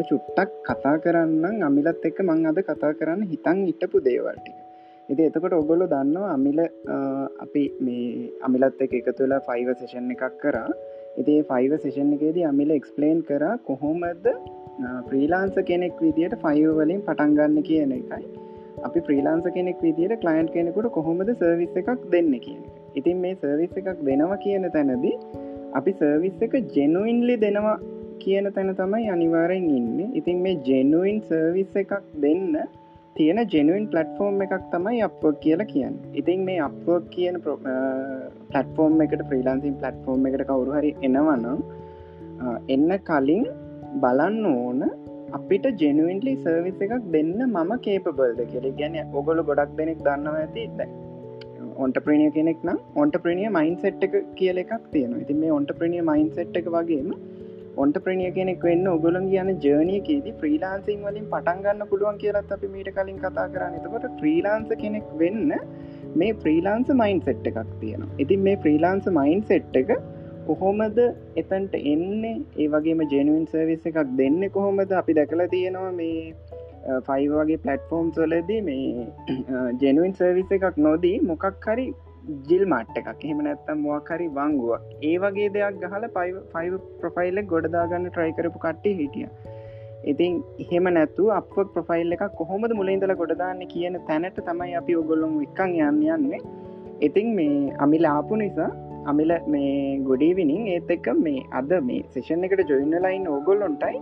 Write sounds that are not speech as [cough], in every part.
මම චුට්ටක් කතා කරන්න අමිලත් එක්ක මං අද කතා කරන්න හිතන් ඉටපු දේවල්ටික ඉති එතකොට ඔගොල්ලො දන්නවා අමිල අපි මේ අමිලත් එක එකතු වෙලා ෆයිව සේෂන් එකක් කරා. ඉති ෆයිව සේෂන් එකේදී අමිල එක්ස්පලේන් කර කොහොමද ප්‍රීලාන්ස කෙනෙක් විදියට ෆයිව වලින් පටන්ගන්න කියන එකයි. අපි ප්‍රීලාන්ස කෙනෙක් විදියට කලයින්් කෙනෙකුට කොහොමද සර්විස් එකක් දෙන්න කියන ඉතින් මේ සර්විස් එකක් දෙනවා කියන තැනදී අපි සර්විස් එක ජෙනුයින්ලි දෙනවා කියන තැන තමයි අනිවාරෙන් ඉන්න. ඉතින් මේ ජෙනුවන් සර්විස් එකක් දෙන්න තියෙන ජෙනුවන් පලටෆෝර්ම් එකක් තමයි අප කියලා කියන්න. ඉතින් මේ අප කියන පලටෆෝර්ම් එකට ප්‍රීලාන්සින් පලටෆෝර්ම් එකට කවුරු හරි එනවනම් එන්න කලින් බලන්න ඕන අපිට ජෙනුවන්ලි සර්විස් එකක් දෙන්න මම කේපබල්ද කියල. ගැන ඔගොලු ගොඩක් දෙනෙක් දන්නව ඇති ඔන්ට ප්‍රනිය කෙනෙක් නම් ඔන්ට ප්‍රනිය මයින් සෙට් එක කියල එකක් තියෙන ඉති මේ ඔන්ට ප්‍රනිය මයින් සෙට් එක වගේම ඔන්ට ප්‍රනිය කෙනෙක් වෙන්න ඔගොලන් කියන ජර්නියකේදී ්‍රීලාන්සිං වලින් පටන්ගන්න පුළුවන් කියලත් අපි මීට කලින් කතා කරන්න. එතකොට ්‍රීලාන්ස කෙනෙක් වෙන්න මේ ්‍රීලාන්ස මයින් සෙට් එකක් තියෙනවා. ඉතින් මේ ්‍රීලාන්ස මයින් සෙට් එක කොහොමද එතන්ට එන්නේ? ඒ වගේම ජෙනුවන් සර්විස එකක් දෙන්න කොහොමද? අපි දැකලා තියෙනවා මේ ෆයි වගේ පලට්ෆෝර්ම් සොලදී මේ ජෙනුවන් සර්විස එකක් නොදී මොකක් හරි ජිල් මට්ට එකක්. එහෙම නැත්තම් මොකරි වංගුව ඒ වගේ දෙයක් ගහල පයි ප්‍රොෆයිල්ල ගොඩදාගන්න ට්‍රයි කරපු කට්ටි හිටිය. ඉතින් එහෙම නැතු අප ප්‍රොෆයිල් එක කොහොමද මුලින්දල ගොඩදාන්න කියන තැනට තමයි අපි ඔගොල්ලොම් එකන් යන්න යන්නේ. ඉතින් මේ අමිල ආපු නිසා අමිල මේ ගොඩීවිනිින් ඒත් එක්ක මේ අද මේ සේෂන් එකට ජොයින්න ලයින් ඕගොල්ලොන්ටයි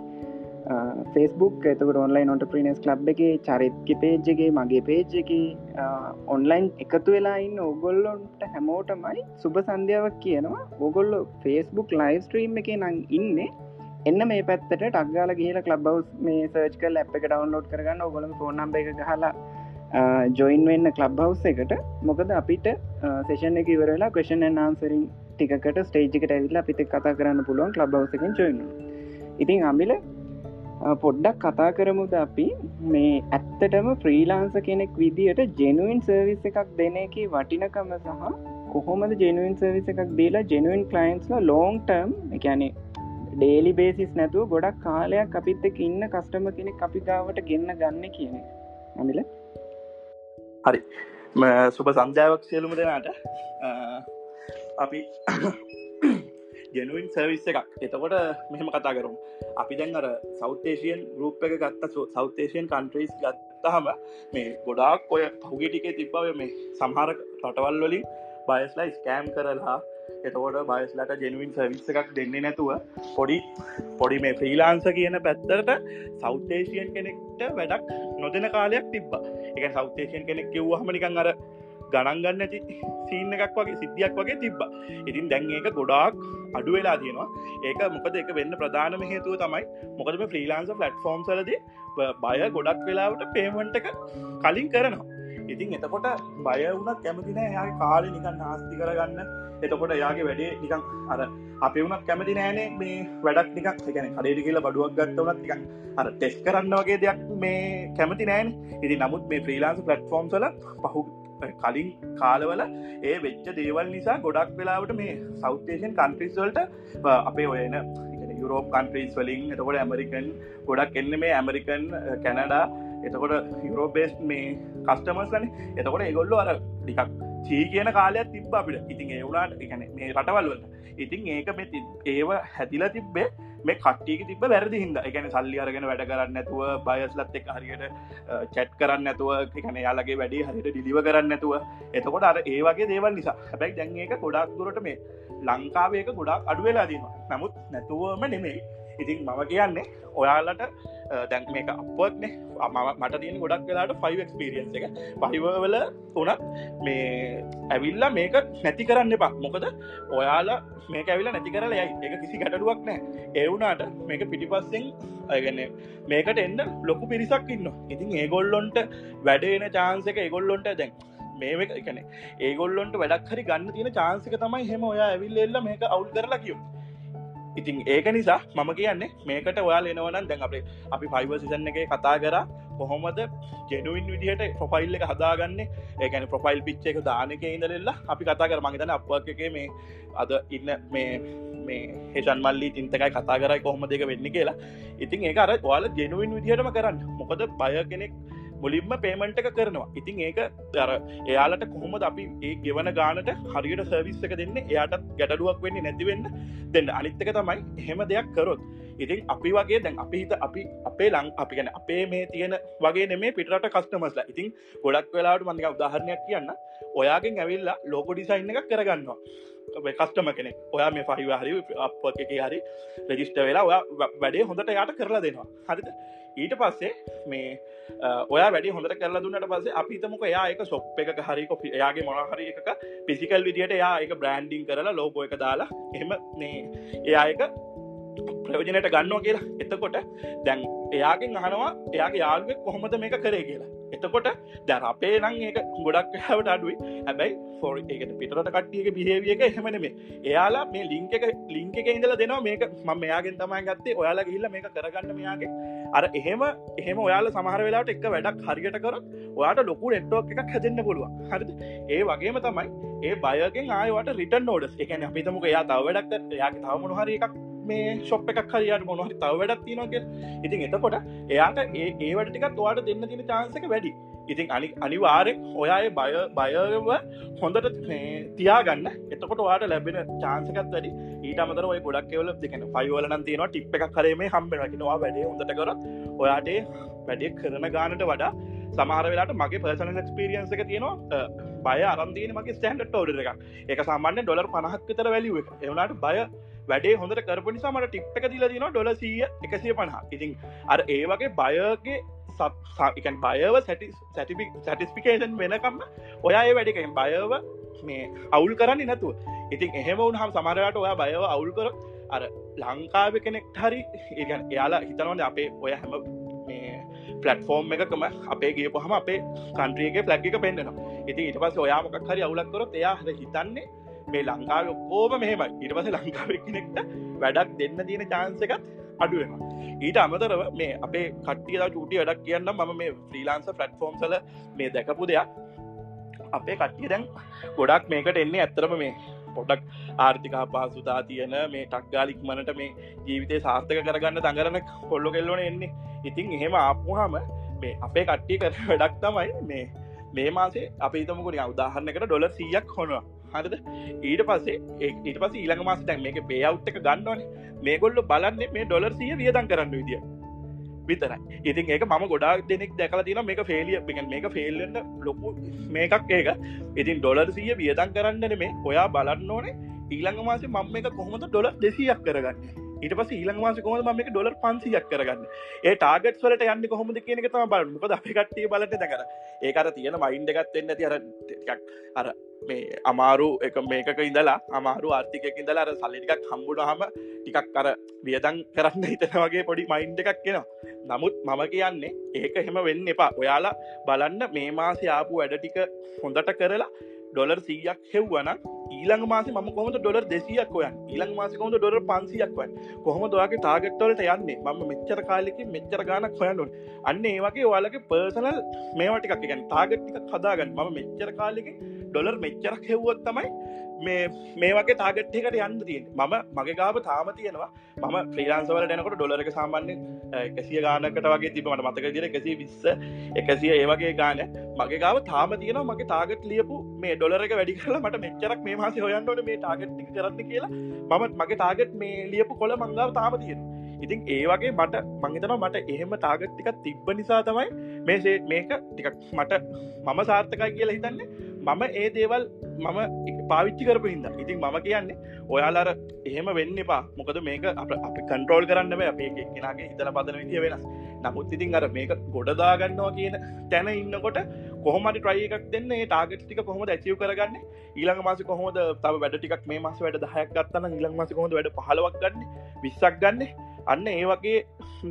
ෆෙස්බුක් ඇතකට ඔන්ලයින් ඔට ප්‍රිනස් ලබ් එක චරිත්ක පේජ්ජගේ මගේ පේජ් එක ඔන්ලයින් එකතු වෙලායින්න ඔගොල්ලොන්ට හැමෝටමයි සුබ සන්ධ්‍යාවක් කියනවා. ඔගොල්ලො ෆෙස්බුක් ලයිව ස්ට්‍රීම් එක නං ඉන්න. එන්න මේ පැත්තට ටක්ගාල ගහල ලබ්බවස් මේ සර්ච් කල් ඇ් එක ඩවන්ලෝඩ් කරගන්න. ඔගොල ෆෝනම් එක හලා ජොයින් වෙන්න කලබ් හවස් එකට. මොකද අපිට සේෂන් එක ඉවරලා කෂන් නාන්සරින් ටිකට ස්ටේජිකට ඇවිල්ලා පිති කතා කරන්න පුළුවන් ලබ් හවසකින් ජොයින් ඉතින් අමිල පොඩ්ඩක් කතා කරමුද අපි? මේ ඇත්තටම ෆ්‍රීලාන්ස කෙනෙක් විදියට ජෙනුවන් සර්විස් එකක් දෙන එක වටිනකම සහ කොහොමද ජෙනුවන් සර්විස එකක් දීලා ජෙනුවන් කලයින්ස්ල ලෝන් ටර්ම් එකැනේ ඩේලි බේසිස් නැතුව ගොඩක් කාලයක් අපිත් එක ඉන්න කස්ටම කෙනෙක් අපි ගාවට ගෙන්න්න ගන්න කියන අමිල හරි. සුප සන්ධාවක් සියලුම දෙනාට. අපි ජනුවන් සර්විස් එකක්. එතකොට මෙහෙම කතා කරුම්. අපි දැන් අර සෞතේශයන් රූප එක ගත්ත සෞතේශයන් කන්ට්‍රීස් ගත්තහම මේ ගොඩාක් ඔය පහුගේ ටිකේ තිබ්බව මේ සමහර රටවල් වලින් බයස්ලා ස්කෑම් කරලා එතකොට බයස්ලට ජෙනුවන් සවිස්ස එකක් දෙන්නේ නැතුව පොඩි පොඩි මේ ෆ්‍රීලාන්ස කියන පැත්තරට සෞතේශයන් කෙනෙක්ට වැඩක් නොදෙන කාලයක් තිබ්බ. එක සෞතේශයන් කෙනෙක් කිව්වහම නිකන් අර ගණන්ගන්න ඇති සීන්න එකක් වගේ සිද්ධියක් වගේ තිබ්බ. ඉතින් දැන් ඒක ගොඩාක් අඩු වෙලා තියෙනවා. ඒක මොකද එක වෙන්න ප්‍රධානම හේතුව තමයි මොකදම ෆ්‍රීලාන්ස ෆලට්ෆෝර්ම් සලද බය ගොඩක් වෙලාවට පේමන්ට එක කලින් කරනවා. ඉතින් එතකොට බය වුණත් කැමතින යාගේ කාලි නිකන් නාස්ති කරගන්න. එතකොට යාගේ වැඩේ නිකං අර අපේ වුණත් කැමති නෑනේ මේ වැඩක් නිකක් එකන කඩේට කියලා බඩුවක් ගත්ත වනත් නිකන් අර ටෙස් කරන්න වගේ දෙයක් මේ කැමති නෑන්. ඉති නමුත් මේ ෆ්‍රීලාන්ස පලට්ෆෝර්ම් සල පහු කලින් කාලවල ඒ වෙච්ච දේවල් නිසා ගොඩක් වෙලාවට මේ සෞතේෂන් කන්ට්‍රිස්වල්ට අපේ ඔයන යුරෝප කන්ට්‍රීස් වලින් එතකොට ඇමරිකන් ගොඩක් එන්න මේ ඇමරිකන් කැනඩා එතකොට යුරෝපේස් මේ කස්ටමස් වන එතකොට ඒගොල්ලු අර ටිකක් චී කියන කාලයක් තිබ අපිට. ඉතින් ඒවුණට එකන මේ රටවල්වලට ඉතින් ඒක මෙ ඒව හැදිලා තිබ්බේ මේ කට්ටියක තිබ වැරදි හිද එකන සල්ලි අරගෙන වැඩ කරන්න ඇතුව බයස්ලත් එක් හරියට චැට් කරන්න ඇතුව එකන යාලගේ වැඩි හරිට ඩිලිව කරන්න ඇතුව එතකොට අර ඒ වගේ දේවල් නිසා. හැබැයි දැන් ඒක ගොඩක් දුරට මේ ලංකාවේක ගොඩක් අඩුවෙලා දීම නමුත් නැතුවම නෙමෙයි. ඉතින් මම කියන්නේ ඔයාලට දැන් මේක අපත්නේ මට තියන ගොඩක් වෙලාට ෆයිව එක්ස්පිරියන්ස එක. පහිවවල උනත් මේ ඇවිල්ලා මේක නැති කරන්න එපා. මොකද ඔයාලා මේක ඇවිලා නැති කරලා යයි. එක කිසි ගැටඩුවක් නෑ ඒවුනාට මේක පිටිපස්සෙන් අයගන්න මේකට එන්න ලොකු පිරිසක් ඉන්න ඉතින් ඒගොල්ලොන්ට වැඩේන චාන්සක ඒගොල්ලොන්ට දැන් මේ එකන ඒගොල්ලොන්ට වැඩක් හරි ගන්න තියෙන චාන්සික තමයි හෙම ඔයා ඇවිල්ල එල්ල මේක අවුල් කරලා කියෝ ඉතින් ඒක නිසා මම කියන්නේ මේකට ඔයා එනවනන් දැන් අපේ අපි පයිව සිසන්න එක කතා කර. කොහොමද ජෙනුවන් විදිහට ප්‍රොෆයිල් එක හදාගන්න? ඒකන ප්‍රොෆයිල් පිච්ච එක දානක ඉඳලෙල්ලා අපි කතා කර. මගේතන අප එක මේ අද ඉන්න මේ මේ හෙෂන් මල්ලි තින්තකයි කතා කරයි කොහොම දෙක වෙන්න කියලා. ඉතින් ඒ අර වාල ජෙනුවන් විදිහටම කරන්න. මොකද බය කෙනෙක් මුලින්ම පේමන්ට එක කරනවා. ඉතින් ඒක දර එයාලට කොහොමද අපි ඒ ගෙවන ගානට හරියට සර්විස් එක දෙන්න? එයාට ගැටලුවක් වෙන්නේ නැතිවෙන්න දෙන්න. අනිත්තක තමයි එහෙම දෙයක් කරොත්. ඉතින් අපි වගේ දැන් අපි හිත අපි අපේ ලං අපි ගැන අපේ මේ තියෙන වගේ නෙමේ පිටට කස්ටමස්ලා ඉතින් ගොඩක් වෙලාට මන්දික උදාහරණයක් කියන්න. ඔයාගෙන් ඇවිල්ලා ලෝක ඩිසයින් එකක් කරගන්නවා. කස්ටම කෙනෙක්. ඔයා මේ පහිව හරි අප එක හරි රෙජිස්ට වෙලා ඔයා වැඩේ හොඳට යාට කරලා දෙනවා. හරිද? ඊට පස්සේ මේ ඔය වැඩි හොඳ කරලා දුන්නට පස්සේ අපිතමක එයා එක සොප් එක හරි කොපි එයාගේ මොනහරි එක පිසිකල් විදිට එයා එක බ්‍රන්ඩිං කරලා ලෝකෝ එක දාලා එහම මේ එයා එක ප්‍රයෝජනයට ගන්නවා කියලා. එතකොට දැන් එයාගෙන් අහනවා එයාගේ යාළුවෙක් කොහොමද මේක කරේ කියලා. එතකොට දැර අපේ නං ඒක ගොඩක් හැවට අඩුයි. හැබැයි ෆෝර් එකට පිටරට කට්ටියක බිහේවිය එක එහෙමනමේ එයාලා මේ ලිංක එක ලිංක එක ඉඳල දෙනවා. මේක මම මෙයාගෙන් තමයි ගත්තේ. ඔයාලා ගිහිල්ල මේක කරගන්න මෙයාගේ. අර එහෙම එහෙම ඔයාල සමහර වෙලාට එක වැඩක් හරියට කර ඔයාට ලොකු නෙට්ටෝක් එකක් හැදන්න පුළුවන්. හරිද? ඒ වගේම තමයි ඒ බයගෙන් ආයවට රිටන් නෝඩස් එකන අපිතමක එයා තව වැඩක් එයාගේ තවමනු හරි එකක් මේ ශොප් එකක් හරියට මොනහරි තව වැඩක් තිනොගෙ ඉතින් එතකොට එයාට ඒ ඒවැටිකත් වාට දෙන්න තින චාන්සක වැඩි. ඉතින් අනි අනිවාරෙන් ඔයාය බය බයව හොඳට තියාගන්න. එතකොට වාට ලැබෙන චාන්සකත් වැඩි. ඊට අමතර ඔය ගොඩක් එවල දෙකන ෆයිවලන තියෙන ටිප් එකක් කරේ හම්බෙනකිනවා වැඩේ හොඳට කර ඔයාටේ වැඩේ කරන ගානට වඩා සමහර වෙලාට මගේ පර්සන ක්ස්පිරියන්ස එක තියෙනවා බය අරන්දීන මගේ ස්ටන්ඩ් ෝඩ එක එක සාමාන්‍ය ඩොලර් පනහක් විතර වැලිුව එක. එවනාට බය වැඩේ හොඳට කරපු නිසාමට ටිප් එක දිල දින ඩොල සිය එකසිය පණහා ඉතින් අර ඒ වගේ බයගේ සත්කන් බයව සැටිපික් සැටිස්පිකේෂන් වෙනකම්ම ඔයා ඒ වැඩිකෙන් බයව මේ අවුල් කරන්න නැතුව. ඉතින් එහෙම උන්හම් සමරට ඔයා බයව අවුල් කර අර ලංකාව කෙනෙක් හරි ඒගන් එයාලා හිතනවද අපේ ඔය හැම පලටෆෝර්ම් එකකම අපේ ගේ පහම අපේ කන්ට්‍රියගේ ෆලග් එක පෙන්න්නවා. ඉති ඉට පස ඔයාමකක් හරි අවුලක්කරොත් එයා හ හිතන්නේ මේ ලංකාව ඕම මෙහෙමයි. ඉට පස ලංකාවක්නෙක්ට වැඩක් දෙන්න තියෙන චාන්සකත් අඩුවම ඊට අමතරව මේ අපේ කට්ටියද චූටි වැඩක් කියන්න මම මේ ්‍රීලාන්ස ෆලට්ෆෝම් සල මේ දැකපු දෙයක්. අපේ කට්ටිය දැන් ගොඩක් මේකට එන්නේ ඇත්තරම මේ පොඩක් ආර්ථිකා පාසුතා තියෙන මේ ටක්ගාලික් මනට මේ ජීවිතය සාර්ථක කරගන්න දඟරන කොල්ලො කෙල්ලොන එන්නේ. ඉතින් එහෙම ආපුහම මේ අපේ කට්ටිය කර වැඩක් තමයි මේ මේ මාසේ අපි තමකුණ උදාහරණකට ඩොල සියක් හොනවා. හරිද? ඊට පස්සේ ඊට පස ඊළඟ මාස දැන් මේක පේවුට් එක ගන්නවන. මේගොල්ල බලන්නේ මේ ඩොලර් සිය වියදන් කරන්න විදිිය විතරයි. ඉතින් ඒක ම ගොඩක් දෙනෙක් දැකල තින මේක ෆෙලිය මේක ෆෙල්ලන්න ලොකු මේකක් ඒක. ඉතින් ඩොලර් සිය වියදන් කරන්නන මේ ඔයා බලන්න ඕනේ ඊළඟ මාස මම එක කොහොමද ඩොලර් දෙසියක් කරගන්න? ඊට පස ඊළඟ මාස කොහම ම එක ඩොලර් පන්සියක් කරගන්න? ඒ ටාගට වලට යන්න කොහොමද කියන එක තම බල මොකද අපි කට්ටිය බලට දැකර ඒකට තියෙන මයින්ඩ ගත්තෙන්න ඇති අර අර මේ අමාරු එක මේක ඉඳලා අමාරු ආර්ථිකයක් ඉඳලා අර සල්ලිටිකක් හම්බුණ හම ටිකක් කර වියදන් කරන්න හිතන වගේ පොඩි මයින්ඩ එකක් කියෙනවා නමුත් මම කියන්නේ ඒක හෙම වෙන්න එපා. ඔයාලා බලන්න මේ මාස ආපු වැඩ ටික හොඳට කරලා ඩොලර් සීයක් හෙව්වන ඊළඟ මාස ම කොම ඩොලර් දෙසියක් ඔයන් ඊළඟ මාස කොම ඩොලර් පන්සියක් වන් කොහොම දවාගේ ටාගට්වලට යන්නේ? මම මෙච්චර කාලෙක මෙච්චර ගානක් හොයන්නුන් අන්න ඒවගේ ඔයාලගේ පර්සනල් මේවටිකක් ගැන් තාගට්ටික කදාගන්න ම මෙච්චර කාලෙකින් ඩොලර් මෙච්චරක් හෙව්වොත් තමයි මේ මේ වගේ තාගට්ටිකට යන්න තියෙන් මම මගේ ගාව තාම තියෙනවා. මම ්‍රීලාන්සවල ටනකොට ඩොලරක සාමාන්‍ය එකසිය ගානකට වගේ තිබමට මතක දිර එකසි විස්ස එකසිය ඒවගේ ගාන. මගේ ගාව තාම තියෙන මගේ තාගට ලියපු මේ ඩොලරක වැඩි කරලා මට මෙච්චරක් මේ මාස හොයන්නට මේ ටාගට්ටි කරන්න කියලා. මමත් මගේ තාගට් මේ ලියපු කොළ මංගාව තාම තියෙන ඉතින් ඒ වගේ මට මංහිතන මට එහෙම තාගට්ටික තිබ්බ නිසා තමයි මේසේ මේක ටිකක් මට මම සාර්ථකයි කියලා හිතන්නේ. මම ඒ දේවල් මම පාවිච්චි කරපු හිද ඉතින් මම කියන්නේ ඔයාලර එහෙම වෙන්න එපා. මොකද මේක අප අපි කන්ට්‍රෝල් කරන්න අපේ කෙනගේ හිතල පදන විදිිය වෙනස්. නමුත් ඉතින් අර මේක ගොඩදාගන්නවා කියන තැන ඉන්නකොට කොහමට ට්‍රයි එකක් දෙන්න. ටාගට ටික කොහොම ඇචව කරගන්න? ඊළඟ මාස කොහොද තව වැඩ ටික් මේ මස වැඩ දහයක් ගත්තන ඊළඟ මාස කොහොද වැඩ පහලවක් ගන්න? විස්සක් ගන්න? අන්න ඒ වගේ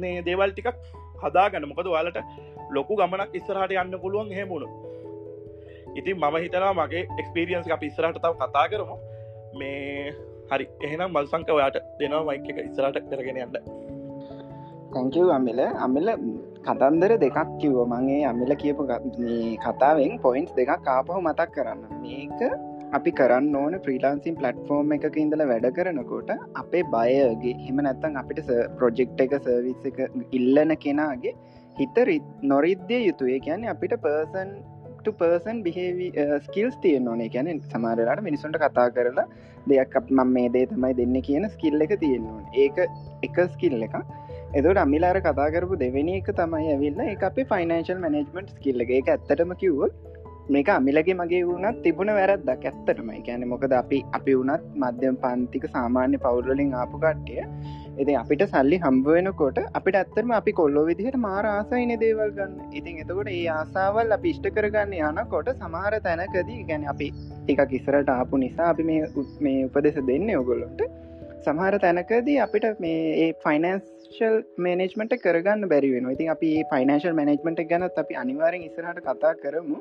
මේ දේවල් ටිකක් හදාගන්න. මොකද වාලට ලොකු ගමනක් ඉස්සරහට යන්න පුළුවන් හෙමුණු ඉතින් මම හිතනවා මගේ එක්ස්පිරියන්ස් අප ඉස්සරහට තව කතා කරමු. මේ හරි එහෙනම් මල්සංක ඔයාට දෙනවා මයික එක ඉස්සරට කරගෙන යන්න. තැංකව අමිල. අමිල කතන්දර දෙකක් කිව්ව. මගේ අමිල කියපු කතාවෙන් පොයින්ස් දෙකක් කාපහු මතක් කරන්න. මේක අපි කරන්න ඕන ෆ්‍රීලාන්සින් පලට්ෆෝර්ම් එක ඉඳල වැඩ කරනකොට අපේ බයගේ හෙම නැත්තන් අපිට ප්‍රොජෙක්් එක සර්විස් එක ඉල්ලන කෙනාගේ හිත නොරිද්‍ය යුතුය. කියන්නේ අපිට පර්සන් පර්සන් බිහේවි ස්කිල්ස් තියෙන් ඕනේ. ගැන සමාරලාට මිනිසුන්ට කතා කරලා දෙයක් අප මම මේ දේ තමයි දෙන්න කියන ස්කිල්ල එක තියෙන්නවා ඒක එක ස්කිල් එක එදට අමිලාර කතා කරපු දෙවෙනි එක තමයි ඇවිල්ල එක අපේ ෆයිනන්ශල් මනජමට ස්කිල්ල එක. ඇත්තටම කිව්ව මේක අමිලගේ මගේ වුණත් තිබුණ වැරද්දක් ඇත්තටමයි ගැන මොකද අපි අපි වුණත් මධ්‍යම පන්තික සාමාන්‍ය පවුරලින් ආපු කට්ටිය එති අපිට සල්ලි හම්බුවෙනකොට අපිට ඇත්තරම අපි කොල්ලෝ විදිහට මාර ආසයින දේවල් ගන්න. ඉතින් එතකොට ඒ ආසාවල් අපි ඉෂ්ට කරගන්න යනකොට සමහර තැනකදී ගැන අපි ටික ඉස්සරට ආපු නිසා අපි මේ උපදෙස දෙන්න ඔගොල්ලොන්ට සමහර තැනකදී අපිට මේ ෆයිනන්ශල් මේනෙජ්මට කරගන්න බැරිවෙන ඉතින් අපි ෆයිනන්ශල් මනජ්මට ගැනත් අපි අනිවාරෙන් ඉස්සරහට කතා කරමු.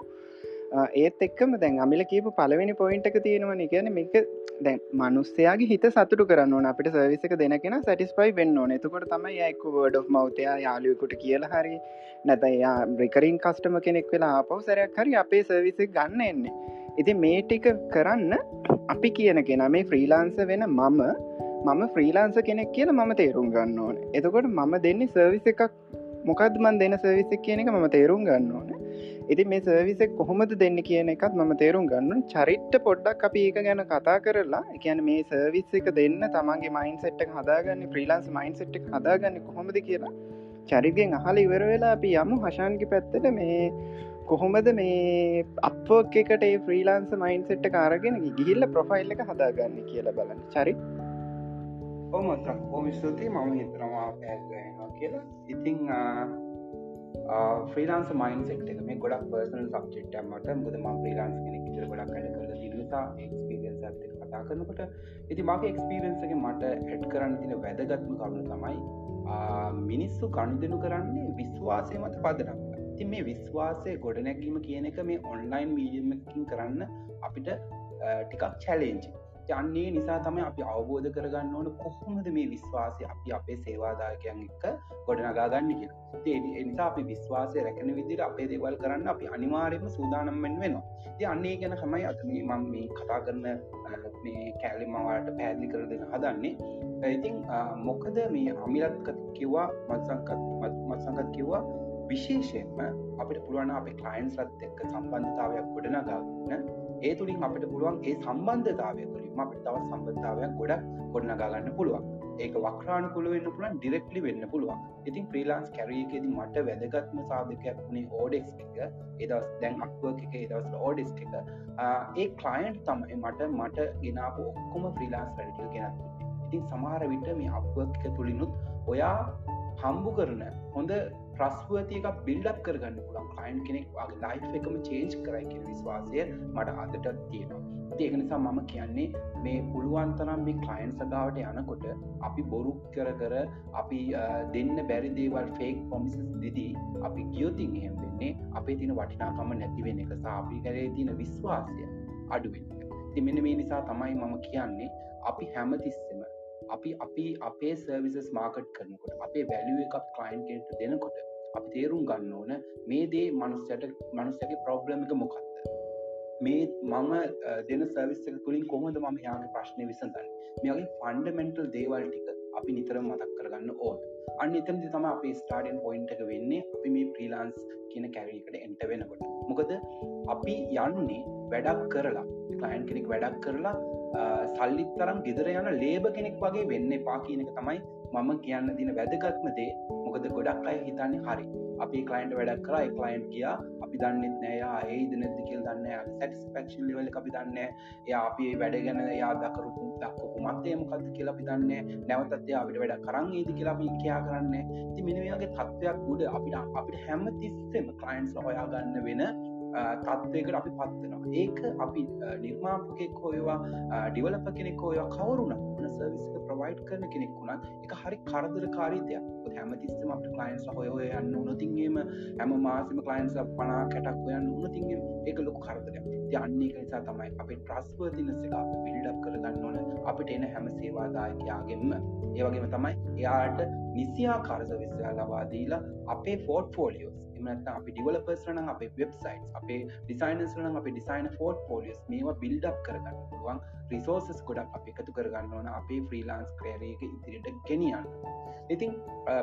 ඒත් එක්කම දැන් අමිල කියපු පලවෙනි පොයින්ට එක තියෙනවන. කියන මේක දැන් මනුස්සයාගේ හිත සතුට කරන්න ඕන. අපිට සර්විසක දෙනකෙන සටිස්පයි වෙන්න ඕන. එතකොට තමයි යයික වඩ මවතයා යාලුවකුට කියල හරි නැතයා බ්‍රිකරින් කස්ටම කෙනෙක් වෙලා ආපව සැරයක් හරි අපේ සර්විස ගන්න එන්නේ. ඉති මේ ටික කරන්න අපි කියන කෙන මේ ෆ්‍රීලාන්ස වෙන මම මම ෆ්‍රීලාන්ස කෙනෙක් කියල මම තේරුම් ගන්න ඕන. එතකොට මම දෙන්නේ සර්විස එකක්. මොකද මන් දෙන සර්විසක් කියන එක ම තේරුම් ගන්න ඕන. ඉති මේ සර්විසක් කොහොමද දෙන්න කියන එකත් මම තේරුම් ගන්න චරිට්ට පොඩ්ඩක් අපි ඒක ගැන කතා කරලා එකන මේ සර්විස් එක දෙන්න තමන්ගේ මයින් සෙට්ක් හදාගන්න ප්‍රීලාන්ස් මයින් සෙට්ක් හදාගන්න කොහොමද කියලා චරිගෙන් අහල ඉවර වෙලා අපි යමු හශාන්කි පැත්තට. මේ කොහොමද මේ අපෝක එකට ෆ්‍රීලාන්ස මයින් සෙට්ට කාරගෙන ගිහිල්ල ප්‍රොෆයිල් එක හදාගන්න කියලා බලන්න. චරි? ඕමත් බොම ස්තුති මම හිතරවා පැල්ගනවා කියලා. ඉතිං ්‍රීලාන්ස මයින් සෙක්ට එක. මේ ගොඩක් පර්සන සබ්ෙක්්ටමට මුද ම ්‍රීලාන්ස් කෙනෙ ට ගොඩක් කඩ කර දිනිසා එක්ස්පිරියන්ස් ඇත කතා කරනකොට ඉති මගේ එක්ස්පිරන්සගේ මට ඇඩ් කරන්න තින වැදගත්ම කරුණු තමයි මිනිස්සු කණුදනු කරන්නේ විශ්වාසය මත පදනම් ති මේ විශ්වාසය ගොඩනැගීම කියන එක මේ ඔන්ලයින් මීඩියමකින් කරන්න අපිට ටිකක් චැලෙන්ජි යන්නේ නිසා තම අපි අවබෝධ කරගන්න ඕන කොහොමද මේ විශ්වාසය අපි අපේ සේවාදායකයන් එක්ක ගොඩනගාගන්න කිය නිසා අපි විශ්වාසය රැකන විදිර අපේ දේවල් කරන්න අපි අනිවාරයම සූදානම්මෙන් වෙනවා. ති අන්නේ ගැන හමයි අත මේ මම මේ කතා කරන මේ කෑලිමවාට පැදිලි කර දෙන හදන්නේ. ඉතින් මොකද මේ අමිලත්ක කිව්වා මත්සංකත් මත්සංකත් කිව්වා විශේෂයෙන්ම අපිට පුළුවන් අප කලයින්ස් රත් එක්ක සම්බන්ධතාවයක් ගොඩනගාගන්න ඒ තුළින් අපට පුළුවන් ඒ සම්බන්ධතාවය තුළින් අපට තව සම්බන්ධාවයක් ගොඩ ගොඩනගාගන්න පුළුවන්. ඒක වක්‍රාණකුල වෙන්න පුළන් ඩිරෙක්ලි වෙන්න පුළුවන්. ඉතින් ප්‍රීලාන්ස් කැරීකෙති මට වැදගත්ම සාධකයක් වුණේ ඕඩෙක්ස් එක. එදස් දැන් අක්ව එක දවස් ඕඩෙස් එක. ඒ කලයින්් තමයි මට මට ගෙනාපු ඔක්කොම ෆ්‍රීලාන්ස් වැඩටිල් ගෙනත් ඉතින් සමහර විට මේ අප එක තුළිනුත් ඔයා හම්බු කරන හොඳ ප්‍රස්වතියක බිල්ඩක් කරගන්න පුළන් කයින් කෙනෙක් වගේ ලයි් එකම චේන්ජ් කරයි කිය විශ්වාසය මට අදට තියෙනවා. ඒක නිසා මම කියන්නේ මේ පුළුවන්තරම් මේ කලයින් සගාවට යනකොට අපි බොරු කර කර අපි දෙන්න බැරිදේවල් ෆේක් පොමිසස් දිදී අපි ගියෝතින් එහෙම වෙන්නේ අපේ තින වටිනාකම නැතිවෙන එක සාපි කරේ තින විශ්වාසය අඩුවෙන් තිමෙන මේ නිසා තමයි මම කියන්නේ අපි හැමතිස්සම අපි අපි අපේ සර්විසස් මාකට් කරනකොට අපේ වැලිුව එකක් කලයින් කෙනට දෙනකොට අපි තේරුම් ගන්න ඕන මේ දේ මනුස්සයට මනුස්සගේ ප්‍රබ්ලමික මොකක්ද? මේ මම දෙන සර්විස්සක තුළින් කොහොඳ මම යාගේ ප්‍රශ්නය විසඳන්න? මේගේ ෆන්ඩමෙන්ටල් දේවල් ටික අපි නිතර මතක් කරගන්න ඕන. අන්න එතනදි තම අපේ ස්ටාඩන් පොයින්ට එක වෙන්නේ. අපි මේ ප්‍රීලාන්ස් කියන කැරීකට එන්ට වෙනකොට. මොකද අපි යන්නේ වැඩක් කරලා කලයින් කෙනෙක් වැඩක් කරලා සල්ලිත් තරම් ගෙදර යන ලේබ කෙනෙක් වගේ වෙන්න පා කියනක තමයි මම කියන්න දින වැදගත්ම දේ. මොකද ගොඩක් අය හිතන්නේ හරි. අපි කලයින්ට වැඩක් කර කලයින්් කියා අපි දන්නෙත් නෑයා ඒ දනෙද කියල් දන්න සටිස්පක්ෂන් ලවල අපි දන්න එය අපි වැඩ ගැන යා දකරපු දක්කපු මත්තයම කත කියලා අපි දන්න නැවතත් අපිට වැඩ කරන්න ඒද කියලා අපි කියයා කරන්න ති මිනිවයාගේ තත්ත්වයක් ගුඩ අපිට අපිට හැම තිස්සෙම කලයින්ස් හොයා ගන්න වෙන තත්වයකට අපි පත්වෙනවා. ඒක අපි නිර්මාපකෙක් හෝයවා ඩිවලප කෙනෙක් හෝයවා කවරුණ න සර්විස්ක ප්‍රවයිඩ් කරන කෙනෙක් වුණත් එක හරි කරදර කාරීතයක් හැමතිස්සම අප කලයින්ස් හොය ඔය යන්න උනතින්ගේම හැම මාසම කලයින්ස් පනා කැටක් ඔයන්න උනතින්ගෙන් ඒක ලොකු කරදරයක්. යන්නේ නිසා තමයි අපේ ට්‍රස්වර්තිනස එක පිල්ඩක් කරගන්න ඕන. අපිට එන හැම සේවාදායකයාගෙන්ම ඒවගේම තමයි එයාට නිසියා කාරසවිස්යා ලබාදීලා අපේ ෆෝට් ෆෝලියෝස් එම එමනත් අපි ඩිවලපර්ස්න අප වෙබ්සයිට් අපේ ඩිසයිනස්න අප ඩිසයින ෆෝට් පෝලිස් මේවා බිල්ඩක් කරගන්න පුළුවන් රිසෝසස් ගොඩක් අප එකතු කරගන්න ඕන අපේ ෆ්‍රීලාන්ස් ක්‍රේරයක ඉදිරියට ගෙනියන්න. ඉතින්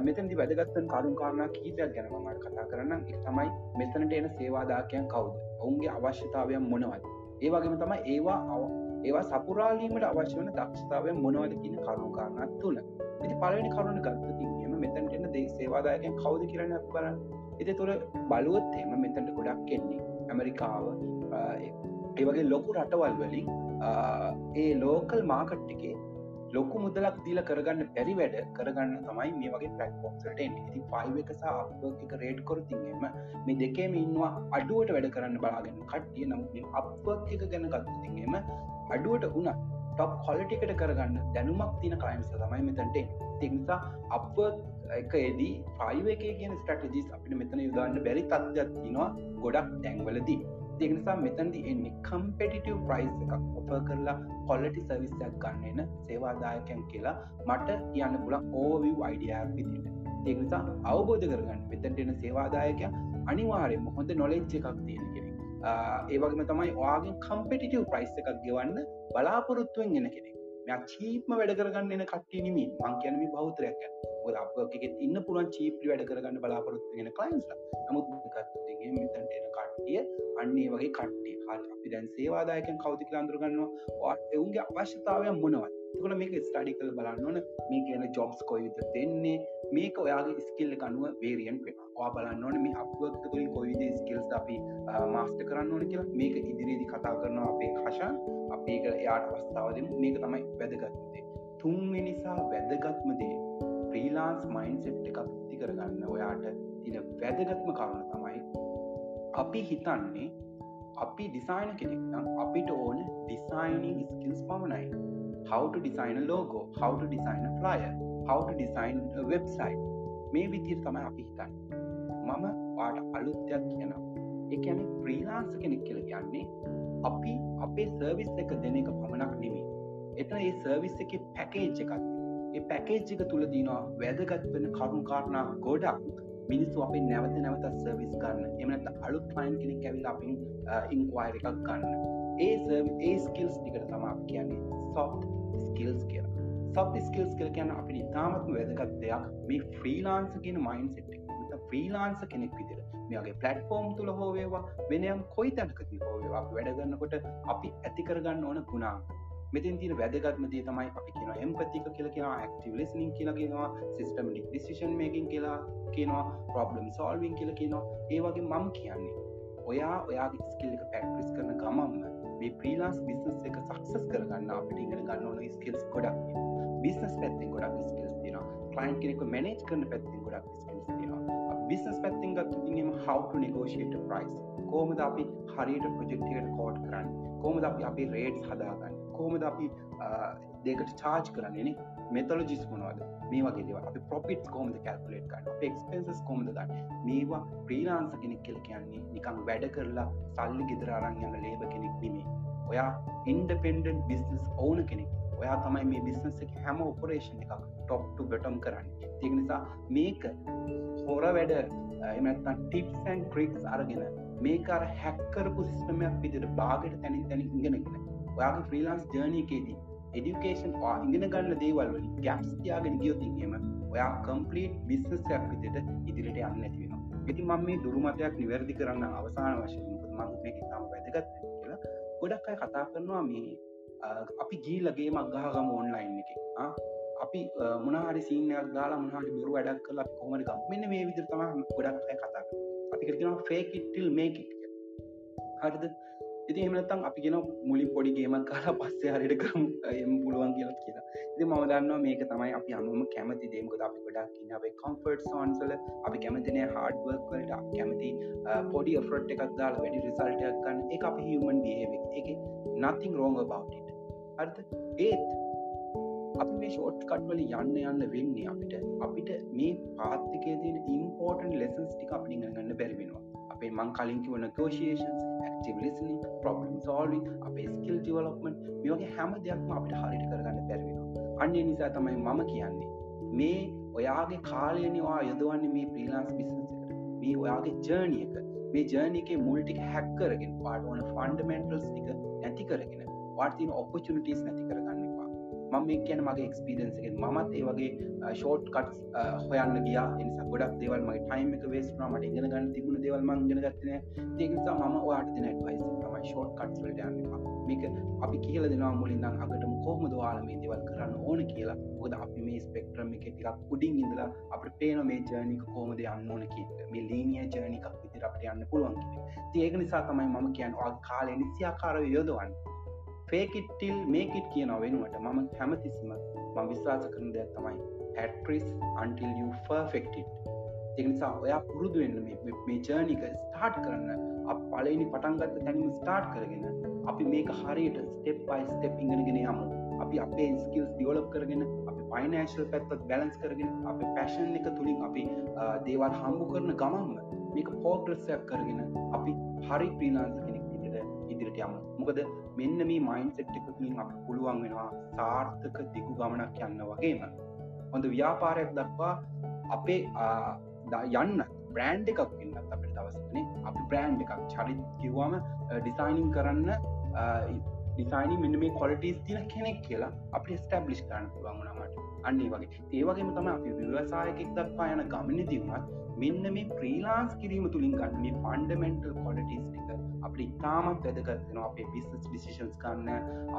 මෙතැදි වැදගත්තන් කරුම් කාරණා කීපයක් ගැනමට කතා කරන්න තමයි මෙතනට එන සේවාදාකයන් කවුද? ඔවුන්ගේ අවශ්‍යතාවයන් මොනවද? ඒවාගේම තම ඒවා ඒවා සපුරාලීමට අවශ්‍ය වන දක්ෂතාවය මොනවද කියන කරුණු කාරණත් තුළ ඉති පලවෙනි කරුණ ගත්තතින්ම මෙතැන්ට එන්න දේ සේවාදායකයන් කවුද කරන්න බලන්න. එති තුළ බලුවත් එම මෙතැන්ට ගොඩක් කෙන්නේ ඇමරිකාව ඒවගේ ලොකු රටවල් වලින් ඒ ලෝකල් මාකට්ටිකේ ලොකු මුදලක් දීල කරගන්න පැරි වැඩ කරගන්න තමයි මේ වගේ පලට්ෆෝම්සට ඉති ෆයිව එක සහ අප එක රේට් කොරතින්ගේම මේ දෙකේම ඉන්නවා අඩුවට වැඩ කරන්න බලාගෙන කට්ටිය. නමුත් අප එක ගැන ගත්තතින්ගේම අඩුවට වුණ ටොප් කොලිටිකට කරගන්න දැනුමක් තින කයිම්ස තමයි මෙතැන්ට තිනිසා අප එක එදී ෆයිව එක කියන ස්ටටජිස් අපිට මෙතන යුදාන්න බැරි තත්ජත් තිනවා ගොඩක් තැන්වලදී. දෙනිසා මෙතැන්දි එන්නේ කම්පෙටිටව් ප්‍රයිස් එකක් ඔප කරලා කොල්ලටි සවිස්සයක් ගන්නන සේවාදායකයන් කියලා මට කියන්න පුළ ඕවව් අයිඩියයක් විදිට ඒනිසා අවබෝධ කරගන්න මෙතැන්ටෙන සේවාදායකය අනිවාරෙන් හොඳ නොලෙච්ච එකක් තියෙන කෙනෙ ඒවගේම තමයි වාගෙන් කම්පෙටිටව් ප්‍රයිස් එකක් ගෙවන්න බලාපොරොත්තුවෙන් ගෙන කෙනෙ මෙ චීප්ම වැඩ කරගන්න එන කට්ටිය නිමි මං කියනම බෞතරයක් අප ඉන්න පුරුවන් චීප්ලි වැඩ කරගන්න බලාපොරොත්තු ගෙන කලයින්ස් නමුත් ගත්ගේ මෙතැන්ට එන කට්ටිය අන්නේ වගේ කට්ටේ හරි අපි දැන් සේවාදායකෙන් කවති කලාන්දුරගන්නවා එවුන්ගේ අවශ්‍යතාවයක් මොනවත් තුකට මේක ස්ටඩි කළ බලන්න ඕන. මේ කියන ජොබ්ස් කොයිද දෙන්නේ? මේක ඔයාගේ ස්කිල්ල කනුව වේරියන් වෙන වා බලන්න ඕන මේ අපක් තුළින් කොයිද ස්කිල්ස් අපි මාස්ට කරන්න ඕන කියලා. මේක ඉදිරිදි කතා කරනවා අපේ කශන් අපේක එයාට අවස්ථාවද මේක තමයි වැදගත්දේ තුන්වෙ නිසා වැදගත්මදේ ෆ්‍රීලාන්ස් මයින් සෙට් එකක් ති කරගන්න ඔයාට තින වැදගත්ම කරුණ තමයි අපි හිතන්නේ අපි ඩිසයින කෙනෙක් නම් අපිට ඕන ඩිසයිනිං ස්කිල්ස් පමණයි. How to design a logo how to design a flyer how to design a website. මේ විදිර තමයි අපි හිතන්න. මම පාට අලුත්යක් කියන එකන ප්‍රීලාන්ස කෙනෙක් කියල කියන්නේ අපි අපේ සර්විස් එක දෙන එක පමණක් නෙමේ එතන ඒ සර්විස් එක පැකේජ් එකත් ඒ පැකේජ් එක තුළ දීනවා වැදගත් වෙන කරුණු කාරණා ගොඩක් මිනිස්සු අපි නැවත නැවත සර්විස් ගන්න. එමනත් අලුත් ලයින් කෙනෙක් ඇවිල් අපින් ඉන්ක්වයිර එකක් ගන්න. ඒ ඒ ස්කිල්ස් ටිකට තමා කියන්නේ සොෆ් ස්කිල්ස් කියලා. සබ් ස්කිල්ස් කල් කියන්න අපි ඉතාමත්ම වැදගත් දෙයක්. මේ ෆ්‍රීලාන්ස කියන මයින් සෙට් ෆ්‍රීලාන්ස කෙනෙක් විදිර මේගේ පලට්ෆෝර්ම් තුළ හෝවේවා වෙනයම් කොයි තැනකති හෝවේවා වැඩගන්නකොට අපි ඇතිකරගන්න ඕන ගුණා මෙතින් තින වැදගත්ම දේ තමයි අපි කියන එම්පතික කියල කියෙන ඇක්ටව ලෙස්නිින් කියලගෙනවා සිස්ටමටික් ඩිසිෂන් මේකින් කියලා කියනවා ප්‍රබ්ලම් සෝල්වින් කියල කියනවා. ඒවගේ මම කියන්නේ ඔයා ඔයාගේ ස්කිල්ක පැක්ටිස් කරන ගමම්ම මේ ප්‍රීලාස් බිස්නස් එක සක්සස් කරගන්න අපිට ඉගෙන ගන්න ඕන ස්කිල්ස් ගොඩක්. බිස්නස් පැත්තිෙන් ගොඩක් ස්කිල්ස් තින කලයින් කෙනෙක මැනේජ් කරන පැත්තිෙන් ගොඩක් ස්කිල්ස් තිනවා බිස්නස් පැත්තිෙන් ගත්තුතිීම හවු නිගෝෂයට ප්‍රයිස් කෝමද අපි හරියට ප්‍රජෙක්්කට කෝඩ් කරන්න? කෝමද අපි අපි රේට් හදාගන්න? කෝමද අපි දෙකට චාර්ජ් කරන්නේන මෙතලජිස් මොනවද? මේ වගේ දෙව අපි පොපිට් කෝමද කල්පලේට් කන්න එක්ස්පෙන්සස් කොමද ගන්න? මේවා ප්‍රීලාන්ස කෙනෙක් කෙල කියන්නේ නිකං වැඩ කරලා සල්ලි ගෙදරාරන් යන්න ලේබ කෙනෙක් නෙමේ ඔයා ඉන්ඩපෙන්ඩන් බිස්නස් ඕන කෙනෙක්. ඔයා තමයි මේ බිස්නස එක හැම ඔපරේෂන් එකක් ටොප්ටු බටම් කරන්න. තිය නිසා මේක හොර වැඩ එමත්තා ටිප්සන් ක්‍රික්ස් අරගෙන මේකාර හැක්කරපු සිස්ටමයක් විදිර බාගට තැනින් තැනි ඉගෙනගෙන ඔයාගේ ෆ්‍රීලාන්ස් ජර්නයකේදී එඩිකේෂන් ඉගෙන ගන්න දේවල්වලින් ගැප්ස් තියාගෙන ගියොතින්ගේම ඔයා කම්පලීට් බිස්නස්යක් විදිට ඉදිරිට යන්න ඇතිවෙන ඉති මම මේ දුරුමතයක් නිවැරදි කරන්න අවසාන වශයෙන් මගේ තම වැදගත් කියලා ගොඩක් අය කතා කරනවා මේ අපි ගීලගේ මක්ගහගම ඕන්ලයින් එක. අපි මොනහරි සිීනයක් දාලා මහට බොරු වැඩක් කලා කොමට මෙන්න මේ විදිර තම ගොඩක් අය කතා අපි කරෙනවා ෆේකිටල් මේක හරිද? ඉති එමනත්තම් අපි ගෙන මුලින් පොඩි ගේමක් කාලා පස්සේ හරිට කරම් එම පුළුවන් කියලත් කියලා ඉති මම දන්නවා මේක තමයි අපි අනුම කැමති දේමක අපි ගොඩක් ඉන්න අපේ කොම්ෆර්ට් සෝන්සල අපි කැමතින හඩවර්කට කැමති පොඩි ෆරට් එකක් දාලා වැඩි රිසල්ටයක් කන්න එක අපි හිමන් බියව එක නතිං රෝංග බවට අර්ථ ඒත් අපි මේ ෂෝට් කට්වල යන්න යන්න වෙන්නේ අපිට අපිට මේ පාත්තිකය තියෙන ඉම්පෝර්ටන් ලෙසන්ස් ටික අපි ගන්න බැරිවෙනවා අපේ මං කලින්කිව negotiations active listening problem solving අපේ ස්කිල් ඩිවලොප්මන්ට් මේගේ හැම දෙයක්ම අපිට හරිට කරගන්න පැරවෙනවා අන්‍ය නිසා තමයි මම කියන්නේ මේ ඔයාගේ කාලයනවා යොදවන්නේ මේ ප්‍රීලාන්ස් බිස්නස එකට. මේ ඔයාගේ ජර්නියක මේ ජර්නිකේ මුල්ටික හැක් කරගෙන පාට ඕන ෆන්ඩමෙන්ටල්ස් ටික නැති කරගෙන වාර්තින ඔපචනිටස් නැති කරගන්න එපා. මම මේ කියන මගේ එක්ස්පිරන්සගෙන් මත් ඒ වගේ uh, ෂෝට් කට් uh, හොයන්න ගිය. නිසා ගොඩක් දේවල් මගේ ටයිම් එක වේස්නා මට ඉගෙන ගන්න තිබුණ දේවල් මං ගෙන ගත්තන ඒනිසා ම වාට දෙන ඩවයිස් තමයි ෂෝට් කට් වලට යන්නවා මේක අපි කියල දෙනවා මුලින්දම් අගටම කොහොමද වාලමේ දේවල් කරන්න ඕන කියලා. ොද අපි මේ ස්පෙක්ට්‍රම් එක ටිකක් පුඩින් ඉඳලා අපට පේන මේ ජර්නික කෝමද යන්න ඕන කිය මේ ලීනිය ජර්නිකක් විදිර අපට යන්න පුළුවන් කිය ඒක නිසා තමයි මම කියන්න කාලය නිසියාකාරව යොදවන්න. ෆේකිට්ටිල් මේකිට් කියන වෙනුවට මම හැමතිසිම ම විශ්වාස කරන දෙයක් තමයි ඇට්‍රිස් අන්ටිල් ෆෙක්ට් එනිසා ඔයා පුරුදුවෙන්න මේ ජර්නික ස්ටාර්ට් කරන්න අප පලනි පටන්ගත්ත තැනීම ස්ටාර්ට් කරගෙන අපි මේක හරියට ස්ටෙප් පයි ස්ටෙප් ඉගෙනගෙන යමු. අපි අපේ ස්කිල්ස් දියවලප් කරගෙන අපි පයිනෑශල් පැත්තත් බැලන්ස් කරගෙන අප පැෂන් එක තුළින් අපි දේවල් හම්බු කරන ගමම්ම මේක පෝග්‍රස්සයක් කරගෙන අපි හරි ප්‍රීලාන්ස කෙනෙක් ඉදිරිට යමු. මොකද මෙන්න මේ මයින් සෙට්ටකතුලින් අප පුළුවන් වෙනවා සාර්ථක දිගු ගමනක් යන්න වගේම. හොඳ ව්‍යාපාරයක් දක්වා අපේ යන්න බ්‍රෑන්් එකක් ඉන්නත් අපට දවසනේ අපි බ්‍රෑන්් එකක් චරිත් කිව්වාම ඩිසයිනිං කරන්න ඩිසයිනි මෙන්න මේ කොලටස් තින කෙනෙක් කියලා අපි ස්ටබ්ලිස් කරන්න පුළුවන් වනමට අන්නේ වගේ. ඒවගේම තම අපි විවසායකෙක් දක්වා යන ගමන දිවුණත් මෙන්න මේ ප්‍රීලාන්ස් කිරීම තුළින් ගන්න මේ ෆන්ඩමෙන්ටල් කොලටිස් ටික අපි ඉතාමත් වැදගත්වෙනවා අපේ බිස්නස් ඩිසිෂන්ස් කන්න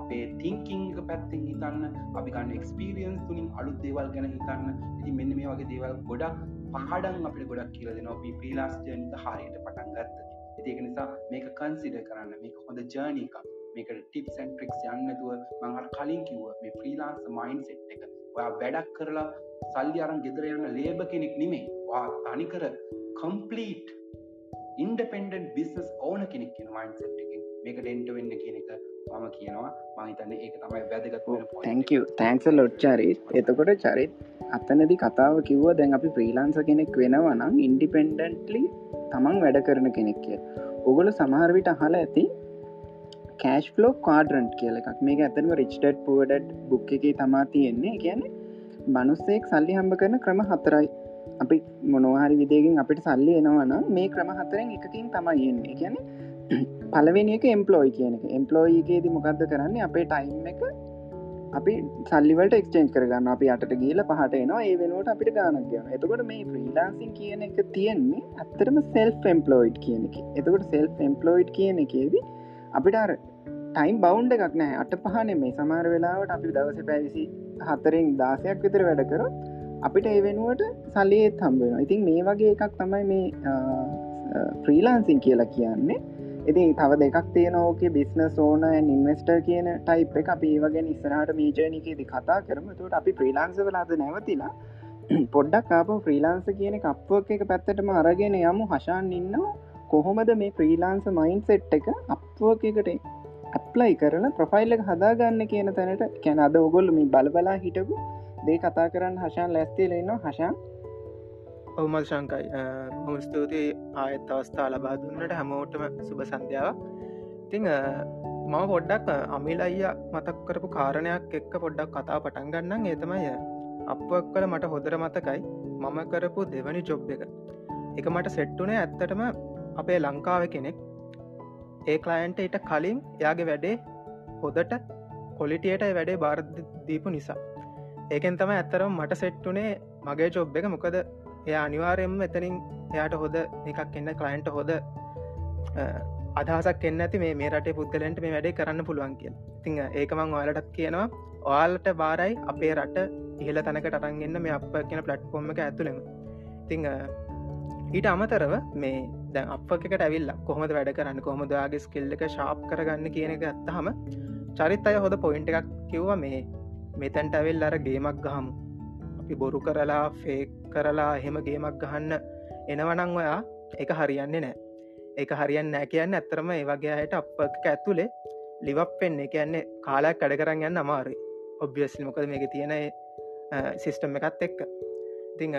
අපේ තිංකිං පැත්තිෙන් හිතන්න අපි ගන්න එක්ස්පිරියන්ස් තුළින් අලුත් දේවල් ගැන හිතන්න. ඉති මෙන්න මේ වගේ දේවල් ගොඩක් පහඩන් අපිට ගොඩක් කියල දෙනවා. අපි ප්‍රීලාස්ටනික හරියට පටන් ගත්ත. ඒක නිසා මේක කන්සිඩ කරන්න මේක හොඳ ජර්නික මේක ටිප් සැන්ට්‍රික්ස් යන්නතුව මහර කලින් කිව්ව මේ ෆ්‍රීලාන්ස් මයින් සෙට් එක. ඔයා වැඩක් කරලා සල්ලි අරන් ගෙදර යන්න ලේබ කෙනෙක් නෙමේ වා තනිකර කම්පලීට් ඉන්ඩපෙන්ඩන් බිස්නස් ඕන කෙනෙක් කියන මයින් සට්කින් මේක ඩෙන්ට වෙන්න කියන එක මම කියනවා. මහිතන්න ඒක තමයි වැදගත් තැංක තැන්ක්ස ලොට් චරිත් එතකොට චරිත් අත්තනදි කතාව කිව්ව දැන් අපි ප්‍රීලාන්ස කෙනෙක් වෙනවනම් ඉන්ඩිපෙන්ඩන්ටලි තමන් වැඩ කරන කෙනෙක් කිය ඔගොල සමහරවිට අහල ඇති කෑශ් ලෝ කාඩරන්ට් කියල එකක්. මේක ඇතනම රිච්ටඩ් පුවඩ බුක් එක තමා තියෙන්නේ. කියන මනුස්සෙක් සල්ලි හම්බ කරන ක්‍රම හතරයි අපි මොනවාහරි විදේගෙන් අපිට සල්ලි එනවන මේ ක්‍රම හතරෙන් එකකින් තමයි එන්නේ. ගැන [clears throat] පලවෙනි එක එම්පලෝයි කියන එක. එම්පලෝයිගේද මොකක්ද කරන්නේ? අපේ ටයිම් එක අපි සල්ලිවලට එක්චේන්් කරගන්න අපි අට ගීල පහට එනවා. ඒ වෙනුවට අපිට ගානක් ගන එතකොට මේ ්‍රීලාන්සින් කියන එක තියෙන්නේ ඇත්තරම සෙල් එම්පලෝයිඩ් කියන එක. එතකොට සෙල් එම්පලෝයිඩ් කියන එකේද අපිට අර ටයිම් බෞන්් එකක් නෑ අට පහන මේ සමාර වෙලාවට අපි දවස පැවිසි හතරෙන් දාසයක් විතර වැඩ කරොත් අපිට ඒ වෙනුවට සල්ලියත් හම්බෙන ඉතින් මේ වගේ එකක් තමයි මේ ෆ්‍රීලාන්සින් කියලා කියන්නේ. ඉති තව දෙකක් තියෙන ඕකේ බිස්නස් ඕන ඉන්වස්ටර් කියන ටයිප් එක. අපි වගේ ඉස්සරහට මේජනකේද කතා කරම. තුට අපි ප්‍රීලාන්ස වෙලාද නැවතිලා [clears throat] පොඩ්ඩක් ආප ෆ්‍රීලාන්ස කියන කප්ුවක් එක පැත්තටම අරගෙන යමු. හශාන් ඉන්න කොහොමද මේ ෆ්‍රීලාන්ස මයින් සෙට් එක අප්ුවක් එකට ඇප්ලයි කරන ප්‍රොෆයිල් එක හදාගන්න කියන තැනට කැන අද ඔගොල්ල මේ බලබලා හිටපු දේ කතා කරන්න හශාන් ලැස්තිල ඉන්න හශාන් ඔවමල් ශංකයි. මුල් ස්තුතියි. ආයත් අවස්ථා ලබා දුන්නට හැමෝටම සුබ සන්ධ්‍යාව තිං මම පොඩ්ඩක් අමිල අයිය මතක් කරපු කාරණයක් එක්ක පොඩ්ඩක් කතා පටන් ගන්නම්. ඒතමය අපක් කළ මට හොදර මතකයි. මම කරපු දෙවනි ජොබ් එක. එක මට සෙට්ටුනේ ඇත්තටම අපේ ලංකාව කෙනෙක්. ඒ කලයින්ට ඊට කලින් යාගේ වැඩේ හොදට කොලිටියට වැඩේ බාරදීපු නිසා. ඒකෙන් තම ඇත්තරම් මට සෙට්ටුනේ මගේ ජොබ් එක. මොකද එය අනිවාරයෙන්ම එතනින් එයාට හොද එකක් එන්න කලයින්ට හොද අදහසක් එන්න ඇති මේ රටේ පුද්ගලන්ට මේ වැඩේ කරන්න පුළුවන් කිය තිං ඒකමං ඔයාලටත් කියනවා. ඔයාලට බාරයි අපේ රට ඉහල තැනකට අරන්ගන්න මේ අප කියන පලට්ෆෝර්ම එක ඇතුළෙම. තිං ඊට අමතරව මේ දැ අපකට ඇවිල්ල කොහොමද වැඩ කරන්න? කොහොමදයාගේ ස්කිල්ල එක ශාප් කරගන්න කියන එක ඇත්තහම චරිත් අය හොද පොයින්ට එකක් කිව්ව මේ මෙතැන්ට ඇවෙල් අර ගේමක් ගහමු. අපි බොරු කරලා ෆේක් කරලා එහෙම ගේමක් ගහන්න එනවනං ඔයා එක හරියන්නේ නෑ. එක හරියන්න නෑ කියන්න ඇත්තරම ඒ වගේ අයට අප ඇතුළේ ලිවක් පෙන්නේ කියන්නේ කාලයක් කඩ කරන්න යන්න අමාරි ඔබ්ියස්ලි මොකද මේක තියෙන සිිස්ටම් එකත් එක්ක. ඉතිං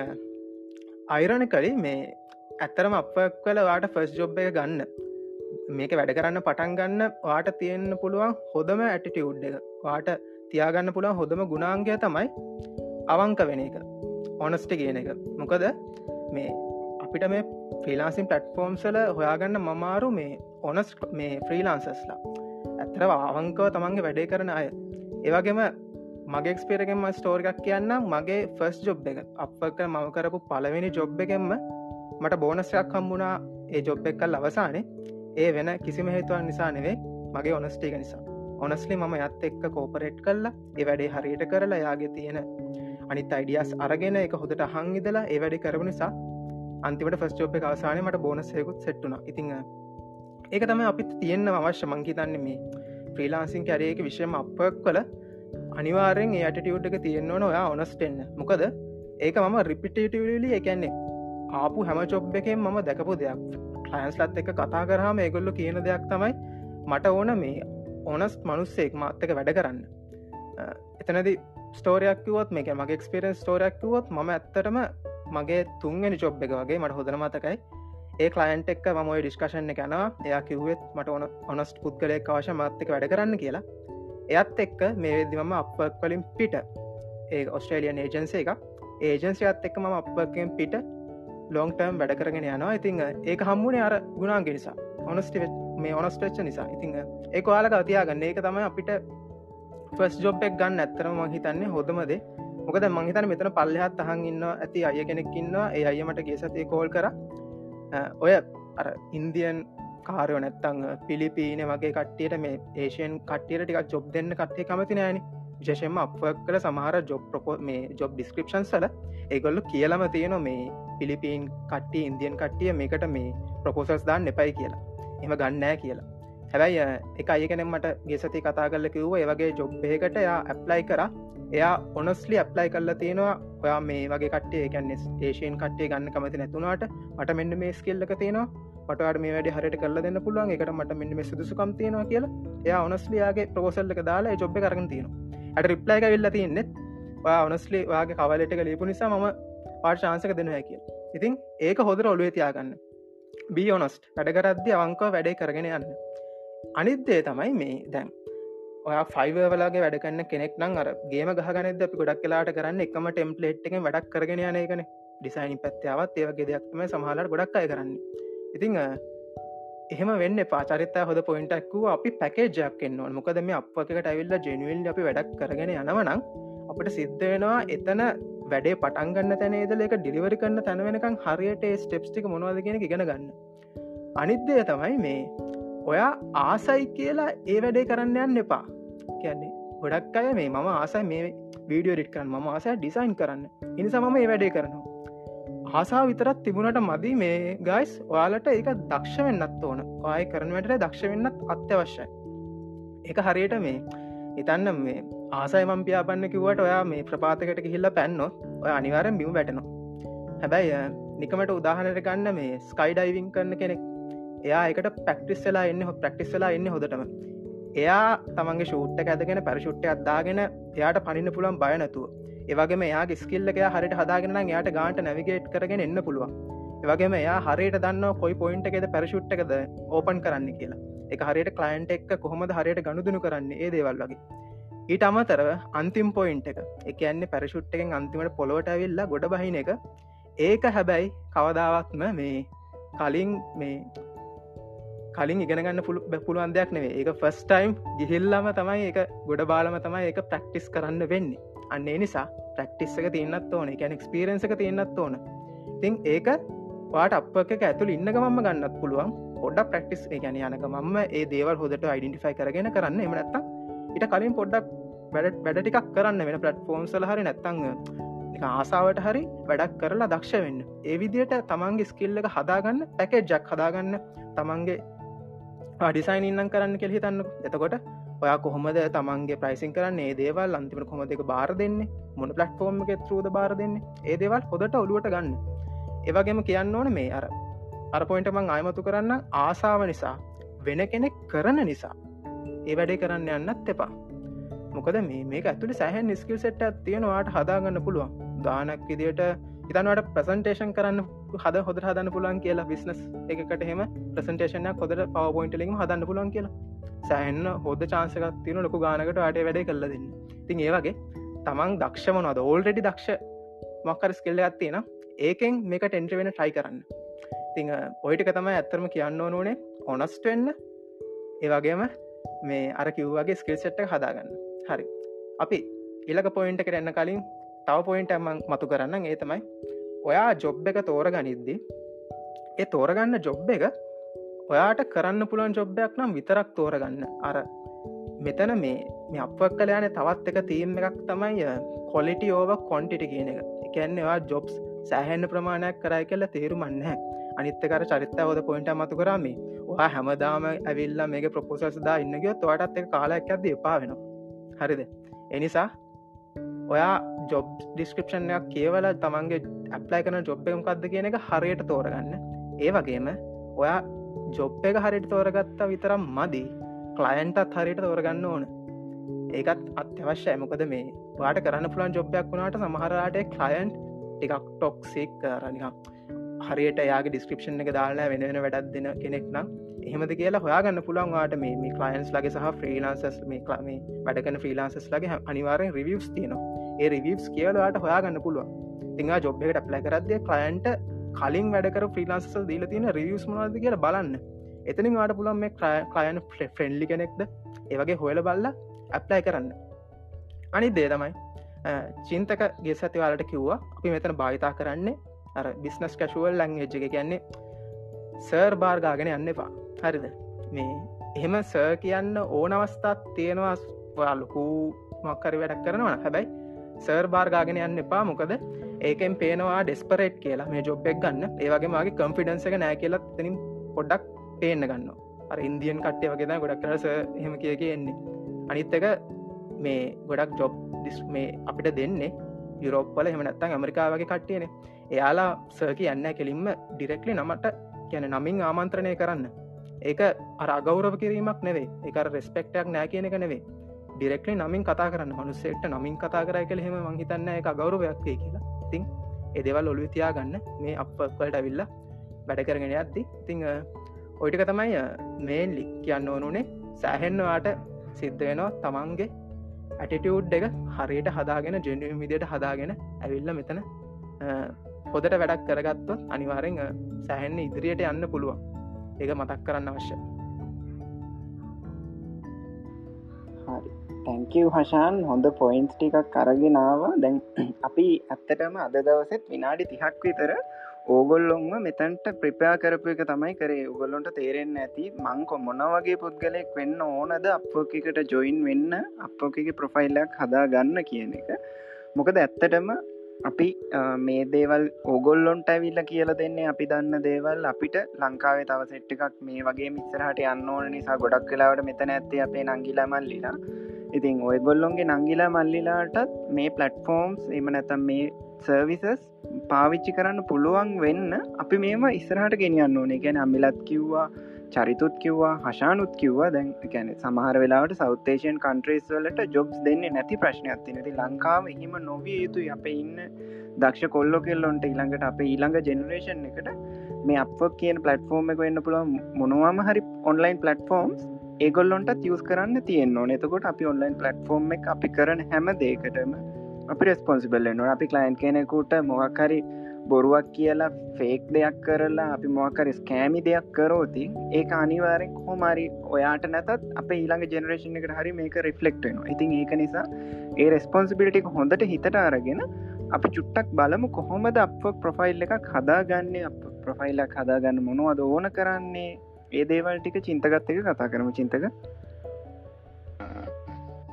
අයිරණ කලින් මේ ඇත්තරම අප කල වාට ෆස් ජොබ් එක ගන්න. මේක වැඩ කරන්න පටන් ගන්න වාට තියෙන්න්න පුළුවන් හොදම ඇටිටියුඩ් එක. වාට තියාගන්න පුළුවන් හොඳම ගුණාංගය තමයි අවංක වෙන එක. ඕනස්ට කියන එක. මොකද මේ අපිට මේ ෆ්‍රීලාන්සින් පලට්ෆෝම්සල හොයාගන්න මමාරු මේ ඔනස් මේ ෆ්‍රීලාන්සස්ලා ඇතර අවංකව තමන්ගේ වැඩේ කරන අය. ඒවගේම මගේ එක්ස්පේරගෙන්ම ස්ටෝරිකක් කියන්න මගේ ෆස් ජොබ් එක. අපක මම කරපු පලවෙනි ජොබ් එකෙන්ම මට බෝනස්යක් හම්බුණා. ඒ ජොබ් එක්කල් අවසානේ. ඒ වෙන කිසිම හේතුවන් නිසා නෙවේ මගේ ඔනස්ටේක නිසා. ඔනස්ලි මම යත් එක්ක කෝපරේට් කල්ලා ඒ වැඩේ හරියට කරලා යාගේ තියෙන අනිත් අයිඩියස් අරගෙන එක හොදට හං ඉදලා ඒ වැඩි කරපු නිසා අන්තිමට ෆස් ජෝප් එක අවසානය මට බෝනසයකුත් සෙට්ටුන ඉතිං ඒක තම අපිත් තියෙන්න්න අවශ්‍ය. මංහිතන්න මේ ෆ්‍රීලාන්සින් කැරේක විශ්යම අපක් කළ අනිවාරෙන් ඒටටියුට් එක තියෙන්න්න ඔයා ඔනස්ටෙන්න මොකද ඒක මම රිපිටේටලි එකන්නේ ආපු හැම චොබ් එකෙන් මම දැකපු දෙයක්. ක්ලයින්ස්ලත් එක කතා කරහම ඒගොල්ල කියන දෙයක් තමයි මට ඕන මේ ඕනස් මනුස්සෙක් මාත්තක වැඩ කරන්න. එතනද ස්ටෝරයක්කිවත් මේක මගේ එක්ස්පිරෙන් ස්ටෝරයක්කිවොත් ම ඇත්තටම මගේ තුන්ගනි චොබ් එක වගේ මට හොදර මතකයි. ඒ කලයින්ට එක් ම ඩිස්කශන කනවා එයා කිව්වෙත් මට ඕන ඔනස්ට පුද්ගලය අවශ මත්තක වැඩ කරන්න කියලා. එයත් එක්ක මේ වෙදදිමම අප කලින් පිට. ඒ ඔස්ට්‍රේලියන් ඒජන්සේ එක ඒජන්සියත් එක්ක ම අපකින් පිට ලෝන්ටර්ම් වැඩ කරගෙන යනවා. ඉතිං ඒක හම්මුණේ අර ගුණාන්ගේ නිසා. ඔනස්ටි මේ ඔනස්ටච්ච නිසා. ඉතිං ඒ වාලක අතියාගන්න ඒක තමයි අපිට ෆස් ජොබ්බෙක් ගන්න ඇත්තරම මහිතන්නේ හොදමදේ මොකද මංහිතන මෙතන පල්ලෙහත් අහන් ඉන්න ඇති අය කෙනෙක් ඉන්නවා ඒ අයමට ගේ සතිය කෝල් කර. ඔය අර ඉන්දියන් කාරයෝ නැත්තං පිලිපීන වගේ කට්ටියට මේ ඒෂයන් කට්ටියට ටික ජොබ් දෙන්න කට්ටේ කමති නෑන. විශෂෙන්ම අප කළ සමහර ජොබ් ප්‍රපෝ මේ ජොබ් ඩිස්ක්‍රපෂන් සල ඒගොල්ලු කියලම තියෙන මේ පිලිපීන් කට්ටිය ඉන්දියන් කට්ටිය මේකට මේ ප්‍රපෝසල්ස් දාන්න එපයි කියලා. එම ගන්නෑ කියලා. හැබැයි එක අයකනෙ මට ගෙසති කතා කල්ල කිව්ව ඒවගේ ජොබ්බයකට යා ඇප්ලයි කර. එයා ඔනස්ලි ඇප්ලයි කල්ල තියෙනවා. ඔයා මේ වගේ කටේ ගැන්න ඒෂයෙන් කටේ ගන්න කමති නැතුනාට මට මෙන්න මේ ස්කෙල්ලක තියෙනවා. මට මේ වැඩ හරට කල දෙන්න පුළුවන්. එකට මට මෙන්න මේ සුදුසුකම් තියෙනවා කියලා. එයා ඔනස්ලියාගේ ප්‍රෝසල්ලක දාලා ජොබ් කරගෙන තියෙනවා. ඇට රිප්ලයික වෙල්ල තියන්නෙත් ඔනස්ලි වාගේ කවලට ලිපු නිසා මම පාර්ශාන්සක දෙන හැකිය ඉතින් ඒක හොදර ඔලුවේ තියාගන්න. බී ඔනස්ට වැඩකරද්දි අවංකව වැඩේ කරගෙන යන්න. අනිත්දේ තමයි මේ දැන්. ඔය ෆයිවවලගේ වැඩකන්න කෙනෙක් නම් අර ගේම ගහගනද අපි ගොඩක් කලාට කරන්න එකම ටෙම්පලේට් එක වැඩක් කරගෙන යන එකන. ඩිසයින් පැත්තාවත් ඒවගේ දෙයක්ම සමහලට ගොඩක් අය කරන්න. ඉතිං එහෙම වෙන්න පාචරිත හොද පොයින්ටක්ව අපි පැකේජයක් එන්නවා මොකද මේ අපකට ඇවිල්ල ජෙනුවල් අපි වැඩක් කරගෙන යනවනම් අපට සිද්ධ වෙනවා එතන වැඩේ පටන්ගන්න තැනේදල එක ඩිලිවරි කන්න තැනවෙනකම් හරියට ස්ටෙප්ටික මොනවද කියෙන ඉගෙන ගන්න. අනිත්දය තමයි මේ ඔයා ආසයි කියලා ඒ වැඩේ කරන්න යන්න එපා. කියන්නේ ගොඩක් අය මේ මම ආසයි මේ වීඩියෝ රිට් කරන්න ම ආසය ඩිසයින් කරන්න. ඉනිසා මම ඒ වැඩේ කරනවා. ආසා විතරත් තිබුණට මදි මේ ගයිස් ඔයාලට ඒක දක්ෂ වෙන්නත් ඕන. ආය කරනවට දක්ෂ වෙන්නත් අත්‍යවශ්‍යයි. එක හරියට මේ ඉතන්න මේ ආසයි මම් පියාපන්න කිවට ඔයා මේ ප්‍රපාතකට ගිහිල්ල පැන්නොත් ඔය අනිවාරෙන් බිම වැටනවා. හැබැයි නිකමට උදාහනට ගන්න මේ ස්කයිඩයිවිං කරන කෙනෙක්. එයා එකට පැක්ටිස් වෙලා එන්න හො ප්‍රක්ටිස් වෙලා එන්න හොදටම එයා තමන්ගේ ෂූට්ට ඇදගෙන පැරශුට්ට අදදාගෙන එයාට පනින්න පුළන් බයනතුව ඒවගේම එයා ස්කිල්ලක හරිට හදාගෙන එයාට ගාන්ට නැවිගේට් කරගෙන එන්න පුළුවන්. ඒවගේම එයා හරියට දන්න කොයි පොයින්ට එකෙද පැරශුට්ටකද ඕපන් කරන්න කියලා. එක හරියට කලයින්ට එක් කොහොමද හරියට ගණුදුනු කරන්නේ? ඒ දේවල් වගේ. ඊට අමතරව අන්තිම් පොයින්ට එක. එකන්නේ පැරශුට්ටකෙන් අන්තිමට පොලොට ඇවිල්ලා ගොඩ බහින එක. ඒක හැබැයි කවදාවත්ම මේ කලින් මේ කලින් ඉගෙනගන්න පුළු පුළුවන් දෙයක් නෙවේ ඒක ෆස්ටයිම් ගිහිල්ලම තමයි ඒක ගොඩ බාලම තමයි ඒක ප්‍රක්ටිස් කරන්න වෙන්නේ. අන්නේ නිසා ප්‍රක්ටිස් එක තියන්නත් ඕන. එකැන එක්ස්පිරන්ස එක තියන්නත් ඕන. තිං ඒක පාට අප එක ඇතුළ ඉන්නක මම ගන්නත් පුළුවන්. පොඩ්ඩක් ප්‍රක්ටිස් ගැන යනක මම ඒ දේවල් හොදට අයිඩෙන්ටිෆයි කරගෙන කරන්න. එමනත්තා ඉට කලින් පොඩ්ඩක් වැඩ වැඩ ටිකක් කරන්න වෙන පලට් ෆෝම් සල හරි නැත්තං ආසාාවට හරි වැඩක් කරලා දක්ෂ වෙන්න. ඒ විදියට තමන්ගේ ස්කිල්ල එක හදාගන්න පැකෙජ්ජක් හදාගන්න තමන්ගේ ඩිසයින් ඉන්නම් කරන්න කෙල් හිතන්න එතකොට ඔයා කොහොමද තමන්ගේ ප්‍රයිසින් කරන්න? ඒ දේවල් අන්තිමට කොම දෙක බාර දෙන්නේ? මොන පලට්ෆෝර්ම් එක ත්‍රූද බාර දෙන්නේ? ඒ දේවල් හොදට ඔලුවට ගන්න. ඒවගේම කියන්න ඕන මේ අර අර පොයින්ට මං අයමතු කරන්න ආසාාව නිසා වෙන කෙනෙක් කරන නිසා. ඒ වැඩේ කරන්න යන්නත් එපා. මොකද මේ මේ ඇතුළි සැහන් ස්කිල් සෙට් තියෙනවාට හදාගන්න පුළුවන්. දානක් විදියට ඉතන්වට ප්‍රසන්ටේෂන් කරන්න හද හොද හදන්න පුලන් කියලා බිස්නස් එකට හෙම ප්‍රසන්ටේෂන කොදට පව පොයින්ටලිම හදන්න පුලන් කියලා. සෑහන්න හොද චාන්සකක් තියන ලොකු ගානකට අට වැඩ කල්ල දෙන්න. තින් ඒවගේ තමන් දක්ෂමනවද ඕල්රෙඩි දක්ෂ මක්කර ස්කෙල්ල ඇත්තියෙන ඒකෙන් මේක ටෙන්ට්‍ර වෙන ට්‍රයි කරන්න. තිං ඔයිටික තමයි ඇත්තරම කියන්න ඕනුනේ ඔනස්ට වෙන්න. ඒවගේම මේ අර කිව්වාගේ ස්කිල් සෙට්ට හදාගන්න. හරි. අපි ඉලක පොයින්ට කරන්න කලින් තව පොයින්ට ඇමන් මතු කරන්න ඒ තමයි ඔයා ජොබ් එක තෝර ගනිද්දි ඒ තෝරගන්න ජොබ් එක ඔයාට කරන්න පුළුවන් ජොබ්බයක් නම් විතරක් තෝරගන්න. අර මෙතන මේ මේ අපක් කල යන තවත් එක තීම් එකක් තමයි කොලිටි ඕව කොන්ටිට කියන එක. එකන්නවා ජොබ්ස් සෑහෙන්න්න ප්‍රමාණයක් කරයි කියලා තේරුමන්න අනිත්තකර චරිත ෝද පොයින්ට මතු කරම. වා හැමදාම ඇවිල්ල මේක ප්‍රපෝසස්දා ඉන්නගියොත් තොටත් එක කාලයක් ඇද එපා වෙනවා. හරිද? එනිසා ඔයා ජොබ් ඩිස්ක්‍රපෂන්යක් කියවල තමන්ගේ ඇප්ලයි කන ජොබ් එකමකක්ද කියන එක හරියට තෝරගන්න. ඒ වගේම ඔයා ජොබ් එක හරිට තෝරගත්තා විතරම් මදි කලයන්ටත් හරියට තෝරගන්න ඕන. ඒකත් අත්‍යවශ්‍ය මොකද මේ වාට කරන්න පුළන් ජොබ්යක් වුණට සමහරට කලයන්් ටිකක් ටොක්සික් කරනිකම් හරියට යාගේ ඩිස්ක්‍රපෂන් එක දාලා වෙන වෙන වැඩත් දෙන කෙනෙක් නම් එහෙමද කියලා හොයාගන්න පුළුවන් වාට මේ කලයින්ස් ලගේ සහ ෆ්‍රීලාන්සස් මේ ක්ලාමේ වැඩකන ෆ්‍රීලාන්සස් ලගේ අනිවාරෙන් රිවියස් තියනවා. ඒ රිවියස් කියලවාට හොයාගන්න පුළුවන්. තිංහා ජොබ් එකට ප්ලයි කරදය කලයින්ට කලින් වැඩකර ෆ්‍රීලාන්ස දීල තියෙන රිවියස් මනද කියලා බලන්න. එතනින් වාට පුළන් මේ කලයන් ෆ්‍රෙන්ඩලි කෙනෙක්ද? ඒවගේ හොයල බල්ල ඇප්ලයි කරන්න. අනි දේ තමයි චින්තක ගේ සතිවාලට කිව්වා අපි මෙතන භාවිතා කරන්නේ අර බිස්නස් කැශුවල් ලං එජ්ජ එක. කියන්නේ සර් බාර්ගාගෙන යන්න එපා. හරිද? මේ එහෙම සර් කියන්න ඕන අවස්ථාත් තියෙනවා ලොකු මක්කරි වැඩක් කරනවා හැබැයි සර් බාර්ගාගෙන යන්න එපා. මොකද ඒකෙන් පේනවා ඩෙස්පරේට් කියලා. මේ ජොබ්බෙක් ගන්න. ඒවගේ මගේ කම්ෆිඩන්ස එක නෑ කියලත් තනින් පොඩ්ඩක් පේන්න ගන්න අර ඉන්දියන් කට්ටය වගේ ගොඩක් කරස හෙම කිය කියෙන්නේ අනිත් එක මේ ගොඩක් ජොබ් ඩිස් මේ අපිට දෙන්නේ යුරෝප්පල හෙමනත්තන් ඇමරිකා වගේ කට්ටියනේ. එයාලා සර්ක යන්න කෙලින්ම ඩිරෙක්ලි නමට කියන නමින් ආමන්ත්‍රණය කරන්න. ඒක අර අගෞරව කිරීමක් නෙවේ එක රෙස්පෙක්ටයක් නෑ කියන එක නෙවේ ඩිරෙක්ලි නමින් කතා කරන්න. මනුස්සෙක්ට නමින් කතා කරයි කළ හෙම මංහිතන්න එක ගෞරවයක් වේ කියලා. තිං එදෙවල් ඔලු තියා ගන්න මේ අපකට ඇවිල්ල වැඩ කරගෙන අද්දි තිං ඔයිටික තමයි මේන්ලි කියන්න ඕනුනේ. සෑහෙන්නවාට සිද්ධ වෙනවා තමන්ගේ ඇටිටියුඩ් එක හරියට හදාගෙන ජෙනුවම් විදියට හදාගෙන ඇවිල්ල මෙතන හොදට වැඩක් කරගත්ව අනිවාරෙන් සැහෙන්න ඉදිරියට යන්න පුළුවන්. ඒක මතක් කරන්න අවශ්‍ය තැංකව හෂාන් හොඳ පොයින්ස් ටිකක් කරගෙනාව දැන් අපි ඇත්තටම අද දවසෙත් විනාඩි තිහක් විතර ඕගොල්ලොන්ම මෙතැන්ට ප්‍රිපයා කරපු එක තමයි කරේ. උගොල්ලොන්ට තේරෙන්න ඇති මංකො මොන වගේ පුද්ගලෙක් වෙන්න ඕනද අපෝකට ජොයින් වෙන්න අපෝකගේ ප්‍රොෆයිල්ලක් හදා ගන්න කියන එක. මොකද ඇත්තටම අපි මේ දේවල් ඕගොල්ලොන්ට ඇවිල්ල කියල දෙන්නේ අපි දන්න දේවල් අපිට ලංකාවේ තව සෙට්ට එකක් මේ වගේ මිස්සරහට යන්න ඕන නිසා ගොඩක් කලාවට මෙතන ඇත්තේ අපේ නංගිලමල්ලිලා ඉතින් ඔයගොල්ලොන්ගේ නංගිලා මල්ලිලාටත් මේ පලට්ෆෝර්ම්ස් එම නැතම් මේ සර්විසස් පාවිච්චි කරන්න පුළුවන් වෙන්න අපි මේම ඉස්සරහට ගෙනියන්න ඕනේ. ගැන අමිලත් කිව්වා චරිතුත් කිව්වා හශානුත් කිව්වා. දැන් ගැන සමහර වෙලාට සෞතේෂන් කන්ට්‍රේස් වලට ජොබ්ස් දෙන්නේ නැති ප්‍රශ්නයක් තිනති ලංකාව හිම නොවිය යුතු අප ඉන්න දක්ෂ කොල්ලො කෙල්ලොන්ට ඊළඟට අප ඊළඟ ජෙනරේෂන් එකට. මේ අප කියන පලටෆෝර්ම් එක වෙන්න පුළුවන් මොනවාම හරි ඔන්ලයින් පලටෆෝර්ම්ස් ඒගොල්ලොන්ට තියස් කරන්න තියෙන් ඕන. එතකොට අපි ඔන්ලයින් පලටෆෝර්ම් එක අපි කරන හැම දේකටම අපි රෙස්පොන්සිබල් නවා අපි කලයින් කෙනෙකුට මොහක්හරි බොරුවක් කියලා ෆේක් දෙයක් කරලා අපි මොකර ස්කෑමි දෙයක් කරෝති ඒ අනිවාරෙන් හොමරි ඔයාට නැතත් අප ඊළඟ ජෙනරේෂන් එකට හරි මේක රිෆලෙක්ටනවා ඉතින් ඒක නිසා ඒ රෙස්පොන්සිබිලිටික හොඳට හිතට අරගෙන අපි චුට්ටක් බලමු කොහොමද අප ප්‍රොෆයිල් එකක් හදාගන්නේ අප ප්‍රොෆයිල්ලක් හදාගන්න මොනවද ඕන කරන්නේ. ඒ දේවල් ටික චින්තගත් එක කතා කරම. චින්තක?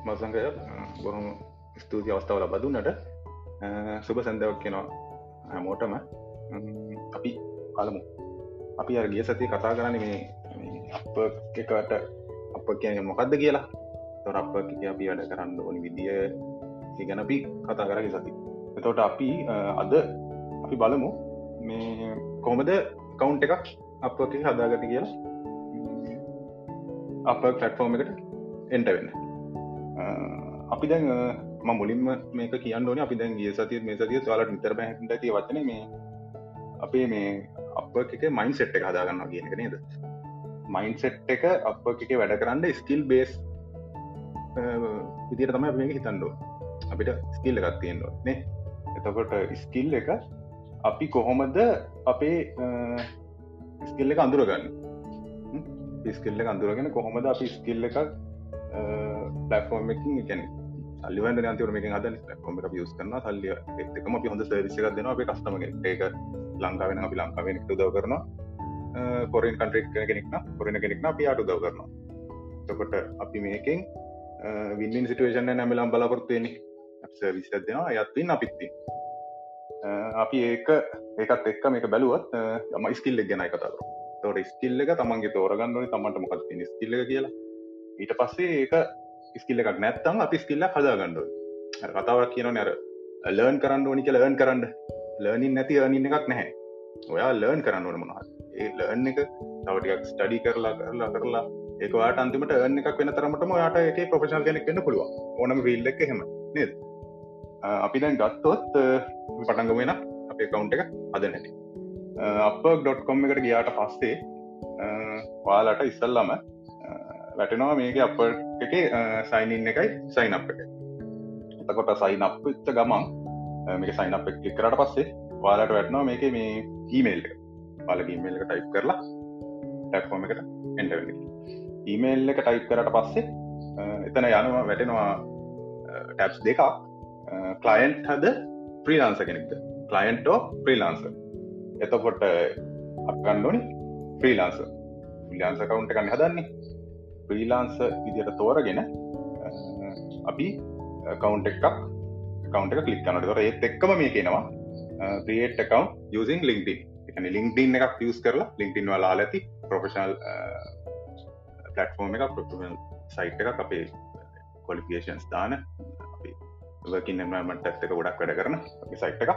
මසංකය බොහොම ස්තුති අවස්ථාව ලබදුන්නට සුභ සැන්දවක් කෙනවා හැමෝටම අපි කලමු අපි අරගිය සතිය කතා කරන්න මේ අප එකට අප කියන මොකක්ද කියලා. තොර අප අපි වැඩ කරන්න ඕනි විදිිය ගැන අපි කතා කරග සති එතවට අපි අද අපි බලමු මේ කොමද කවුන්් එකක් අප හදාගත කියලා. අප පලට්ෆෝර්ම එකට එන්ට වෙන්න. අපි දැන් ම මුලින්ම මේක කියන්න ඕන. අපි දැන් ගිය සතිය මේ සතිය වාලට නිතර බැහට ඇති වචන මේ අපේ මේ අප එක මයින් සෙට් එක හදාගන්නවා කියන එක නේද? මයින් සෙට් එක අප එක වැඩ කරන්න ස්කිල් බේස් විදිර තමයි මේ හිතන්ඩෝ අපිට ස්කිල් එකක් තියෙන්ඩෝ නේ. එතකොට ස්කිල් එක අපි කොහොමද අපේ ස්කිල්ල එක අඳුරගන්න? ස්කිල්ල එක අඳුරගෙන කොහොමද අපි ස්කිල්ල එකක් පලෆෝර්ම් එකින් එකැන සල්ලිවන්ට නතිවර මේ හද කොම යස් කරන සල්ලිය එක්ම අපි හොඳ සර්විසික දෙන අප කස්ටමග ඒක ලංකාවෙන අපි ලංකාවෙන උදව කරනවා. පොරෙන් කන්ට්‍රෙක් කෙනෙක්න පොරෙන කෙනෙක්න අපි අට උදව කරනවා. තකොට අපි මේකෙන් වින්ින්. සිටුවේෂන් නැමලම් බලාපොරත්තුවෙන සර්විස දෙනවා අයත්තින් අපිත්ති අපි ඒක ඒකත් එක්ක මේක බැලුවත් ම ස්කිල්ල ගැනයි කතාර තොට ස්කිල්ල එක තමන්ගේ තෝරගන්නවන තමන්ට මොකත් ස්කිල්ල කියලා. ඊට පස්සේ ඒක ස්කිල්ල එකක් නැත්තම් අපි ස්කිල්ල හදාගණ්ඩුව කතාවක් කියන අර ලර්න් කරන්න ඕනි කියලා ලර්න් කරන්න. ලර්නින් නැති අනින්න එකක් නැහැ. ඔයා ලර්න් කරන්න ඕන මොනහ ඒ ලර්න් එක තවටික් ස්ටඩි කරලා කරලා කරලා ඒකවාට අන්තිමට එන්න එකක් වෙන තරමටම යාට එක ප්‍රපශල් කෙනෙක් වෙන්න පුළුව ඕනම විල්ල එක හෙම නේද? අපි දැන් ගත්තොත් පටන්ග වෙන අපේ කවුන්් එක අද නැති. අප.කොම් එකට ගියාට පස්සේ වාලට ඉස්සල්ලම වැටෙනවා මේක අප එක සයිනින් එකයි සයින් අප එක. එතකොට සයින් අප ච්ච ගමන් මේක සයින් අප කරට පස්සේ වාලට වැටනවා මේක මේ ඊමේල් පාල ඊමේල් එක ටයිප් කරලා ටැක්ෆෝම එකට එන්ටවෙන්න ඊමේල් එක ටයිප් කරට පස්සේ එතන යනවා වැටෙනවා ටැප්ස් දෙකක්. කලයින්් හද ප්‍රීලාන්ස කෙනෙක්ද? කලයින්ටෝ ප්‍රීලාන්ස එතකොට අපගන්නඩෝනි ෆ්‍රීලාන්ස ිලාන්ස කවුන්ට කන්න හදන්නේ. ෆ්‍රීලාන්ස විදියට තෝරගෙන අපි කවුන්ට එකක් කවන්ට කලික් කනට තොර ඒත් එක්කම මේ කෙනවා ප්‍රියේට් කවන්් යසින් ලින්ක්ඩින් එක ලින්ක්ඩින් එකක් යස් කරලා ලින්ක්ටින් වලා ඇති ප්‍රොෆෙෂනල් පලටෆෝර්ම එක ප්‍රොෆෙල් සයිට් එක අපේ කොලිෆේෂන්ස් දාන වකින් එන්මට ඇත්තක ගොඩක් වැඩ කරන සයිට් එක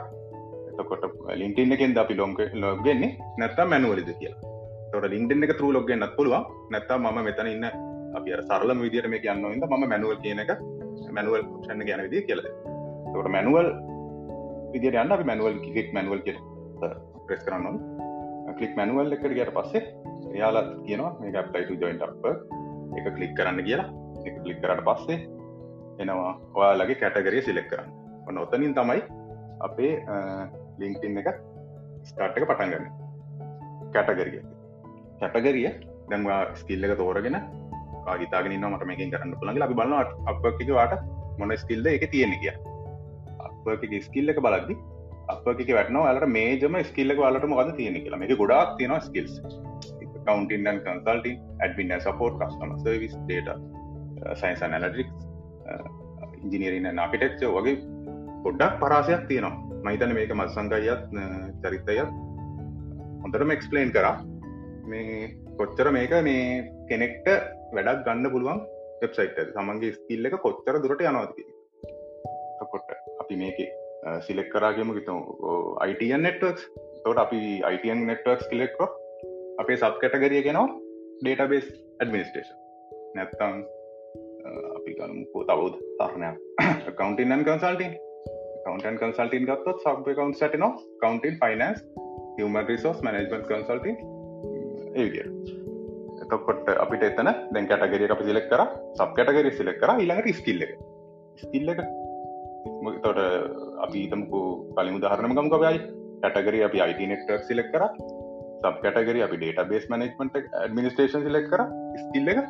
එතකොට ලින්ටින් එකෙන් අපි ලොංක ලොග්ගෙන්නේ නැත්තම් මැනුවලිද කියලා. තොට ලින්ටෙන් එක තුරු ලොග්ගෙන්න්නත් පුළුවන්. නැත්තා ම මෙතන ඉන්න අපි සරල විදිර මේ කියන්න ඉද ම මැනුවල් කියන එක මැනුවල් ෂන්න ගැන විදි කියලද තොට මැනුවල් විදිර යන්න අපි මැනුවල් කිෙක් මැනුවල් කිය ප්‍රෙස් කරන්න කලික් මැනුවල් එකට ගට පස්සේ එයාලත් කියනවා මේ අප්ලයිට ජොයින්ට අප එක කලික් කරන්න කියලා. එක කලික් කරට පස්සේ එනවා ඔයාලගේ කැටගරිය සිලෙක් කරන්න. ඔන්න ඔතනින් තමයි අපේ ලිංක්ටින් එක ස්ටාර්ට් එක පටන්ගන්න කැටගරිය කැටගරිය. දැන්වා ස්කිල්ල එක තෝරගෙන කාගතාගෙන මට මේකින් කරන්න පුළන්ගේ අපි බලන්න අපකික වාට මොන ස්කිල්ද එක තියෙන කිය අපක ස්කිල්ල එක බලද්දි අපක වැටන වලට මේජම ස්කිල්ල වලට මොකද තියෙන කියලා. මේ ගොඩක් තියෙන skills accounting consulting admin support customer service data science analytics engineering architecture වගේ පොඩ්ඩක් පරාසයක් තියෙනවා. මහිතන මේක මත්සංගයත් uh, චරිතයත් හොඳටම එක්ස්පලේන් කරා. මේ කොච්චර මේක මේ කෙනෙක්ට වැඩක් ගන්න පුළුවන් වෙබ්සයිට සමන්ගේ ස්කිල්ල එක කොච්චර දුරට යනවාති කොට අපි මේක සිලෙක් කරාගේම ගිතම අයිටන් නෙට්වක් තොට අපි අයිටන් නෙට්වක් කිලෙක්ව අපේ සබ් කැටගරිය ගෙනවා ඩේටබේස් ඇඩමිනිස්ටේෂන් නැත්තං අපි ගනමුකෝ තවද තරණයක්. කවන්ටන් කන්සල්ටින් කවන්ටන් කන්සල්ටින් ගත්තොත් සබ් කවන්් සටන accounting finance human resource management consulting ඒවිදිර එතකොට අපිට එතන දැන් කැටගරිය අපි සිලෙක් කර සබ් කැටගරි සිලෙක් කර ඉළඟට ස්කිල්ල එක. ස්කිල්ල එක තොට අපි තමකු කලින් උදාහරණම ගම් කවයි කැටගරි අපි අයිට නෙට්ක් සිලෙක් කර. සබ් කැටගරි අපි ඩේට බේස් මනජමට ඇඩමිනිස්ටේෂන් සිලෙක් කර. ස්කිල්ල එක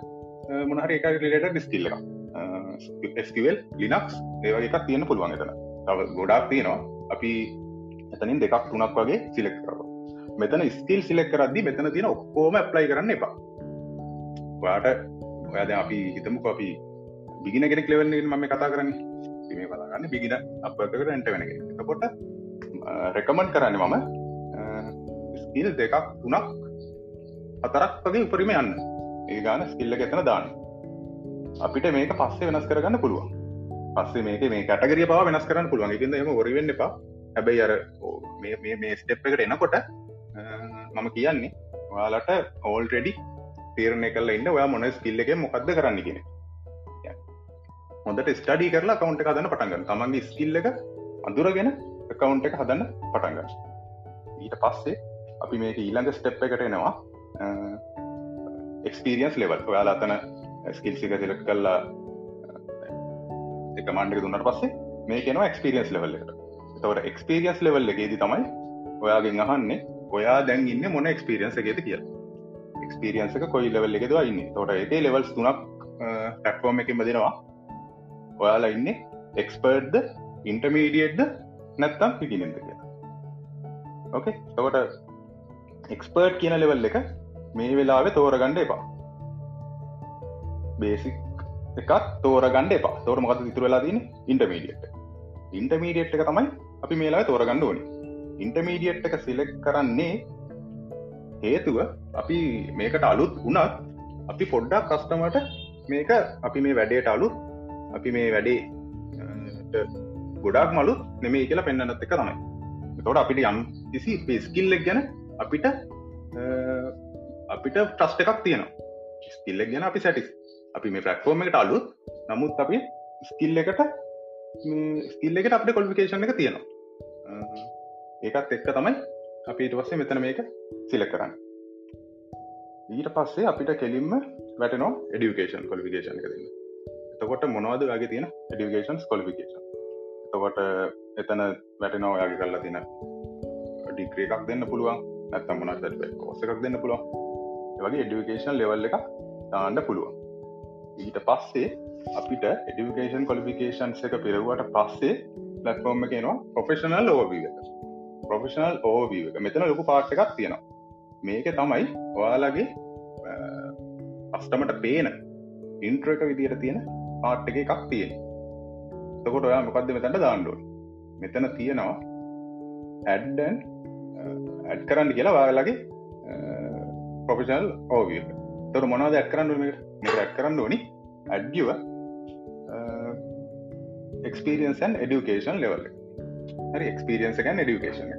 මොනහර එක රිලට ඩිස්කිල්ල ස්කවල් ලිනක්ස් ඒවගේ එකක්. තියෙන පුළුවන් එතන. තව ගොඩක් තියෙනවා. අපි එතනින් දෙකක් තුනක් වගේ සිලෙක් කරව මෙතන ස්කිල් සිලෙක් කරදදි මෙතන තියෙන ඔක්කෝම ප්ලයි කරන්න එපා. වාට ඔයාද අපි හිතමුක අපි බිගින කෙනෙක් ලෙවල්ලින් මම කතා කරන්න. මේ බලාගන්න බිගින අපකට ඇට වෙනක එතකොට රෙකමන්් කරන්න මම ස්කිල් දෙකක් තුනක් අතරක් වගේ උපරිම යන්න. ඒ ගාන ස්කිල්ල එතන දාන්න. අපිට මේක පස්සේ වෙනස් කරගන්න පුළුවන්. පස්සේ මේක මේ කටගරිය පව වෙනස් කරන්න පුළුවන්. ඉතින්ද එම ඔරිවෙන්න එපා. හැබැයි අර මේ ස්ටෙප් එකට එනකොට මම කියන්නේ ඔයාලට ඕල්ටෙඩි තීරණය කල ඉන්න ඔයා මොන ස්කිල්ල එක මොකක්ද කරන්න කියෙන හොඳට ස්ටඩි කරලා කවන්ට එක හදන්න පටන්ගන්න තමන්ගේ ස්කිල්ල එක අඳුරගෙන කවුන්් එක හදන්න පටන්ගන්න ඊට පස්සේ අපි මේක ඊළඟ ස්ටෙප් එකට එනවා. එක්ස්පිරියන්ස් ලෙවල් ඔයාලා අතන ස්කිල්සික සිලක් කල්ලා එක මණ්ඩක uh, දුන්නට පස්සේ මේ කෙනවා එක්ස්පිරියන්ස් ලෙවල් එකට. තවට එක්ස්පිරියන්ස් ලෙවල් එකේදී තමයි ඔයාගෙන් අහන්නේ ඔයා දැන් ඉන්න මොන එක්ස්පිරියන්ස එකෙද කිය එක්ස්පිරියන්ස එක කොයි ලෙවල් එකෙද ඉන්න? තොට එකේ ලෙවල්ස් තුනක් පැට්ෆෝර්ම් එකින් බදිනවා ඔයාලා ඉන්න එක්ස්පර්ඩ්ද ඉන්ටමීඩියට්ද නැත්තම් පිටිනෙද කියලා. ඕකේ තකොට එක්ස්පර්ට් කියන ලෙවල් එක මේ වෙලාවෙ තෝරගණ්ඩ එපා. බේසික් එකත් තෝරගණඩ එපා. තෝර මකත ඉතුර වෙලා තින ඉන්ටමීඩියට් ඉන්ටමීඩියට් එක තමයි අපි මේලා තෝරගණ්ඩ ඕනි. ඉන්ටමීඩියට් එක සිලෙක් කරන්නේ හේතුව අපි මේකට අලුත් වනත් අපි පොඩ්ඩක් කස්ටමට මේක අපි මේ වැඩේට අලුත් අපි මේ වැඩේ ගොඩක් මලුත් නෙමේ කියලා පෙන්න්නනත් එක තමයි. තොට අපිට යම් කිසි පෙස්කිල්ලෙක් ගැන අපිට අපිට ට්‍රස්ට එකක් තියෙනවා. ස්කිල්ලෙක් ගැන අපි සැටිස් අපි මේ ප්‍රක්ෆෝර්ම එකට අලුත් නමුත් අපි ස්කිල් එකට ස්කිල් එකට අපට කොල්ිකේෂන් එක තියෙනවා. ඒකත් එක්ක තමයි අපි ඉට පස්සේ මෙතන මේක සිල කරන්න. ඊට පස්සේ අපිට කෙලින්ම වැටනෝ එඩිකේෂන් කොලිකේෂන් කරන්න එතකොට මොනවද වගේ තියෙන එඩිකේෂන් කොලිකේෂන් එතකොට එතන වැටනෝ ඔයාගේ කරලා තින ඩික්‍රේ එකක් දෙන්න පුළුවන් ඇත්තම් මොනත් කෝස එකක් දෙන්න පුළුවන්. වගේ එඩිකේෂන් ලෙවල් එක තාන්න පුළුවන්. ඊට පස්සේ අපිට එඩිකේෂන් කොලිෆිකේෂන්ස් එක පිරවට පස්සේ ලක්ෆෝර්ම් එකනවා ප්‍රොෆෙෂනල් ඕවී එක. ප්‍රොෆෙෂනල් ඕවී එක. මෙතන ලොකු පාට් එකක් තියෙනවා. මේක තමයි ඔයාලගේ අස්ටමට පේන ඉන්ට්‍ර එක විදියට තියෙන පාට් එක එකක් තියෙන තකොට ඔයා මොකක්ද මෙතැට දාණ්ඩුව මෙතන තියෙනවා ඇඩ්ඩන් ඇඩ් කරන්න කියලා වාලගේ ප්‍රොෆෙෂනල් ඕවිය තොර මොනාද ඇත් කරන්න මේට රැක් කරන්න ඕනි අඩ්ියව එක්ස්පිරියන්සන් එඩියුකේෂන් ලෙවල් හරි එක්ස්පිරියන්ස ගැන් එඩියුකේෂන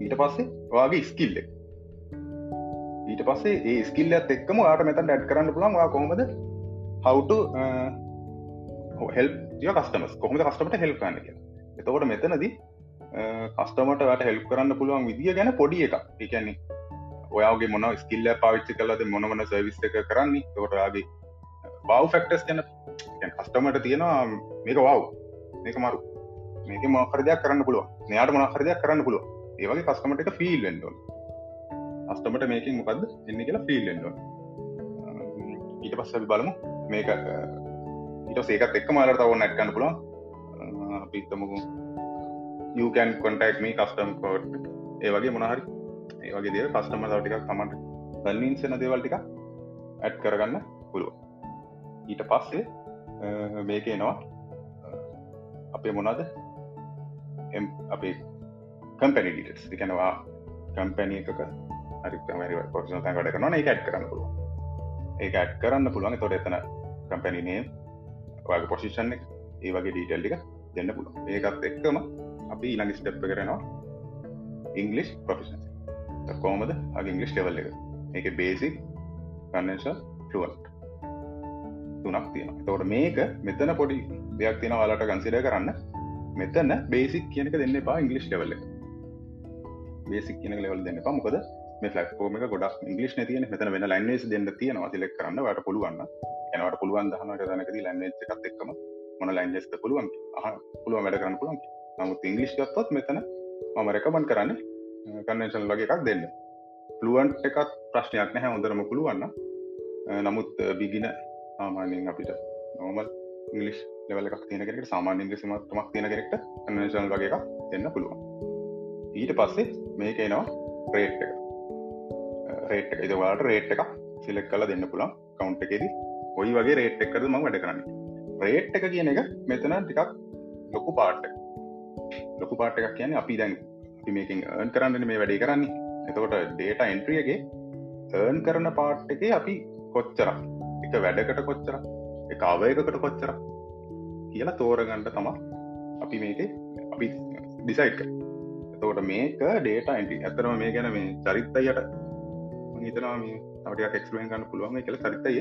ඊට පස්සේ වගේ ස්කිල්ල ඊට පස්සේ ඒ ස්කිල්ලත් එක්කම ආට මෙතන් ඩැඩ් කරන්න පුළන් වා කොමද හවුට හෙල් කස්ටමස් කොහම කස්ටමට හෙල් කන්න කිය එතකොට මෙතනදී කස්ටමට වට හෙල් කරන්න පුළුවන් විදිිය ගැන පොඩි එක එකන්නේ ඔයාගේ මොන ස්කිල්ල පාවිච්චි කලද මොනවන සවිස් එක කරන්නේ. තොටයාගේ බව් ෆෙක්ටස් ගැන. කස්ටමට තියෙනවා මේක වව් මේක මරු. මේක මොහරදයක් කරන්න පුළුව මෙයාට මොනහරදයක් කරන්න පුළුව ඒවගේ කස්ටමට එක ෆිල් වෙන්ඩුවන් අස්ටමට මේකින් මොකක්ද එන්න කියලා ෆිල් වෙන්ඩුවන් ඊට පස්සබි බලමු. මේක ඊට සේකත් එක්ක මාලට තවන්න ඇත්කන්න පුළුවන්. පිත්තමකු යකන් කොන්ටක් මේ කස්ටම් කෝට් ඒ වගේ මොනහරි ඒ වගේ දේ කස්ටම ටික තමට කල්ලින්සන දේවල් ටික ඇඩ් කරගන්න පුළුව ඊට පස්සේ මේක එනවා. අපේ මොනාද අපේ කම්පැනි ඩිටස් එකනවා කම්පැනිය එකක හරි පොසන වැඩ කරන එක ඇඩ් කරන්න පුළුව ඒ ඇඩ් කරන්න පුළුවන්. තොට එතන කම්පැනිනේ වගේ පොසිෂන් එක ඒ වගේ ඩීටල් ටික දෙන්න පුළුව ඒකත් එක්කම අපි ඊළඟ ස්ටප් කරනවා ඉංගලිස් ප්‍රොෆිෂන් කොමද අගේ ඉංගලිස් ලෙවල් එක. එක බේසික් කන්නේශ ෆලුවන්ට තුනක් තියෙන තවට මේක මෙතන පොඩි දෙයක් තියෙන වලට කන්සිඩ කරන්න. මෙතන බේසික් කියනක දෙන්න පා ඉංගලිස් ලෙවල්ල බේසික් කියන ලෙවල් දෙන්න පමකද මේ ලක්ෝම ගොඩක් ඉංගලිස් තියන මෙතන වෙන ලයින්ස් දෙන්න තියෙන සිලෙක් කරන්න. වට පුළුවන්න එනවට පුළුවන් දහන දනකද ලයින්න එකත් එක්කම මොන ලයින්ස්ත පුළුවන් පුළුවන් වැඩ කරන්න පුළුවන් නමුත් ඉංගලිස් ගත්තොත් මෙතන මම රැකමන් කරන්න කන්නේෂන් වගේ එකක් දෙන්න. පලුවන්ට එකත් ප්‍රශ්නයක් නැහැ හොඳරම පුළුවන්න නමුත් බිගින සාමාන්‍යයෙන් අපිට නෝමල් ඉංගලිස් ලෙවල එකක් තියෙන කෙනෙට සාමාන්‍ය ඉංග්‍රසිමත්මක් තියෙන කෙනෙක්ට කන්නේෂන් වගේ එකක් දෙන්න පුළුවන්. ඊට පස්සේ මේක එනවා රේට් එක. රේට් එක. ඉදවාට රේට් එක සිලෙක් කල දෙන්න පුළන් කවුන්් එකෙද. ඔයි වගේ රේට් එකකද ම වැඩ කරන්න. රේට් එක කියන එක මෙතන ටිකක් ලොකු පාට් ලොකු පාට් එකක් කියන අපි දැන් මේකින් ඒන් කරන්න මේ වැඩේ කරන්නේ. එතකොට ඩේට එන්ට්‍රියගේ ඒර්න් කරන පාට් එක අපි කොච්චර එක වැඩකට කොච්චර එක අවයකට කොච්චර කියලා තෝරගණ්ඩ තමා අපි මේක අපි ඩිසයිට් එතකොට මේක ඩේට ඇන්ටි ඇතරම මේ ගැන මේ චරිත්තයට හිතනවා මේ තවටයක් එක්ස්ලුවෙන් ගන්න පුළුවන් කියල චරිතය.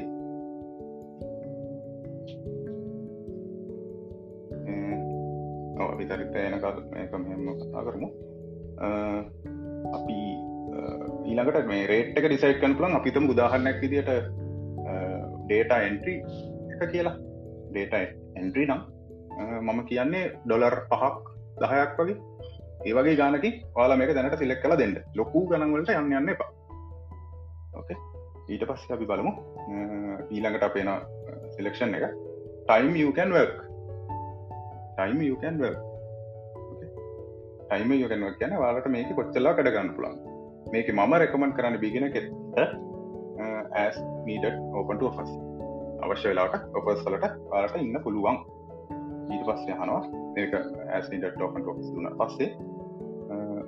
අපි චරිත එනකල් මේක මෙම කතා කරමු. අපි ඊළඟට මේ රේට් එක ඩිසයිට් කන් පුලන් අපිතම උදාහරණයක් විදිට ඩේට එන්ට්‍රී එක කියලා. ඩේට එන්ට්‍රී නම් මම කියන්නේ ඩොලර් පහක් දහයක් වගේ. ඒවගේ ගානකි වාලා මේක දැනට සිලෙක් කළ දෙන්න. ලොකු ගනන්වලට යන්න යන්න එපා. ඕකේ ඊට පස්ස අපි බලමු. ඊළඟට අපේන සිලෙක්ෂන් එක. ටයිම් යකන් වර්ක් ටයිම යකන් වර්ක් ටයිම යකන් කියන වාලට මේක කොච්චලා කඩ ගන්න පුළන් මේක මම රෙකමන් කරන්න බිගෙන කෙ ඇස් නීඩ ඕපන්ට ෆස් අවශ්‍ය වෙලාට ඔපස් වලට වාලට ඉන්න පුළුවන්. ඊට පස්සේ හනවා මේක ඇස් නීඩ ෝපන් ොස් දුන පස්සේ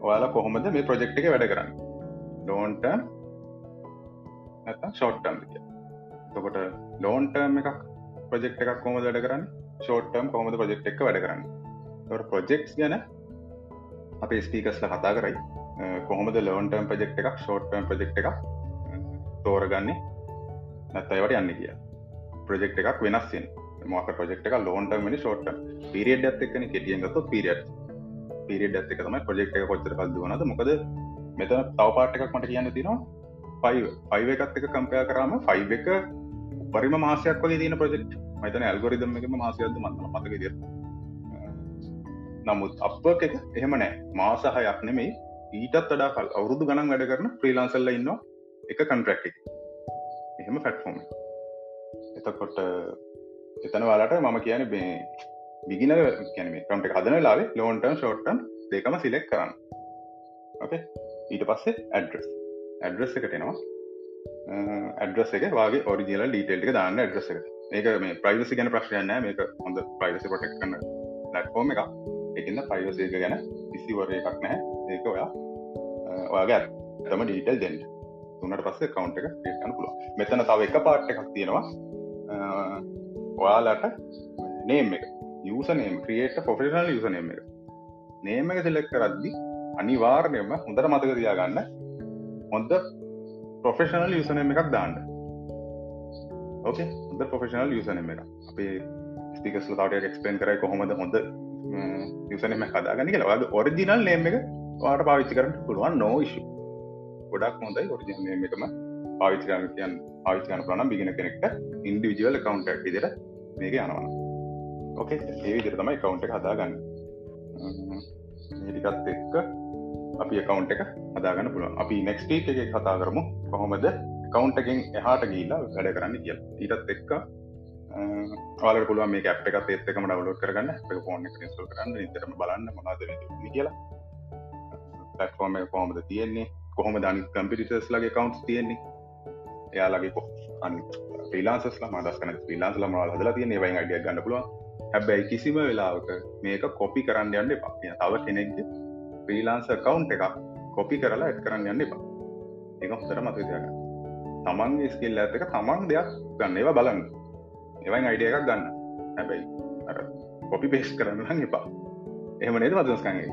ඔයාලා කොහොමද මේ ප්‍රජෙක්් එක වැඩ කරන්න? ඩෝන්ට නැත ෂෝට්ටම් තකොට ලෝන්ටර්ම් එකක් ප්‍රජෙක්් එකක් කොම වැඩ කරන්න? ෂෝට්ටම් කොමද ප්‍රජෙක්් එක වැඩ කරන්න? ප්‍රජෙක්ස් ගැන අපේ ස්පීකස්ල කතා කරයි. කොහොමද ලෝන්ටර්ම් ප්‍රජෙක්් එකක් ෂෝට්ටම් ප්‍රජෙක්් එකක් තෝරගන්නේ? නැත්තයිවට යන්න කිය ප්‍රජෙක්් එකක් වෙනස්සෙන් මක ප්‍රජෙක්් එක ලෝන්ටර්ම ෂෝට් පිරිියඩ් ඇත්තක්න කෙටියෙන්ගත පිරිියඩ් පිරිියඩ් ඇත්තක තමයි ප්‍රජෙක්් එක කොච්චර කල්දුවනද මොකද මෙතන තවපාට එකක් මට කියන්න තිනවා පයි පයිව එකත් එක කම්පය කරම ෆයි් එක පරිම මාසයක් වගේ තියන ප්‍රජෙක්් මතන ඇල්ගොරිදම් එකම මාසයද මන්න මතක දිර නමුත් අප එක එහෙම නෑ. මාසහයක් නෙමෙයි. ඊටත් වඩා කල් අවුරුදු ගණන් වැඩ කරන ්‍රීලාන්සල්ල ඉන්න එක කන්ට්‍රක්් එක. එහෙම ෆැට්ෆෝම එතකොට එතන වාලට මම කියන බේ බිගින කැන කම්ට හදන ලාවේ ලෝන්ටන් ෂෝට්ටන් දෙකම සිලෙක් කරන්න. ඕකේ ඊට පස්සේ ඇඩ්‍රස් ඇඩ්‍රස් එකටෙනවා ඇඩ්‍රස් එක වගේ ඔරිජිනල් ඩීටේල්ක දාන්න ඇඩ්‍රස් එක ඒක මේ ප්‍රයිවසි ගැන ප්‍රශ්යන්න මේක හොඳ ප්‍රයිවසි පොටෙක් කන්න ලට්ෆෝර්ම් එක එකන්න ප්‍රයිවසය එක ගැන කිසිවර එකක් නෑ ඒක ඔයා ඔයාගේ තම ඩීටල් දෙන්න. තුන්නට පස්සේ කවුන්ට එක ටන්න පුළුව මෙතන තව එක පාට් එකක් තියෙනවා. ඔයාලට නේම් එක යසනේම් ක්‍රියට පොෆෙෂනල් යුසනේම එක. නේම එක සිලෙක් කරද්දි අනිවාර්ණයම හොඳට මතක තියාගන්න හොඳ ප්‍රොෆෙෂනල් යුසනම එකක් දාන්න. ඕකේ හොඳ ප්‍රොෆෙෂනල් යුසනම එක අපේ ස්ටිකස් තාට එක්ස්පේන් කරයි කොහොමද හොඳ යුසනම කදාගන්න කියලා. වද ඔරිජිනල් නේම එක වාට පාවිච්චි කරන්න පුළුවන්. නෝයිශු ගොඩක් හොඳයි ඔරිජිනල් නේම එකම. පාවිච්චි කරන්න කියන් පාවිච්චි කරන ප්‍රනම් බිගෙන කෙනෙක්ට ඉන්ඩිවිජුවල් කවන්ට විදිර මේක යනවා. ඕකේ ඒ විදිර තමයි කවුන්ට එක හදාගන්න. ඒටිකත් එක්ක අපි කවුන්ට එක හදාගන්න පුළුවන්. අපි නෙක්ස්ටීක් එක කතා කරමු කොහොමද කවුන්ටකින් එහාට ගීලා වැඩ කරන්න කිය ඊටත් එක්ක කාල පුළුව මේ අප එකත් ඒත්තකම ඩවලෝඩ් කරගන්න. ෆෝන් එක ඉන්ස්ටෝල් කරන්න. ඉතරම බලන්න මොනාද කියලා. පලටෆෝර්ම කොහොමද තියෙන්නේ? කොහොම දනි කම්පිටිටස් ලගේ කවන්ස් තියෙන්නේ? එයාලගේ කො අනි ්‍රීලාන්සස්ලා මදස්කන ්‍රීලාන්ස්ල මල් හදලා තියන්නේ. වයි අඩිය ගන්න පුළුවන්. හැබැයි කිසිම වෙලාවක මේක කොපි කරන්න යන්න එපා. තව කෙනෙක්ගේ ප්‍රීලාන්ස කවුන්් එකක් කොපි කරලා ඇත් කරන්න යන්න එපා. එක හොතර මතදයග තමන්ගේ ස්කිල් ඇතක තමන් දෙයක් ගන්න. ඒවා බලන්න. එවයි අයිඩිය එකක් ගන්න. හැබැයි කොපි පේස් කරන්න එපා. එහෙම නේද මදස්කගේ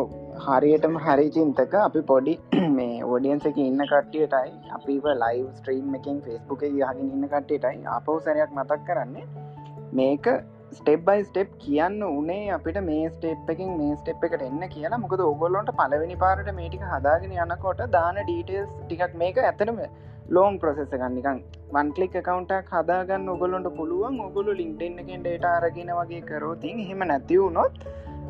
ඔව. හරියටම හරි චින්තක අපි පොඩි [clears throat] මේ ෝඩියන්ස එක ඉන්න කට්ටියටයි අපිව ලයිව් ස්ට්‍රීම් එකින් ෆෙස්බුක යහගින් ඉන්න කට්ටියටයි අපෝ සැරයක් මතක් කරන්නේ. මේක ස්ටෙප් බයි ස්ටෙප් කියන්න උනේ අපිට මේ ස්ටේප් එකින් මේ ස්ටෙප් එකට එන්න කියලා. මොකද ඔගොල්ලොන්ට පලවෙනි පාරට මේටික හදාගෙන යනකොට දාන ඩීටේස් ටිකක් මේක ඇතනම ලෝන් ප්‍රසෙස ගන්නිකන් වන්කලික් කවන්ටක් හදාගන්න ඔගොලොන්ට පුළුවන්. ඔගොලු ලින්ටෙන් එකෙන් ඩේට අරගෙන වගේ කරෝතින් හෙම නැතිවුණොත්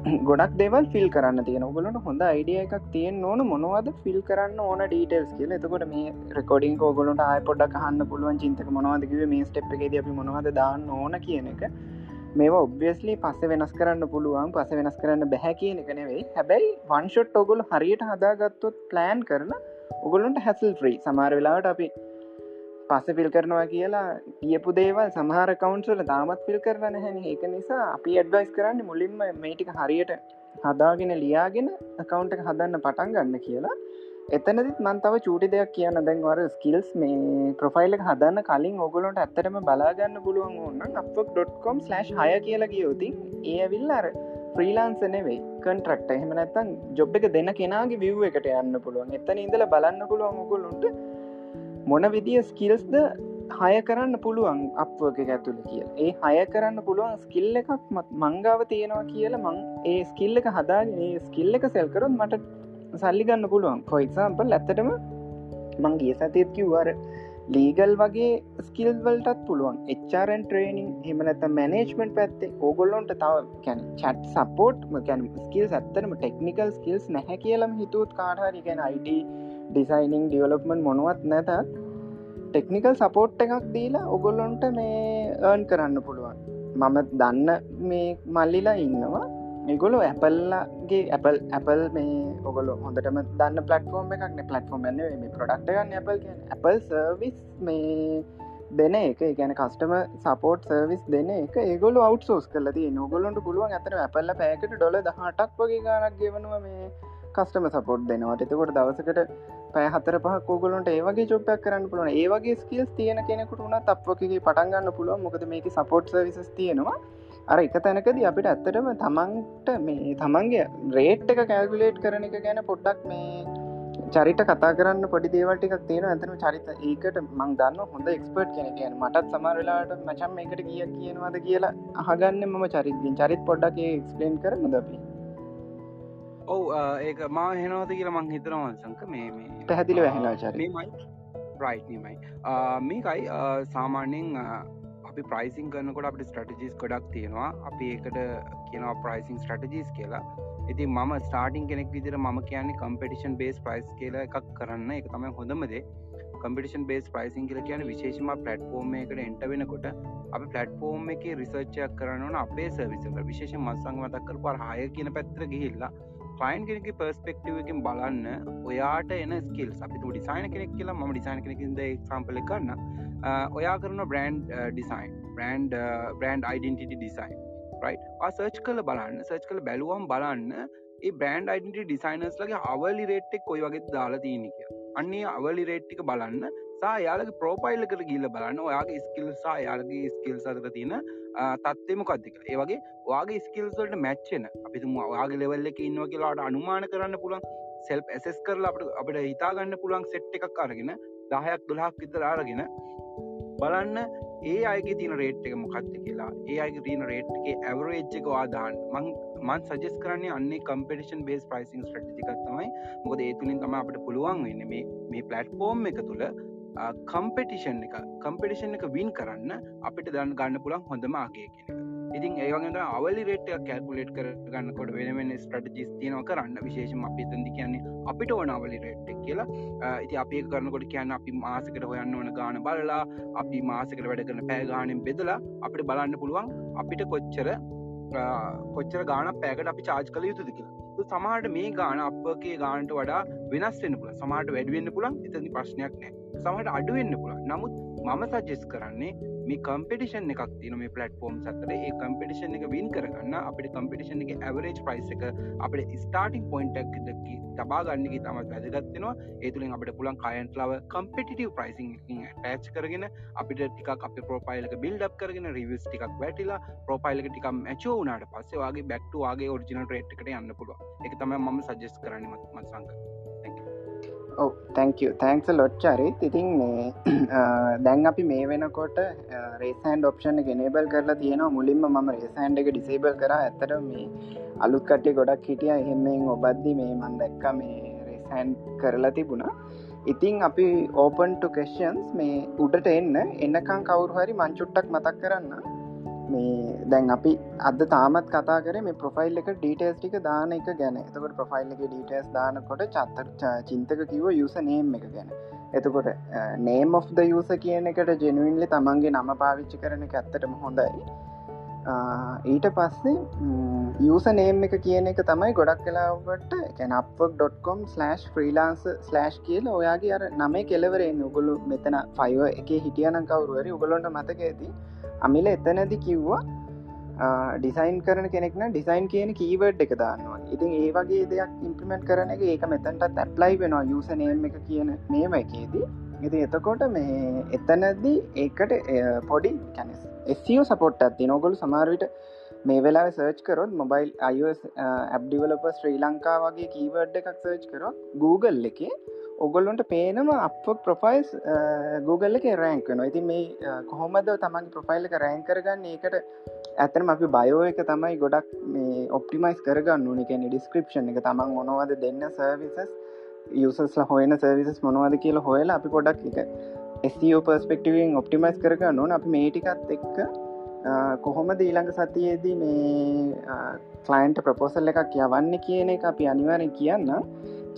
ගොඩක් දෙවල් ෆිල් කරන්න තියෙන ඔගලට හොඳ අයිඩිය එකක් තියෙන් ඕන මොනවද ෆිල් කරන්න ඕන ඩීටල්ස් කියල. එතකොට මේ රෙකොඩින් කෝගලට ආය පොඩක් හන්න පුළුවන් චින්තක මොනවදකිව මේ ස්ටප් එකද අපි මොනවද දාන්න ඕන කියන එක. මේ ඔබ්වියස්ලි පස්ස වෙනස් කරන්න පුළුවන් පස වෙනස් කරන්න බැහැ කියන එක නෙවෙයි. හැබැයි වන්ෂොට් ඔගොල් හරියට හදාගත්තොත් ප්ලෑන් කරන ඔගොලන්ට හැසල් ්‍රී සමාර වෙලාවට අපි පස්ස පිල් කරනවා කියලා කියපු දේවල් සමහර කවන්සල දාමත් පිල් කරන්න හැන ඒක නිසා අපි ඇඩ්වයිස් කරන්න මුලින්ම මේටික හරියට හදාගෙන ලියාගෙන අකවුන්ට හදන්න පටන් ගන්න කියලා. එතනදිත් මන්තව චූටි දෙයක් කියන්න. දැන්වර ස්කිල්ස් මේ ප්‍රොෆයිල් හදන්න කලින් ඔගොලොන්ට ඇත්තරම බලාගන්න පුළුවන් ඔන්න අපක්.කොම් හය කියලා කියෝතින් ඒ විල් අර ්‍රීලාන්ස නෙවෙයි කන්ට්‍රක්ට එහෙම නැත්තන් ජොබ් එක දෙන්න කෙනගේ විව් එකට යන්න පුළුවන්. එතන ඉඳල බලන්න පුළුවන් ඔගොලුන්ට මොන විදිිය ස්කිල්ස්ද හය කරන්න පුළුවන් අප්වක ඇතුළ කිය ඒ හය කරන්න පුළුවන් ස්කිල්ල එකක් මත් මංගාව තියෙනවා කියල මං ඒ ස්කිල්ල එක හදාගෙන ඒ ස්කිල්ල එක සෙල්කරොත් මට සල්ලි ගන්න පුළුවන්. කොයිසාම්පල් ඇත්තටම මංගේ සතයත් කිව්වාර ලීගල් වගේ ස්කිල් වලටත් පුළුවන්. එච්චරන් ට්‍රේනිං හෙමනත මැනේජ්මෙන්ට් පැත්තේ. ඕගොල්ලොන්ට තව ගැන චට් සපෝට් ගැන ස්කිල් ඇත්තරම ටෙක්නිකල් ස්කිල්ස් නැහැ කියලම හිතුවත් කාටහරි ගැන අයිඩ ඩිසයිනිං ඩියවලප්මන් මොනුවත් නැතත් ටෙක්නිකල් සපෝට් එකක් දීලා ඔගොල්ලොන්ට මේ ඒර්න් කරන්න පුළුවන්. මම දන්න මේ මල්ලිලා ඉන්නවා. ඒගොලු ඇපල්ලගේ ඇපල් ඇපල් මේ ඔගොල හොඳටම දන්න පලටෆෝර්ම් එකක්න පලටෆෝර්ම් න්න මේ ප්‍රඩක්ට ගන්න ඇපල් ඇපල් සර්විස් මේ දෙන එක. ගැන කස්ටම සපෝට් සර්විස් දෙන එක. ඒගොල අවට් සෝස් කලති නොගොලොන්ට පුළුවන් ඇතන ඇපල්ල පැකට ඩොල දහටක් වගේ ගනක් ගෙවනවා මේ කස්ටම සපෝට් දෙනවට එතකොට දවසකට පෑ හතර පහ කෝගලොන්ට ඒවගේ චොප්පයක් කරන්න පුළුවන්. ඒවගේ ස්කිල්ස් තියෙන කෙනෙකුට උනත් අප්වකගේ පටන්ගන්න පුළුවන්. මොකද මේක සපෝට් සවිස් තියෙනවා. අර එක තැනකද අපිට ඇත්තටම තමන්ට මේ තමන්ගේ රේට් එක කෑල්ගුලේට් කරන එක ගැන පොඩ්ඩක් මේ චරිට කතා කරන්න පොඩි දේවල්ටික් තියෙන ඇතන චරිත ඒකට මං දන්න හොඳ එක්ස්පර්ට් කෙන කියන මටත් සමරලාට මචන් මේකට කිය කියනවාද කියලා අහගන්න මම චරිත්දිින් චරිත් පොඩ්ඩක් එක්ස්පලේන් කර දපි ඔව් ඒක මා හෙනවද කියලා මං හිතරවන්සංක මේ මේ පැහැදිලි වැහෙලා චරි. රයිට්මයි මේකයි සාමාන්‍යෙන් අපි ප්‍රයිසින් කරනකොට අපට ස්ටටජිස් ගොඩක් තියෙනවා. අපි ඒකට කියනවා ප්‍රයිසින් ස්ටටජිස් කියලා. ඉති ම ස්ටාටින් කෙනෙක් විදිර ම කියන්නේ කම්පිටිෂන් බේස් ප්‍රයිස් කියල එකක් කරන්න. එක තමයි හොඳමදේ කම්පිටිෂන් බේස් ප්‍රයිසින් කියල කියන විශේෂම පලට්ෆෝර්ම් එකට එන්ට වෙනකොට අප පලට්ෆෝර්ම් එක රිසර්ච්චයක් කරන්න අපේ සවිසක විශේෂ මත්සං මතක් කර පර හය කියන පැත්තර ගිහිල්ලා ක්ලයින් කෙනෙක පර්ස්පෙක්ටවකින් බලන්න ඔයාට එන ස්කිල් අපි ඩිසයින කෙනෙක් කියලා ම ඩිසයින කෙනෙකින්ද එක්සම්පල කරන්න ඔයා කරන brand design brand brand identity design රයි් search කල බලන්න. සර්ච් කල බැලුවම් බලන්න ඒ බ්‍රන්් අයිඩට ඩිසයිනස් ලගේ අවලි රේට්ටෙක් කොයි වගේ දාලා තියනික අන්නේ අවලි රේට්ටික බලන්න. සා යාලගේ ප්‍රෝපයිල්ල කර ගිල්ල බලන්න. ඔයාගේ ස්කිල් සා යාලගේ ස්කිල් සරක තියෙන තත්වම කත්තික ඒවගේ වාගේ ස්කිල්සල්ට මැච්චෙන අපිතුම වාගේ ලෙවල්ල එක ඉන්නවා කියලාට අනුමාන කරන්න පුළන් සෙල් ඇසෙස් කරලා අපට අපට හිතාගන්න පුළන් සෙට් එකක් අරගෙන දහයක් දුලහක් විතර අරගෙන බලන්න ඒ අයගේ තින රේට් එක මොකක්ද කියලා. ඒ අයගේ තින රේට්ගේ ඇවරේජ් එක වාදාන් මං මන් සජස් කරන්නේ අන්නේ කම්පිටිෂන් බේස් ප්‍රයිසිං ස්ටටිකත්තමයි මොකද ඒතුලින් තම අපට පුළුවන් වෙන්න මේ මේ පලට්ෆෝර්ම් එක තුළ කම්පිටිෂන් එක. කම්පිටිෂන් එක වින් කරන්න අපිට දන්න ගන්න පුළන් හොඳම ආගේ කියෙන ඉතින් ඒවගට අවලි රේට කැල්කුලේට් කරගන්නකොට වෙනවෙන ස්ට්‍රටජිස් තියනව කරන්න. විශේෂම අපි තන්දි කියන්නේ අපිට ඕන අවලි රේට් කියලා. ඉති අපි කරනකොට කියන්න අපි මාසකට හොයන්න ඕන ගාන බලලා අපි මාසකට වැඩ කරන පෑගානෙන් බෙදලා අපිට බලන්න පුළුවන් අපිට කොච්චර කොච්චර ගාන පෑකට අපි චාජ් කළ යුතුද කියලා. සමහට මේ ගාන අපගේ ගානට වඩා වෙනස් වෙන්න පුළ සමට වැඩුවෙන්න්න පුළන් එතනි ප්‍රශ්නයක් නෑ සමට අඩුවෙන්න්න පුළ නමුත් මම සජෙස් කරන්නේ මේ කම්පිටිෂන් එකක් තින මේ පලටෆෝර්ම් සතර ඒ කම්පිටිෂන් එක වින් කරගන්න. අපට කම්පිටිෂන් එක ඇවරේජ් ප්‍රයිස් එක අපට ස්ටාටිං පොයින්ටක් දකි තබාගන්නක තමත් වැදගත්වෙනවා ඒතුලින් අපට පුළන් කයන්ට ලව කම්පිටිව ප්‍රයිසිං ටෑච් කරගෙන අපිට ටික අප ප්‍රෝපයිලක බිල්ඩ් කරගෙන රිවස් ටිකක් වැටිලා ප්‍රෝපයිලක ටික මැචෝ වනාට පස්සේවාගේ බැක්ටවාගේ ඔරිිනල් රේට්කට යන්න පුළුව එක තම ම සජෙස් කරන්න මත් මත්සංක ඔව තැංක තැන්ක්ස ලොච්චරිත් ඉතින් මේ [clears throat] දැන් අපි මේ වෙනකොට රේසන්ඩ ඔප්ෂන් ගෙනබල් කරලා තියෙනවා. මුලින්ම මම රේසන්ඩ එක ඩිසේබල් කර. ඇතට මේ අලුත් කටේ ගොඩක් හිටිය. එහෙමෙන් ඔබද්දි මේ මන් දැක්ක මේ රේසන්් කරලා තිබුණා. ඉතිං අපි ඕපන්ට කෙස්ෂන්ස් මේ උඩට එන්න. එන්නකං කවුරු හරි මංචුට්ටක් මතක් කරන්න. මේ දැන් අපි අද තාමත් කතා කර මේ ප්‍රොෆයිල් එක ඩීටස් ටික දාන එක ගැන. එතකොට ප්‍රොෆයිල් එක ඩීටස් දානකොට චත්තර චින්තක කිව යුස නේම් එක ගැන. එතකොට නේම් of ද යුස කියන එකට ජෙනුවන්ලි තමන්ගේ නම පාවිච්චි කරන එක ඇත්තටම හොඳයි. ඊට පස්සේ යුස නේම් එක කියන එක තමයි ගොඩක් කලාවට කැනප්වක්.කොම් ස්ලෑශ් ෆ්‍රීලාන්ස ස්ලෑශ් කියල ඔයාගේ අර නමේ කෙලවරෙන් උගුලු මෙතන ෆයිව එක හිටියන කවරුවරි උගලොන්ට මතක ඇති. අමිල එතනැදි කිව්වා ඩිසයින් කරන කෙනෙක්න ඩිසයින් කියන කීවර්ඩ් එක දාන්නවා ඉතින් ඒ වගේ දෙයක් ඉම්පිමෙන්ට් කරන එක ඒක මෙතැන්ටත් ඇප්ලයි වෙනවා යුසනේම් එක කියන මේම එකේදී. ඉති එතකොට මේ එතනදී ඒකට පොඩි කැනෙස් එසිෝ සපොට් ඇති නොගොලු සමාර්විට මේ වෙලා සර්ච් කරොත් මොබයිල් අයිස් ඇබ්ඩිවලප ශ්‍රී ලංකා වගේ කීවර්ඩ් එකක් සර්ච් කරොත් Google එකේ ඔගොල්ලොන්ට පේනම අප ප්‍රොෆයිල්ස් Google එක රෑංක න ඉති මේ කොහොමද තමන් ප්‍රොෆයිල් එක රෑන් කරගන්න? ඒකට ඇතන අපි බයෝ එක තමයි ගොඩක් මේ ඔප්ටිමයිස් කරගන්න නිකැන ඩිස්ක්‍රපෂන් එක. තමන් මොනවද දෙන්න සර්විසස් යුසස්ල හොයන සර්විසස් මොනවද කියල හොයලා අපි පොඩක් එක ස්ෝ පර්ස්පෙක්ටවෙන් ඔප්ටිමයිස් කරගන්න ඕන. අප මේටිකත් එක්ක කොහොමද ඊළඟ සතියේදී මේ කලයින්ට ප්‍රපෝසල් එකක් යවන්න කියන එක අපි අනිවාරෙන් කියන්න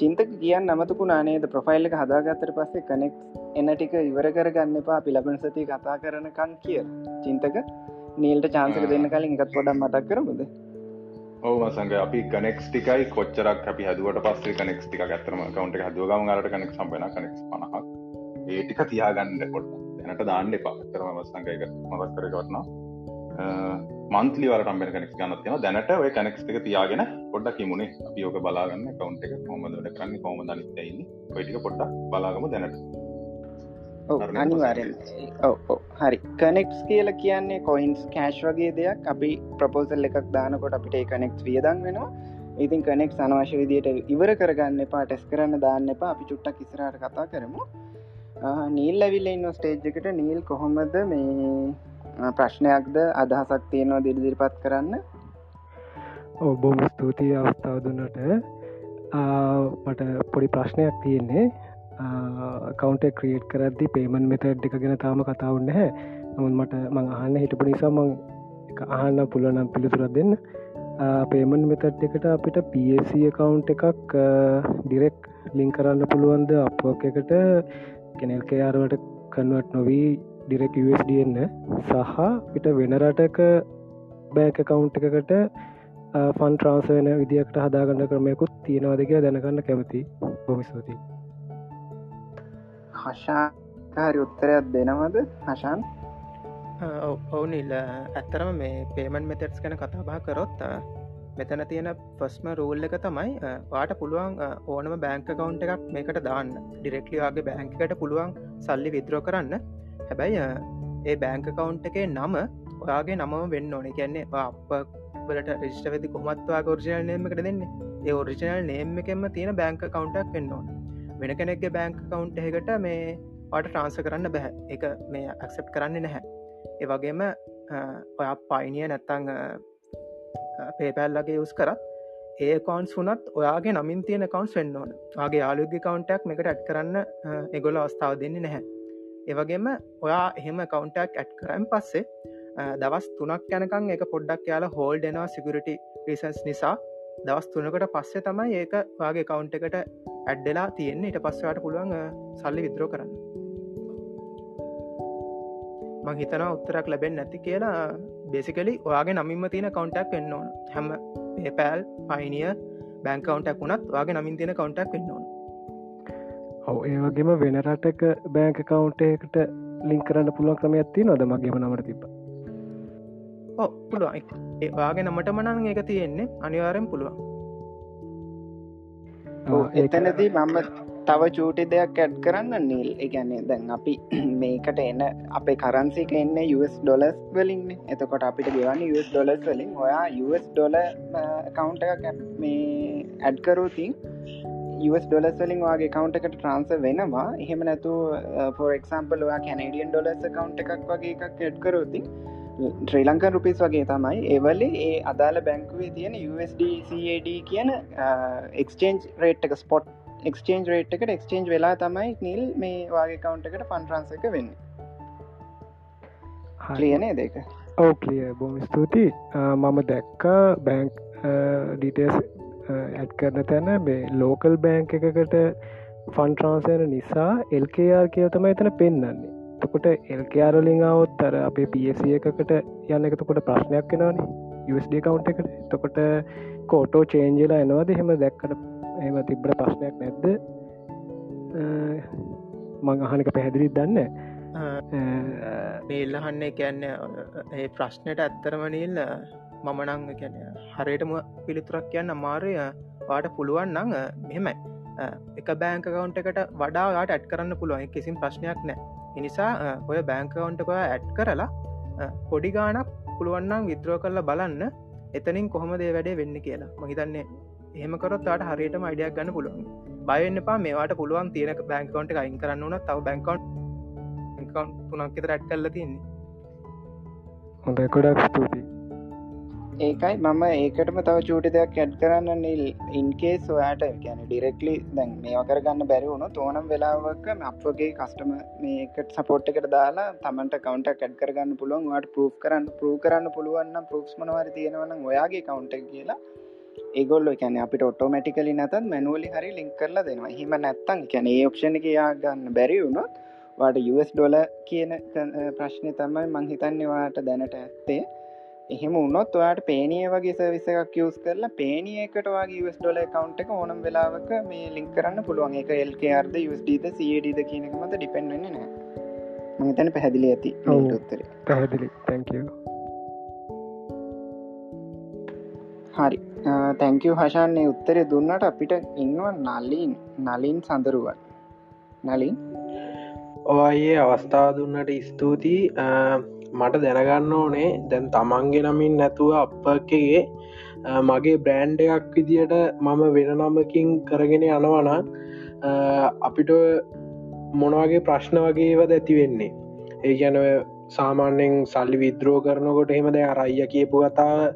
චින්තක කියන්න නමතුකු නානේද ප්‍රොෆයිල් එක හදාගත්තර පස්සේ කනෙක් එන ටික ඉවර කරගන්න එපා. අපි ලබන සති කතා කරනකං කිය චින්තක නීල්ට චාන්සක දෙන්න කලින් එකත් පොඩම් මතක් කරමුද? ඔව සංග අපි කනෙක්ස් ටිකයි කොච්චරක් අපි හදුවට පස්සේ කනෙක්ස් ටික ඇතරම කවන්ට හදුවගම අරට කනෙක් සම්පන කනෙක් පනහක්. ඒටික තියාගන්න පොට දැනට දාන්න එපා. කරම සංගයක මදක් කරගත්නවා මන්තලි වරටම්බෙන කනෙක් ගන්න තියෙන දැනට ඔය කනෙක්ස් එක තියාගෙන පොඩ්ඩක් කිමුණේ අපි යෝක බලාගන්න කවන්ට එක කොමදට කරන්න කොම දනිතයින්න ඔයිටික පොඩ්ඩක් බලාගම දැනට. අනිවාරෙන් හරි. කනෙක්ස් කියල කියන්නේ කොයින්ස් කෑශ් වගේ දෙයක්. අපි ප්‍රපෝසල් එකක් දානකොට අපිට කනෙක්ස් වියදන් වෙනවා. ඉතින් කනෙක් අනවශ්‍ය විදියට ඉවර කරගන්න එපා ටෙස් කරන්න දාන්න එපා. අපි චුට්ටක් ඉස්රට කතා කරමු. නීල් ඇවිල්ල ඉන්න ස්ටේජ් එකට. නීල් කොහොමද මේ ප්‍රශ්නයක්ද අදහසක් තියෙනවා දිරිදිරිපත් කරන්න? ඔබොම ස්තුතියි අවස්ථාව දුන්නට. මට පොඩි ප්‍රශ්නයක් තියෙන්නේ. කවන්ට ක්‍රියට් කරදදි පේමන් මෙතඩ් එක ගෙන තාම කතාවන්න හැ නමුත් මට මං අහන්න හිටපු නිසා මං අහන්න පුළුවනම් පිළිතුරත් දෙන්න. පේමන් මෙතඩ් එකට අපිට පC කවුන්් එකක් ඩිරෙක් ලිං කරන්න පුළුවන්ද? අපෝක එකට කෙනෙල්කේ අරුවට කන්වට නොවී? ඩිරෙක් USDන්න සහ පිට වෙන රටක බෑක කවුන්් එකකට ෆන් ට්‍රන්සයන විදිකට හදාගන්න ක්‍රමයකුත් තියෙනවාද කිය දැනගන්න කැමති බොමිස්තුති හශාකාරි උත්තරයක් දෙනවද හශාන් ඔවුනිල් ඇත්තරම මේ පේමන් මෙතෙට්ස් කන කතා බා කරොත් මෙතන තියෙන ෆස්ම රූල් එක තමයි පාට පුළුවන් ඕනම බෑංක කවුන්් එකක් මේකට දාන්න. ඩිරෙක්ලියාගේ බෑංකට පුළුවන් සල්ලි විද්‍රෝ කරන්න හැබැයි ඒ බෑංක කවුන්් එකේ නම ඔයාගේ නමම වෙන්න ඕන. කියන්නේ අප බලට රිෂ්ට වෙදි කොමත්වා ෝර්ජනල් නේමකට දෙන්නේ ඒ ඔරිජනල් නේම් එකෙම තියෙන බෑංක කවුන්ටක් වෙන්න ඕන. වෙන කෙනෙක්ගේ බෑංක කවුන්් එකට මේ පාට ට්‍රන්ස කරන්න බැහැ එක මේ ඇක්සප් කරන්න නැහැ. ඒ වගේම ඔයා පයිනිය නැත්තං පේපැල්ලගේ යුස් කරත් ඒ කවන්ස් වනත් ඔයාගේ නමින් තියෙන කවන්ස් වෙන්න ඕන. ආගේ යාලුගේ කවන්ටක් එකට ඇත් කරන්න එගොල අවස්ථාව දෙන්නේ නැහැ. ඒවගේම ඔයා එහෙම කවුන්ටක් ඇට් කරම් පස්සේ දවස් තුනක් යනකං එක පොඩ්ඩක් යාලා හෝල් දෙනවා සිගුරටි රිසන්ස් නිසා. දවස් තුනකට පස්සේ තමයි ඒක වගේ කවුන්් එකට ඇඩ්ඩලා තියෙන්නේ. ඊට පස්සවාට පුළුවන් සල්ලි විද්‍රෝ කරන්න. මං හිතනා උත්තරක් ලැබෙන් නැති කියලා. බේසිකලි ඔයාගේ නමින්ම තියෙන කවුන්ටක් වෙන්න ඕන. හැම පේපෑල් පයිනිය බැංකවන්ටක් වුණත් වගේ නමින් තියෙන කවුන්ටක් වෙන්න ඕන. ඔව ඒ වගේම වෙන රටක බෑංක කවුන්ටේකට ලිංක් කරන්න පුළුවන් ක්‍රම ඇත්ති නොද මගේම නමට තිබ ඕ පුළුවන්. ඒවාගේ නමට මනන් ඒක තියෙන්නේ. අනිවාරෙන් පුළුවන්. එතනදී මම තව චූටි දෙයක් ඇඩ් කරන්න නිල් එකන්නේ දැන් අපි [clears throat] මේකට එන්න අපේ කරන්සික එන්න US ඩොලස් වලින් එතකොට අපිට ගෙවන්න US ඩොලස් වලින්. ඔයා US ඩොල කවුන්ට එකක් මේ ඇඩ්කරෝතින් ඩොලස් වලින් වගේ කවන්ට එකට ට්‍රන්ස වෙනවා. එහෙම නැතු පොරක්ම්පල් වා කැනඩියන් ඩොලස් කවන්් එකක් වගේ එකක් එඩ් කරෝති ශ්‍රී ලංකන් රුපිස් වගේ තමයි. ඒවලේ ඒ අදාළ බැංකුවේ තියෙන USDCAD කියන එක්ස්චේන්ජ් රේට් එක ස්පොට් එක්ස්චේන්ජ් රේට් එකට එක්ස්චේන්ජ් වෙලා තමයි නිල් මේ වගේ කවන්් එකට පන්ට්‍රන්ස එක වෙන්න. ලියනේ දෙක ඕ කලිය බොම ස්තුති මම දැක්කා බැංක් ඩීටස් ඇඩ් කරන තැන. මේ ලෝකල් බෑංක එකකට ෆන් ට්‍රන්සයන නිසා එල්කයාර් කියව තම එතන පෙන්න්නන්නේ තකොට එල්කයාරලින් අවුත් අර අපේ පිසි එකකට යන්න එකතකොට ප්‍රශ්නයක් වෙනවානේ USD කවුන්් එකට. තකොට කෝටෝ චේන්ජලා එනවාද? හෙම දැක්කට එම තිබ්‍ර ප්‍රශ්නයක් නැද්ද? මං අහනක පැහැදිලිත් දන්න මේල්ලහන්නේ කියන්න ඒ ප්‍රශ්නයට ඇත්තරමනිල් මම නං කැන හරියටම පිළිතුරක් කියන්න අමාරය. වාට පුළුවන් නං මෙහෙමයි. එක බෑංක කවුන්් එකට වඩාට ඇඩ් කරන්න පුළුවන්. කිසිම් ප්‍රශ්නයක් නෑ. එනිසා ඔය බෑංකවුන්ටක ඇඩ් කරලා පොඩි ගානක් පුළුවන්නම් විද්‍රෝ කරලා බලන්න. එතනින් කොහොම දේ වැඩේ වෙන්න කියලා. මහිතන්නේ එහෙමකරොත් ට හරියටම අයිඩියක් ගන්න පුළුවන්. බයන්න පා මේවාට පුළුවන් තියෙන බැංකවන්ට අයින් කරන්න වන තව බැංකවන්් තුනක් එත රැට් කල්ල තියන්නේ. හොඳ කොඩක් ස්තුතියි. ඒකයි මම ඒකටම තව චූටි දෙයක් ඇඩ් කරන්න ඉන්කේ සොයාට ගැන ඩිරෙක්ලි දැන් මේවා කරගන්න බැරි වුණු තෝනම් වෙලාවක අපගේ කස්ටම මේකට සපෝට් එකට දාලා තමන්ට කවන්ට කැඩ් කරගන්න පුළුවන් වට පරූ් කරන්න පරූ කරන්න පුළුවන්න පරක්ස් මනවර තියෙනවන ඔයාගේ කවුන්ට කියලා ඒගොල්ල කැන අපිට ඔටෝමටිකලි නැතත් මැනුවලි හරි ලින්ක් කරලා දෙනවා. හිම නැත්තන් කැන ඒ ඔප්ෂණ එක යා ගන්න බැරි වුණොත් වාට US ඩොල කියන ප්‍රශ්නය තමයි මංහිතන්නේවාට දැනට ඇත්තේ. එහෙම උන්නොත් ඔයාට පේනිය වගේ සවිස එකක් යස් කරලා පේනියකට වගේ ස් ඩොල කවන්් එක ඕනම් වෙලාවක මේ ලින්ක් කරන්න පුළුවන්. එක එල්කර්ද ස්ඩද සඩද කියනක මත ඩිපෙන්න්න නෑ මතන පැහැදිලි ඇති උත්තර. පැහැදිලි. තැංකෝ හරි. තැංකව හශාන්නේ උත්තරය දුන්නට අපිට ඉන්නවා නලින්. නලින් සඳරුවන්. නලින්? ඔයේ අවස්ථාව දුන්නට ස්තුතියි මට දැනගන්න ඕනේ. දැන් තමන්ගේ නමින් නැතුව අපකගේ මගේ බ්‍රෑන්්ඩ එකක් විදියට මම වෙන නමකින් කරගෙන යනවන අපිට මොනවගේ ප්‍රශ්න වගේවද ඇති වෙන්නේ? ඒ ගැන සාමාන්‍යෙන් සල්ලි විද්‍රෝ කරනකොට එහෙමද අරයිය කියපු කතා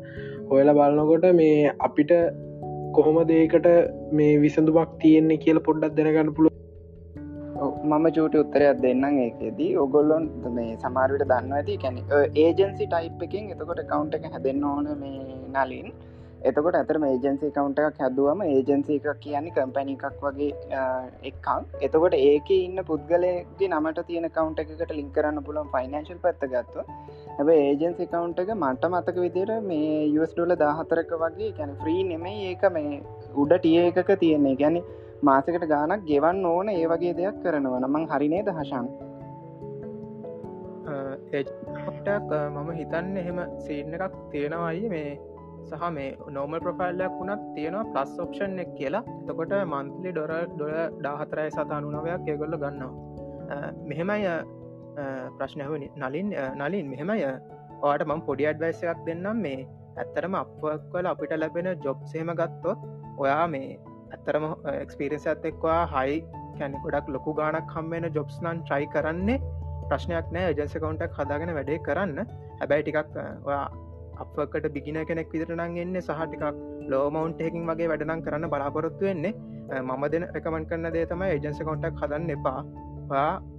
හොයල බලනකොට මේ අපිට කොහොම දේකට මේ විසඳුමක් තියෙන්නේ කියල පොඩ්ඩක් දැනගන්න පුළුව මම චූට උත්තරයක් දෙන්නම් ඒකෙදී. ඔගොල්ලොන් මේ සමාරවිට දන්න ඇති. කැන ඒජන්සි ටයිප් එකින් එතකොට කවුන්ට එක හැදෙන්න්න ඕන මේ නලින්. එතකොට ඇතර ඒජන්සි කවුන්ට එකක් හැදුවම ඒජන්සි එකක් කියන්නේ කම්පැනි එකක් වගේ එක්කම් එතකොට ඒක ඉන්න පුද්ගලයගේ නමට තියෙන කවුන්ට එකට ලින් කරන්න පුළන් ෆයිනන්ශල් පත්ත ගත්ව හැබ ඒජන්සි කවුන්ට එක මට මතක විදිර මේ යස් ඩොල දාහතරක වගේ කැන ්‍රී නෙමයි ඒක මේ උඩ ටිය එකක තියෙන්නේ. ගැන මාසකට ගානක් ගෙවන්න ඕන ඒ වගේ දෙයක් කරනවා නමං හරිනේ දහශන් ඒටක් මම හිතන්න එහෙම සීන එකක් තියෙනවයි මේ සහ මේ නෝමල් ප්‍රෆයිල්ලයක් වුණත් තියෙනවා ප්ලස් ඔප්ෂන් එක් කියලා. එතකොට මන්තලි ඩොර ඩොල ඩාහතරයි සතානු නවයක් ඒගොල්ල ගන්නවා. මෙහෙමයි ප්‍රශ්නහවනි නලින් නලින් මෙහෙමය ඕට මං පොඩි අඩ්වයිස එකක් දෙන්නම්. මේ ඇත්තරම අපවක්වල අපිට ලැබෙන ජොබ්සේම ගත්තොත් ඔයා මේ ඇත්තරම එක්ස්පිරෙන්ස් ඇත් එක්වා හයි කැනෙ ගොඩක් ලොකු ගානක් කම්මෙන ජොබ්ස් නන් ට්‍රයි කරන්නේ. ප්‍රශ්නයක් නෑ ජන්ස කවුන්ටක් හදාගෙන වැඩේ කරන්න. හැබැයි ටිකක් අපකට බිගින කෙනෙක් විදිරනං එන්න සහටිකක් ලෝමවන්ටහකින් වගේ වැඩනම් කරන්න බලාපොරොත්තු වෙන්නේ. මම දෙන රකමන් කරන්න දේ තමයි ඒජන්ස කවුන්ටක් හදන්න එපා.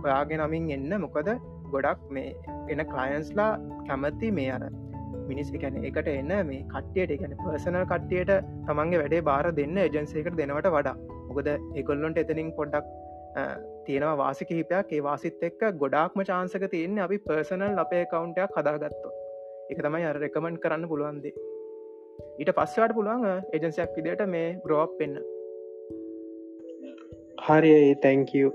ඔයාගේ නමින් එන්න. මොකද ගොඩක් මේ එන කලයන්ස්ලා කැමති මේ අර මිනිස් එකැන එකට එන්න මේ කට්ටියට ගැන පර්සනල් කට්ටියට තමන්ගේ වැඩේ බාර දෙන්න එජන්සේකට දෙනවට වඩා. මොකද එකොල්ලොන්ට එතනින් පොඩ්ඩක් තියෙනවා වාසි කිහිපයක්. ඒ වාසිත් එක්ක ගොඩාක්ම චාන්සක තියන්නේ අපි පර්සනල් අපේ කවුන්ටයක් හදාගත්තු එක තමයි අර රෙකමන්් කරන්න පුළුවන්දේ ඊට පස්සවට පුළුවන් එජන්සයක් විදියට මේ ග්‍රෝප් පෙන්න්න හරි තැංකූ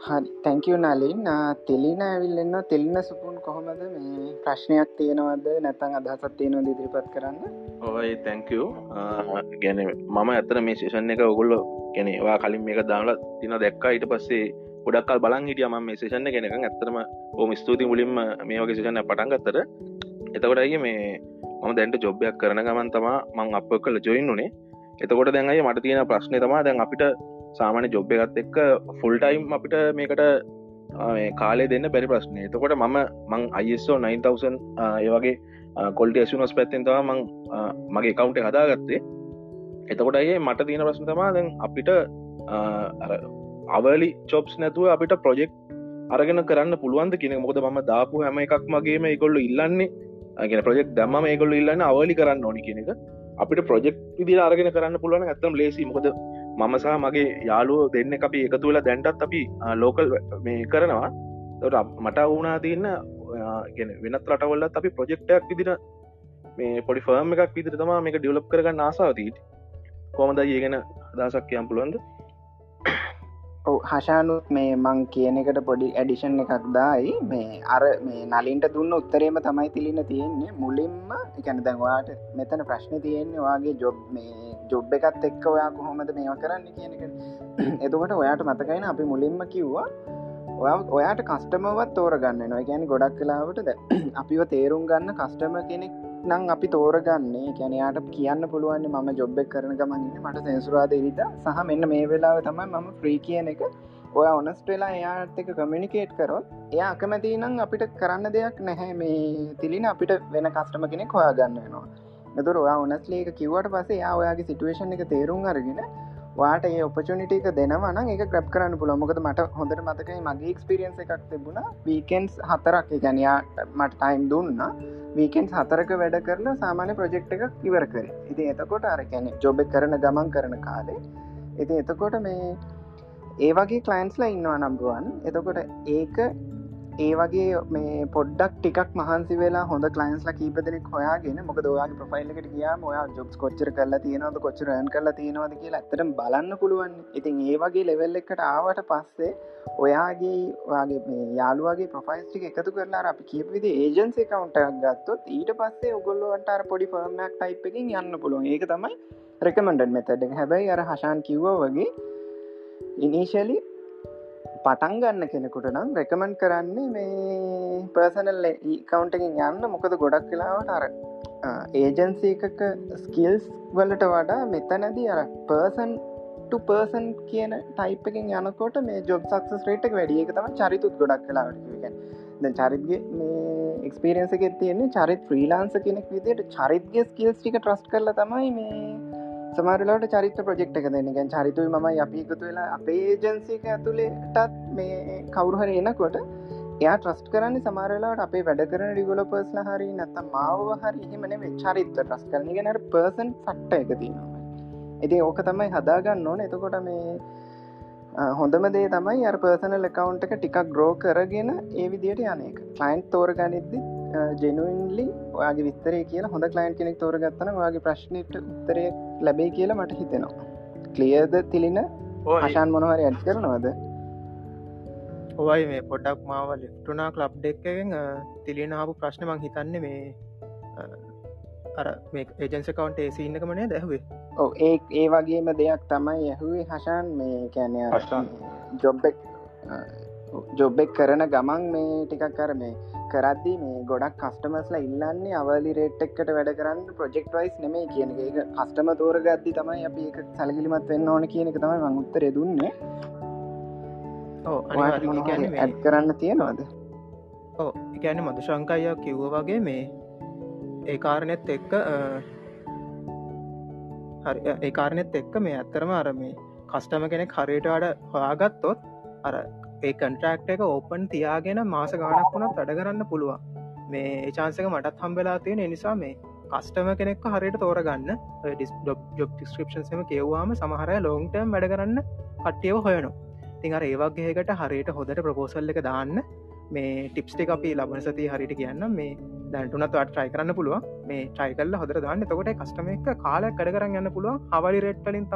හරි තැංකව නලින්. තෙලින ඇවිල්ලන්න තෙලින සුපුන් කොහොමද මේ ප්‍රශ්නයක් තියෙනවද? නැතන් අදහසත් තියෙනව ඉදිරිපත් කරන්න? ඔයි තැංකව ගැන මම ඇතර මේ ශේෂන් එක ඔගොල්ල ගැනවා කලින් මේක දාලා තින දැක්කා. ඊට පස්සේ ගොඩක්කල් බලන් හිටිය ම මේ ශේෂණ කෙනක ඇතරම ඕම ස්තුති මුලින්ම මේ වගේ ශෂණ පටන්ගත්තර එතකොටයි මේ මම දැන්ට ජොබ්යක් කරන ගමන් තමා මං අප කළ ජොයින් වනේ එතකොට දැන්යි මට තියෙන ප්‍රශ්නය තමා දැන් අපිට සාමාන්‍ය ජොබ් එකත් එක්ක ෆුල්ටයිම් අපිට මේකට කාලේ දෙන්න බැරි ප්‍රශ්නය එතකොට මම මං අයිස්සෝ 9000 ඒවගේ කොල්ට ඇසුනස් පැත්තෙන් තවා මං මගේ කවුන්ට හදාගත්තේ. එතකොට ඒ මට තියෙන ප්‍රශ්න තමා දැන් අපිට අවලි චොප්ස් නැතුව අපිට ප්‍රොජෙක්් අරගෙන කරන්න පුළුවන්ද කියෙන මොකද ම දාපු හැම එකක් මගේම ඒකොල්ල ඉල්ලන්නේ ගෙන ප්‍රජෙක් දම්ම ඒකොල්ල ඉල්ලන්න අවලි කරන්න ඕනි කියෙන එක. අපිට ප්‍රජෙක්් විදි අරගෙන කරන්න පුළුවන් ඇත්තම් ලේසි මොකද මම සහ මගේ යාලුව දෙන්න අපි එකතු වෙලා දැන්ටත් අපි ලෝකල් මේ කරනවා. තොට මට වුණා තියන්න ගෙන වෙනත් රටවල්ලත් අපි ප්‍රජෙක්්ටයක් විදිර මේ පොඩි ෆර්ම් එකක් විදිර තමා මේක ඩියලප් කරගන්න ආසාවතීට කොමද ඒගෙන අදසක් කියම් පුළුවන්ද? හශානුත් මේ මං කියන එකට පොඩි ඇඩිෂන් එකක් දායි. මේ අර මේ නලින්ට දුන්න උත්තරේම තමයි තිලින තියෙන්නේ. මුලින්ම එකැන දැන්වාට මෙතන ප්‍රශ්න තියෙන්නේ වගේ ජොබ් මේ ජොබ් එකත් එක්ක ඔයා කොහොමද මේවා කරන්න කියන එක. [clears throat] එතකොට ඔයාට මතකයින අපි මුලින්ම කිව්වා ඔයාට කස්ටමවත් තෝරගන්න නො ගැන ගොඩක් කලාවටද [clears throat] අපිව තේරුම් ගන්න කස්ටම කෙනෙක් නං අපි තෝරගන්නේ. කැනයාට කියන්න පුළුවන් මම ජොබ්බෙක් කරන ගමන්න්න මට සැසුරාද ඉරිද සහ මෙන්න මේ වෙලාව තමයි මම ෆ්‍රී කියන එක. ඔය ඔනස්ට වෙලා එයාත් එක කමිනිකේට් කරොත් එය අකමැති නම් අපිට කරන්න දෙයක් නැහැ. මේ තිලින අපිට වෙන කස්ටම කෙනෙක් හොයා ගන්න වෙනවා. එතුර ඔයා ඔනස්ලේ එක කිවට පසේ යා ඔයාගේ සිටුවේෂන් එක තේරුම් අරගෙන වාට ඒ ඔපචනිටික දෙනවන එක ග්‍රප් කරන්න පුළ මොකද මට හොඳට මතකයි මගේ එක්ස්පිරියන්ස එකක් තිබුණ. වීකන්ස් හතරක් ගැනයා මට ටයිම් දුන්න. වීකන්ස් හතරක වැඩ කරලා සාමාන්‍ය ප්‍රජෙක්් එකක් ඉවර කර. ඉති එතකොට අර කැනෙ ජොබ කරන ගමන් කරන කාලේ. ඉති එතකොට මේ ඒ වගේ කලයින්ස්ලා ඉන්නවා නම්බුවන් එතකොට ඒක ඒ වගේ මේ පොඩ්ඩක් ටිකක් මහන්සි වෙලා හොඳ කලයින්ස්ලා කීපදනෙක් හොයාගෙන මොක දවාගේ ප්‍රෆයිල්ලකට ගියා මොයා ජොබ්ස් කොච්චර කරලා තියෙනවද කොච්චර යන් කරලා තියෙනවද කියලා ඇතරම් බලන්න පුළුවන්. ඉතින් ඒ වගේ ලෙවල් එකට ආවට පස්සේ ඔයාගේ ඔයාගේ මේ යාළුවගේ ප්‍රෆයිස්ටික එකතු කරලා අපි කියපවිදි ඒජන්සේ කවුන්ටක් ගත්තොත් ඊට පස්සේ ඔගොල්ලොන්ට අර පොඩි ෆර්මක් ටයිප් එකින් යන්න පුළුවන්. ඒක තමයි රෙකමඩන් මෙතඩ හැබැයි අර හශාන් කිව්ව වගේ ඉනිශලි පටන් ගන්න කෙනෙකුට නම් රෙකමන්් කරන්නේ මේ පර්සනල් e-, කවුන්ටකින් යන්න. මොකද ගොඩක් කලාවට අර ඒජන්සීකක ස්කිල්ස් වලට වඩා මෙතනදී අර පර්සන් පර්සන් කියන ටයිපකින් යනකොට මේ ජොබ් සක්ස ්‍රේටක් වැඩියක තම චරිතුත් ගොඩක් කලාවට ද චරිත්ගේ මේ එක්ස්පිරියන්සක තියන්නේ චරිත් ්‍රීලාන්ස කෙනෙක් විදිට චරිත්ගේ ස්කිල්ස් ටික ට්‍රස්් කරල තමයි මේ සමරලට චරිත ප්‍රජෙක්් එක දෙන්න ගැන් චරිතුයි ම අපි එකතු වෙලා අපේ ජන්සික ඇතුළේටත් මේ කවුරුහර එනකොට එයා ට්‍රස්ට කරන්න සමාරලාට අපේ වැඩ කරන ඩිගොලපර්ස්ල හරි නැත මාව හරි එහෙමන චරිත ට්‍රස් කරන. ගැනට පර්සන් සට්ට එක තිනවා ඉති ඕක තමයි හදාගන්න ඕන. එතකොට මේ හොඳම දේ තමයි අර පර්සනල් එකකවුන්් එක ටිකක් ග්‍රෝ කරගෙන ඒ විදියට යනක කලයින්් තෝරගනිද්දි ජෙනුවන්ලි ඔයාගේ විස්තරේ කියලා හොඳ කලයින් කෙනෙක් තෝරගත්තන ඔයාගේ ප්‍රශ්නයට උත්තරය ලැබේ කියලා මට හිතෙනවා. කලියද තිලින? ආශාන් මොනහරි ඇඩ් කරනවද? ඔවයි මේ පොඩක් මාව ලිට්ටුනා කලබ් දෙක්කෙන් තිලිනාපු ප්‍රශ්න මං හිතන්න මේ අර මේ ඒජන්ස කවන්ට ඒ සින්නකමනේ දැහවේ ඕ ඒ ඒ වගේම දෙයක් තමයි ඇහුවේ හශාන් මේ කැනය ජොබ්බෙක් ජොබ්බෙක් කරන ගමන් මේ ටිකක් කර මේ කරද්දි මේ ගොඩක් කස්ටමස්ලා ඉල්ලන්නේ අවලි රේට්ටක්කට වැඩ කරන්න ප්‍රජෙක්් වයිස් නෙමේ කියන එක. කස්ටම තෝරගත්දි තමයි අපි එක සැලකිලිමත් වෙන්න ඕන කියන එක තමයි මංඋත්තර දුන්නේ. ඇත් කරන්න තියෙනවාද? ඕ එකන මදු ශංකයිය කිව්ව වගේ මේ ඒ කාරණෙත් එක්ක හරි ඒ කාරණෙත් එක්ක මේ ඇත්තරම අර මේ කස්ටම කෙනෙක් හරියට වඩ හොයාගත්තොත් අර ඒ කන්ට්‍රක්ට එක ඕපන් තියාගෙන මාස ගානක් වුණත් වැඩ කරන්න පුළුවන්. මේ චාන්සක මටත් හම්බෙලා තියෙන නිසා මේ කස්ටම කෙනෙක් හරියට තෝරගන්න. ජොබ් ටිස්ක්‍රපෂන්සම කියවවාම සමහරය ලෝන්ටම් වැඩ කරන්න කට්ටියව හොයනු තින් අර ඒවගේකට හරියට හොදට ප්‍රපෝසල් එක දාන්න. මේ ටිප්ස්ටි අපි ලබන සති හරිට කියන්න මේ දැන්ටුනත් ට්‍රයි කරන්න පුළුව මේ ට්‍රයිකල්ල හොදර දාන්න. තකොට කස්ටම එක කාලයක් කඩ කරන්න යන්න පුළුවන්. හවලි රෙට්ටලින්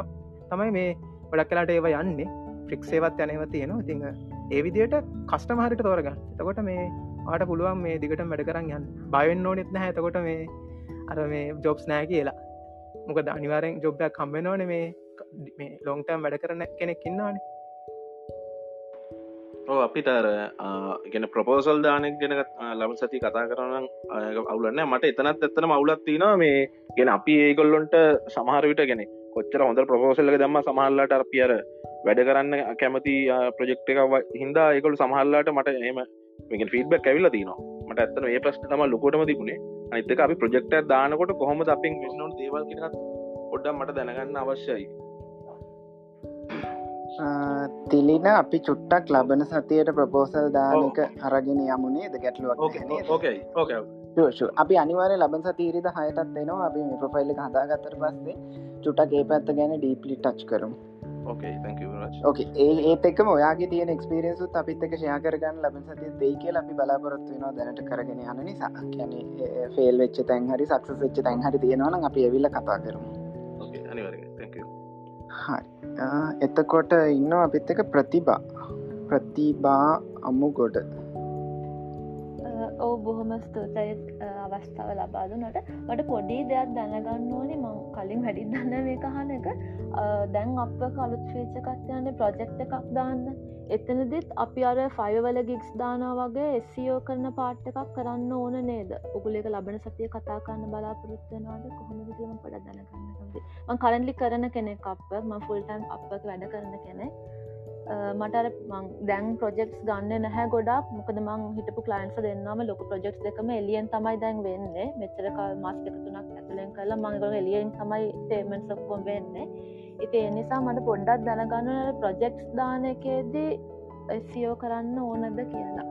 තමයි මේ ගොඩක් කලාට ඒව යන්නේ. ෆික්සේවත් යනව තියෙනවා. තිංහ ඒ විදියට කස්ටම හරිට තෝරගන්න. එතකොට මේ ආට පුළුවන් මේ දිගට වැඩ කරන්න යන්න. බයෙන් ඕනෙත් නැහැ. ඇතකොට මේ අර මේ ජොබ්ස් නෑ කියලා. මොක අනිවාරෙන් ජොබ්යක් කම්බෙනවන මේ ලොංටම් වැඩ කරන කෙනෙක් ඉන්නවානේ. ඕ අපිට අර ගෙන ප්‍රපෝසල් දානෙක් ගෙන ලබ සති කතා කරන අවුලන්න මට එතනත් එත්තන මවුලත් තිනවා මේ ගෙන අපි ඒගොල්ලොන්ට සමහරවිට ගෙන කොච්චර හොඳ ප්‍රපෝසල්ල දම්ම සමහල්ලට අරපියර වැඩ කරන්න කැමති ප්‍රජෙක්් එක හින්දා ඒකොල් සමහල්ලාට මට එම මේක ෆීඩබක් ඇවිල තිනවා මට ඇත්තන ඒ ප්‍රශ්න තම ලොකොටම තිබුණේ. අනිතක අපි ප්‍රජෙක්ට දානකොට කොහොම අපින් වින්නු දේවල් කෙනත් ඔොඩ්ඩම් මට දැනගන්න අවශ්‍යයි. තිලින අපි චුට්ටක් ලබන සතියට ප්‍රපෝසල් දානක අරගෙන යමුණේ ද ගැටලුවක් අපි අනිවාරය ලබන් සතීරිද හයටත් දෙනවා අපි මේ ප්‍රොෆයිල්ල හදාගත්තර පස්සේ චුටක් ඒ පැත්ත ගැන ඩීපලි ටච් කරමු ඕකේ ඒ ඒත් එක්ම ඔයාගේ තියෙන එක්ස්පිරියන්සුත් අපිත් එක ෂයා කරගන්න ලබන සති දෙයි කිය අපි බලාපොරොත්තු වෙනවා දැනට කරගෙන යන නිසා. කියන ෆෙල් වෙච්ච තැන් හරි සක්සස් වෙච්ච තැන් හරි තියෙනවන අපි ඇවිල්ල කතා කරමු. හරි. එතකොට ඉන්න අපිත් එක ප්‍රතිබා ප්‍රතිබා අම්මු ගොඩ ඕ බොහොම ස්තූතයි අවස්ථාව ලබාදුනට මට පොඩි දෙයක් දැනගන්න ඕනේ. මං කලින් වැඩි දන්න මේ කහන එක දැන් අප කලුත් ්‍රීචකත්යන්න ප්‍රජෙක්් එකක් දාන්න. එතනදිත් අපි අර ෆයිවල ගික්ස් දානා වගේ එස්සියෝ කරන පාට් එකක් කරන්න ඕන නේද? උගුලෙක ලබන සතිය කතා කරන්න බලාපොරොත්වනාද කොහොම විසිම පොඩ දැනගන්න. මං කරන්ලි කරන කෙනෙක් අප ම ෆුල්ටන් අපක වැඩ කරන කෙනෙක්. මටර දැන් ප්‍රජෙක්ස් ගන්න නැහැ ගොඩක්. මොකද මං හිටපු කලයින්ස දෙන්නම ලොක ප්‍රජෙක්් දෙකම එලියෙන් තමයි දැන් වෙන්න. මෙච්චර කල් මස් දෙකතුනක් ඇතුලෙන් කලා මංගල එලියෙන් තමයි පේමෙන්් සොක්කොම් වෙන්න. ඉති එනිසා මට පොඩ්ඩක් දැනගන්න ප්‍රජෙක්ස් දාන එකේදී සියෝ කරන්න ඕනද කියලා.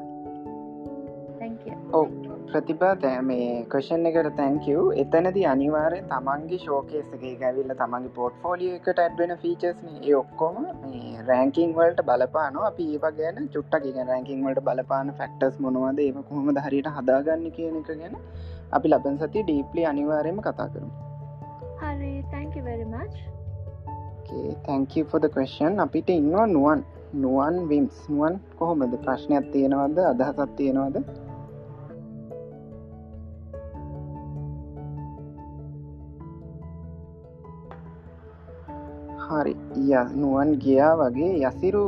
ඔව ප්‍රතිපා තෑ මේ කෂන් එකට තැංකව් එතනති අනිවාරය තමන්ගේ ශෝකේසගේ ගැවිල්ල තමන්ගේ පොට්ෆෝලිය එකට ඇඩ්වෙන ෆීචස්න ඒ ඔක්කොම මේ රෑංකිං වලට බලපාන අපි ඒව ගැන චුට්ටක් ගැ රෑංකිං වලට බලපාන ෆක්ටස් මොනවද ඒ කොහොමද හරියට හදාගන්න කියන එක ගැන අපි ලබන් සති ඩීප්ලි අනිවාරයම කතා කරමු. හරි තැංකවරිමච් තැංක ෆොද කස්ෂන් අපිට ඉන්නවා නුවන්. නුවන් විම්ස් නුවන් කොහොමද? ප්‍රශ්නයක් තියෙනවද? අදහසත් තියෙනවද හරි. ය නුවන් ගියා වගේ යසිරු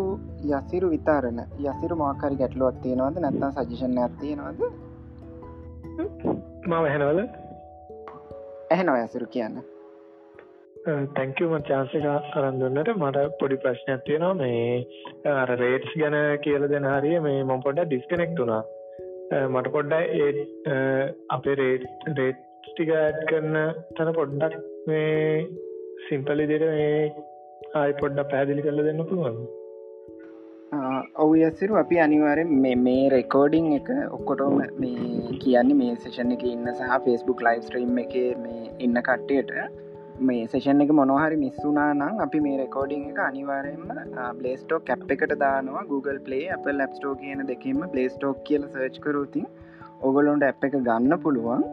යසිරු විතාරණ. යසිරු මාකරි ගැටලුවත් තියෙනවද? නැත්තම් සජිෂණ ඇත්තියෙනවද මාව හැනවල ඇහ නො යසිරු කියන්න. තැංකම චාන්සක අරන්දුන්නට මට පොඩි ප්‍රශ්නයක් තියෙනවා. මේ අර රේට්ස් ගැන කියල දෙන හරිය මේ මොම් පොඩ්ඩ ඩිස්කනෙක්් වුණා. මට පොඩ්ඩ ඒ අපේ රේට් රේට් ටික ඇඩ් කරන තැන පොඩ්ඩක් මේ සිම්පලි දෙර මේ ආයි පොඩ්ඩ පැදිලි කරල දෙන්න පුළුවන් ඔවු ඇසිරු අපි අනිවාරෙන් මේ මේ රෙකෝඩිං එක ඔක්කොටෝම මේ කියන්නේ මේ සේෂණ එක ඉන්න සහ ෆෙස්බුක් ලයිස් ්‍රීම් එක මේ ඉන්න කට්ටයට මේ සේෂන් එක මොනොහරි මිස්සුනා නම් අපි මේ රෙකෝඩිං එක අනිවාරයෙන්ම බ්ලේස්ටෝ කැප් එකට දානවා. Google Play අප ලැප්ස්ටෝ කියන දෙකෙම පලේස්ටෝක් කියල සර්ච් කරුතින් ඔගොලොන්ට ඇ් එක ගන්න පුළුවන්.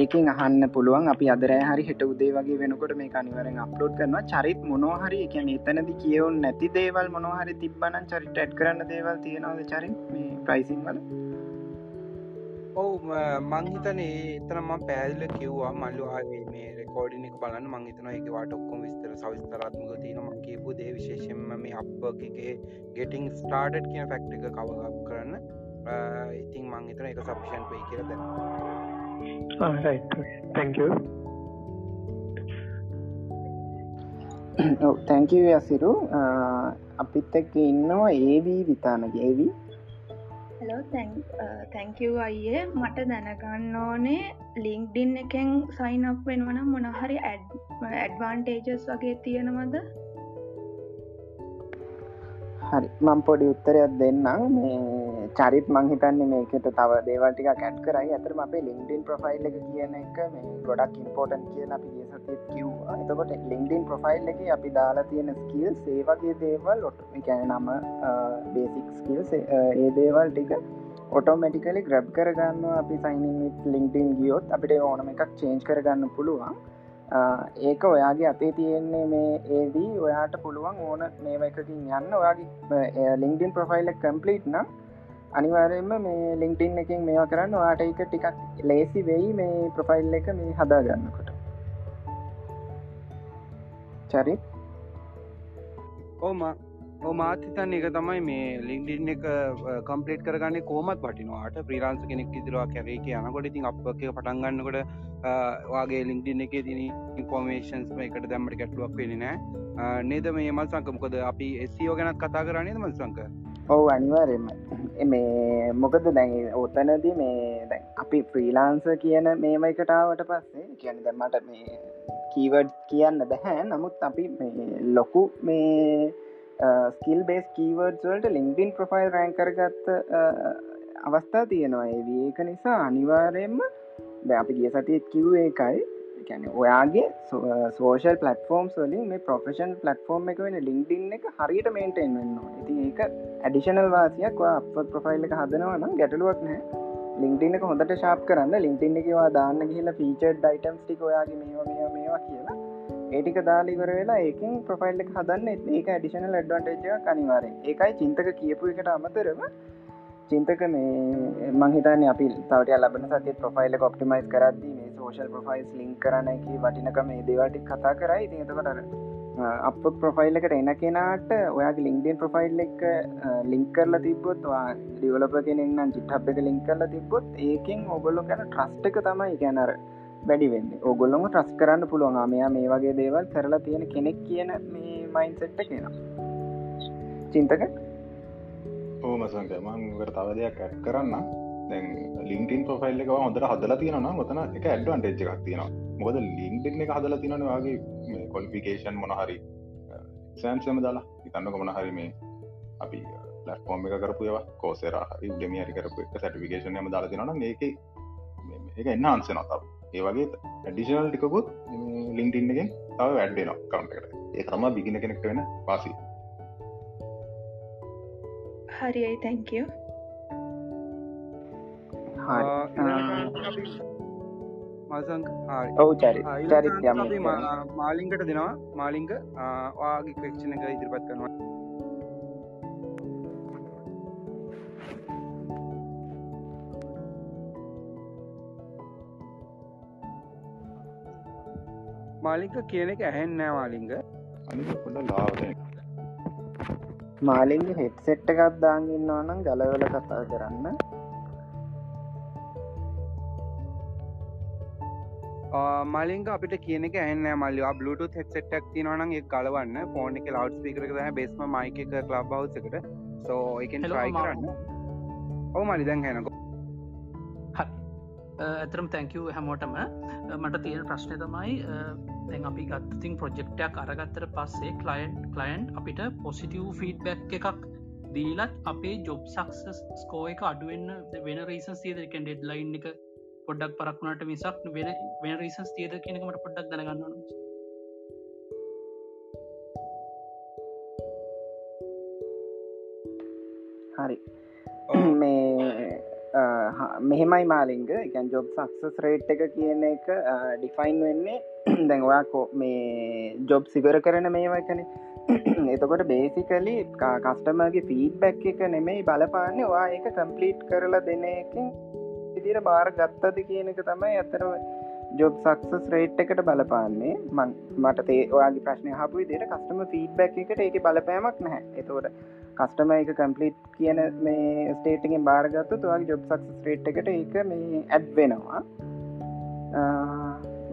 ඒකෙන් අහන්න පුළුවන් අපි අදරෑ හරි හෙට උදේ වගේ වෙනකොට මේ අනිවරෙන් අප්ලෝඩ් කරනවා. චරිත් මොනොහරි එකැන එතනදි කියවුන් නැති දේවල් මොනොහරි තිබ්බනන් චරිට ඇඩ් කරන්න දේවල් තියෙනවද චරින් මේ ප්‍රයිසින් වල? ඔවු මංහිතන එතනම පැදිල කිව්වා. මල්ලු ආවේ මේ රෙකෝඩින එක බලන්න. මංහිතන එක වාට ඔක්කොම විස්තර සවිස්තරත්මක තියනම කියපු දේ විශේෂෙන්ම මේ අප එකගේ ගෙටිං ස්ටාර්ට් කියන ෆැක්ට එක කවගක් කරන්න. ඉතින් මංහිතන එක සපිෂන් පයි කියර දැන්න තැංක අසිරු අපිත් එක්ක ඉන්නවා ඒවී විතානගේවී හලෝ තැංකව් අයියේ. මට දැනගන්න ඕනේ ලිංක්ඩින් එකෙන් සයින්ක් වෙනවන මොනහරි ඇඩ්වාන්ටේජස් වගේ තියෙනවද? හරි. මං පොඩි උත්තරයක් දෙන්නම්. මේ චරිත් මංහිතන්නේ මේකට තව දේවල්ටික කැට් කරයි. ඇතරම අපේ ලින්ඩින් ප්‍රෆයිල් එක කියන එක මේ ගොඩක් ඉම්පෝටන් කියන අපි ගේ සතිත් කිව්වා. එතකොට ලින්ඩින් ප්‍රෆයිල් එක අපි දාලා තියෙන ස්කිල් සේවගේ දේවල් ඔට එකැන නම බේසික් ස්කිල් ඒ දේවල් ටික ඔටෝමටිකලි ග්‍රබ් කරගන්න අපි සයිනිත් ලින්ක්ටින් ගියොත් අපිට ඕනම එකක් චේන්ජ් කරගන්න පුළුවන්. ඒක ඔයාගේ අතේ තියෙන්නේ මේ ඒදී ඔයාට පුළුවන් ඕන මේම එකකින් යන්න. ඔයාගේ ලිංක්ඩින් ප්‍රොෆයිල්ල කම්පලිට් නම් අනිවාරයෙන්ම මේ ලිංක්ටින් එකින් මේවා කරන්න වාට එක ටිකක් ලේසි වෙයි මේ ප්‍රොෆයිල් එක මේ හදාගන්නකොට. චරි? ඕම මාතිතන් එක තමයි මේ ලින්ඩින් එක කම්පලේට් කරගන්න කෝමත් පටිනවාට ප්‍රීලාන්ස කෙනෙක් ඉදිරවා කැරේ යනකොට ඉතින් අප පටන්ගන්නකොට වගේ ලින්ක්ඩින් එක තින ඉන්ෆෝර්මේෂන්ස් එකට දැම්මට ගැටලුවක් වෙන නෑ. නේද මේ මල් සංකමකොද අපි එස්සිෝ ගැනත් කතා කරන්නේ මල් සංක? ඔවු අනිවාරෙන්ම මේ මොකද දැන් ඔතනදී මේ දැන් අපි ෆ්‍රීලාන්ස කියන මේම එකටාවට පස්සේ කියන දැම්මට මේ කීවඩ් කියන්න බැහැ. නමුත් අපි ලොකු මේ ස්කිල් බේස් කීවර්ඩ් වලට ලින්ක්ඩින් ප්‍රොෆයිල් රෑන්කරගත්ත අවස්ථා තියෙනවා. ඒ ඒක නිසා අනිවාරයෙන්ම ද අපි ගිය සතිත් කිව් ඒකයි. කැන ඔයාගේ සෝෂල් පලටෆෝර්ම් uh, වලින් මේ ප්‍රොෆෙෂන් පලටෆෝර්ම් එක වෙන ලින්ක්ඩින් එක හරියට මේන්ටෙන් වෙන්න ඉති ඒක ඇඩිෂනල් වාසියක් අප ප්‍රොෆයිල් එක හදනවනම් ගැටලුවක් නෑ ලින්ක්ටින් එක හොඳට ශාප් කරන්න ලින්ක්ටින් එකවා දාන්න කියලා ෆීචර් ඩයිටම්ස් ටික ඔයාගේ මේවා මේවා මේවා කියලා ඒටික දාලිවර වෙලා ඒකින් ප්‍රොෆයිල් එක හදන්න ඒක ඇඩිෂනල් ඇඩ්වන්ටේජ කනිවාරෙන් ඒකයි චින්තක කියපු එකට අමතරව චින්තක මේ මංහිතන අපි තවට ලබන සති ප්‍රොෆයිල් කොප්ටිමයිස් කරද්දී මේ සෝෂල් ප්‍රොෆයිස් ලිින් කරන එක වටිනක මේ දේවාටි කතා කරයි තිතකට අප ප්‍රොෆයිල් එකට එන කෙනාට ඔයාගේ ලින්ක්ඩෙන් ප්‍රොෆයිල් එක ලිංක් කරලා තිබොත් ඩිවලප කෙනෙන්නම් චිට්හබ් එක ලිංක් කරලා තිබොත් ඒකින් ඔගොල්ලො ගැන ට්‍රස්ට එක තමයි ගැනර වැඩිවෙන්න ඔගොල්ලොම ට්‍රස් කරන්න පුළුවන්. මෙයා මේ වගේ දේවල් කරලා තියෙන කෙනෙක් කියන මේ මයින්සෙට්ට කියෙනවා චින්තක? ඕමසංක මංකට තව දෙයක් ඇත් කරන්න ලින්ටින් ප්‍රොෆයිල් එක හොඳට හදලා තියෙන ගොතන එක ඇඩ්වන්ටේජ් එකක් තියෙනවා. මොකද ලින්ටින් එක හදලා තියන වගේ කොල්ෆිකේෂන් මොනහරි සෑම්සම දාලා. ඉතන්න කොමන හරි මේ අපි uh, ලස්පෝම් එක කරපු ඒවා කෝසර ඩමියරි කරපු එක සටිෆිකේෂන් ම දාලා තිනන ඒක එක එන්න අන්සේ නොතාව ඒ වගේ ඇඩිෂනල් ටිකකුත් ලින්ටින් එකෙන් තව වැඩ්ඩේ නො කවන්ට ඒ තම බිගින කෙනෙක්ට වෙන පාසි හරියි තැංකෝ මසං ඔවු චරි චරිත් යම මාලිංකට දෙනවා. මාලිංග වාගේ ක්‍රක්ෂණ එක ඉදිරිපත් කරනවා. මාලික කියන එක ඇහෙන්නෑ මාලිංග. මාලින්ග හෙට්සෙට්ට එකත් දාගන්නවා නම් ගලවල කතා කරන්න මලින්ග අපිට කියන ඇන්න මල්ල බluට හෙක්සෙටක් තිනවන ඒ කලවන්න ෆෝන් එක ලව් පිකර හ බෙස්ම මයික ලබ් බවසකට සෝ එකෙන් ට්‍රයි කරන්න. ඔව මලි දැන් හැනක ඇතරම් තැංකව හැමෝටම. මට තියෙන ප්‍රශ්නය තමයි තැන් අපි ගත්තතින් ප්‍රොජෙක්ටයක් අරගත්තර පස්සේ කලයින්් කලයින්් අපිට පොසිටව් ෆීඩ්බැක් එකක් දීලත් අපේ ජොබ් සක්සස් ස්කෝ එක අඩුවෙන්න්න වෙන රීසන් සියද එක ඩෙඩ් ලයින් එක පොඩ්ඩක් පරක්ුණට මිසක් වෙන වෙන රීසන්ස් තියද කෙනෙකමට පොඩ්ඩක් දැනගන්න හරි. [clears throat] මේ මෙහෙමයි මාලිංග. එකන් ජොබ් සක්සස් රේට් එක කියන එක ඩිෆයින් වෙන්නේ [clears throat] දැන්වා කෝ මේ ජොබ් සිවර කරන මේවකන [clears throat] එතකොට බේසිකලි කස්ටමගේ ෆීඩ්බැක් එක නෙමෙයි බලපාන්න. වා එක කම්පලීට් කරලා දෙන එකින් විදිර බාර ගත්තද කියන එක තමයි ඇතරම ජොබ් සක්සස් රේට් එකට බලපාන්නේ. මන් මට තේවාගේ ප්‍රශ්නය හපු විදිර කස්ටම ෆීඩ්බැක් එකට ඒක බලපෑමක් නැහැ. එතවට කස්ටම එක කම්පලිට් කියන මේ ස්ටේටිගෙන් බාරගත්තු තුවාගේ ජොබ් සක්සස් රේට් එකට ඒක මේ ඇඩ් වෙනවා.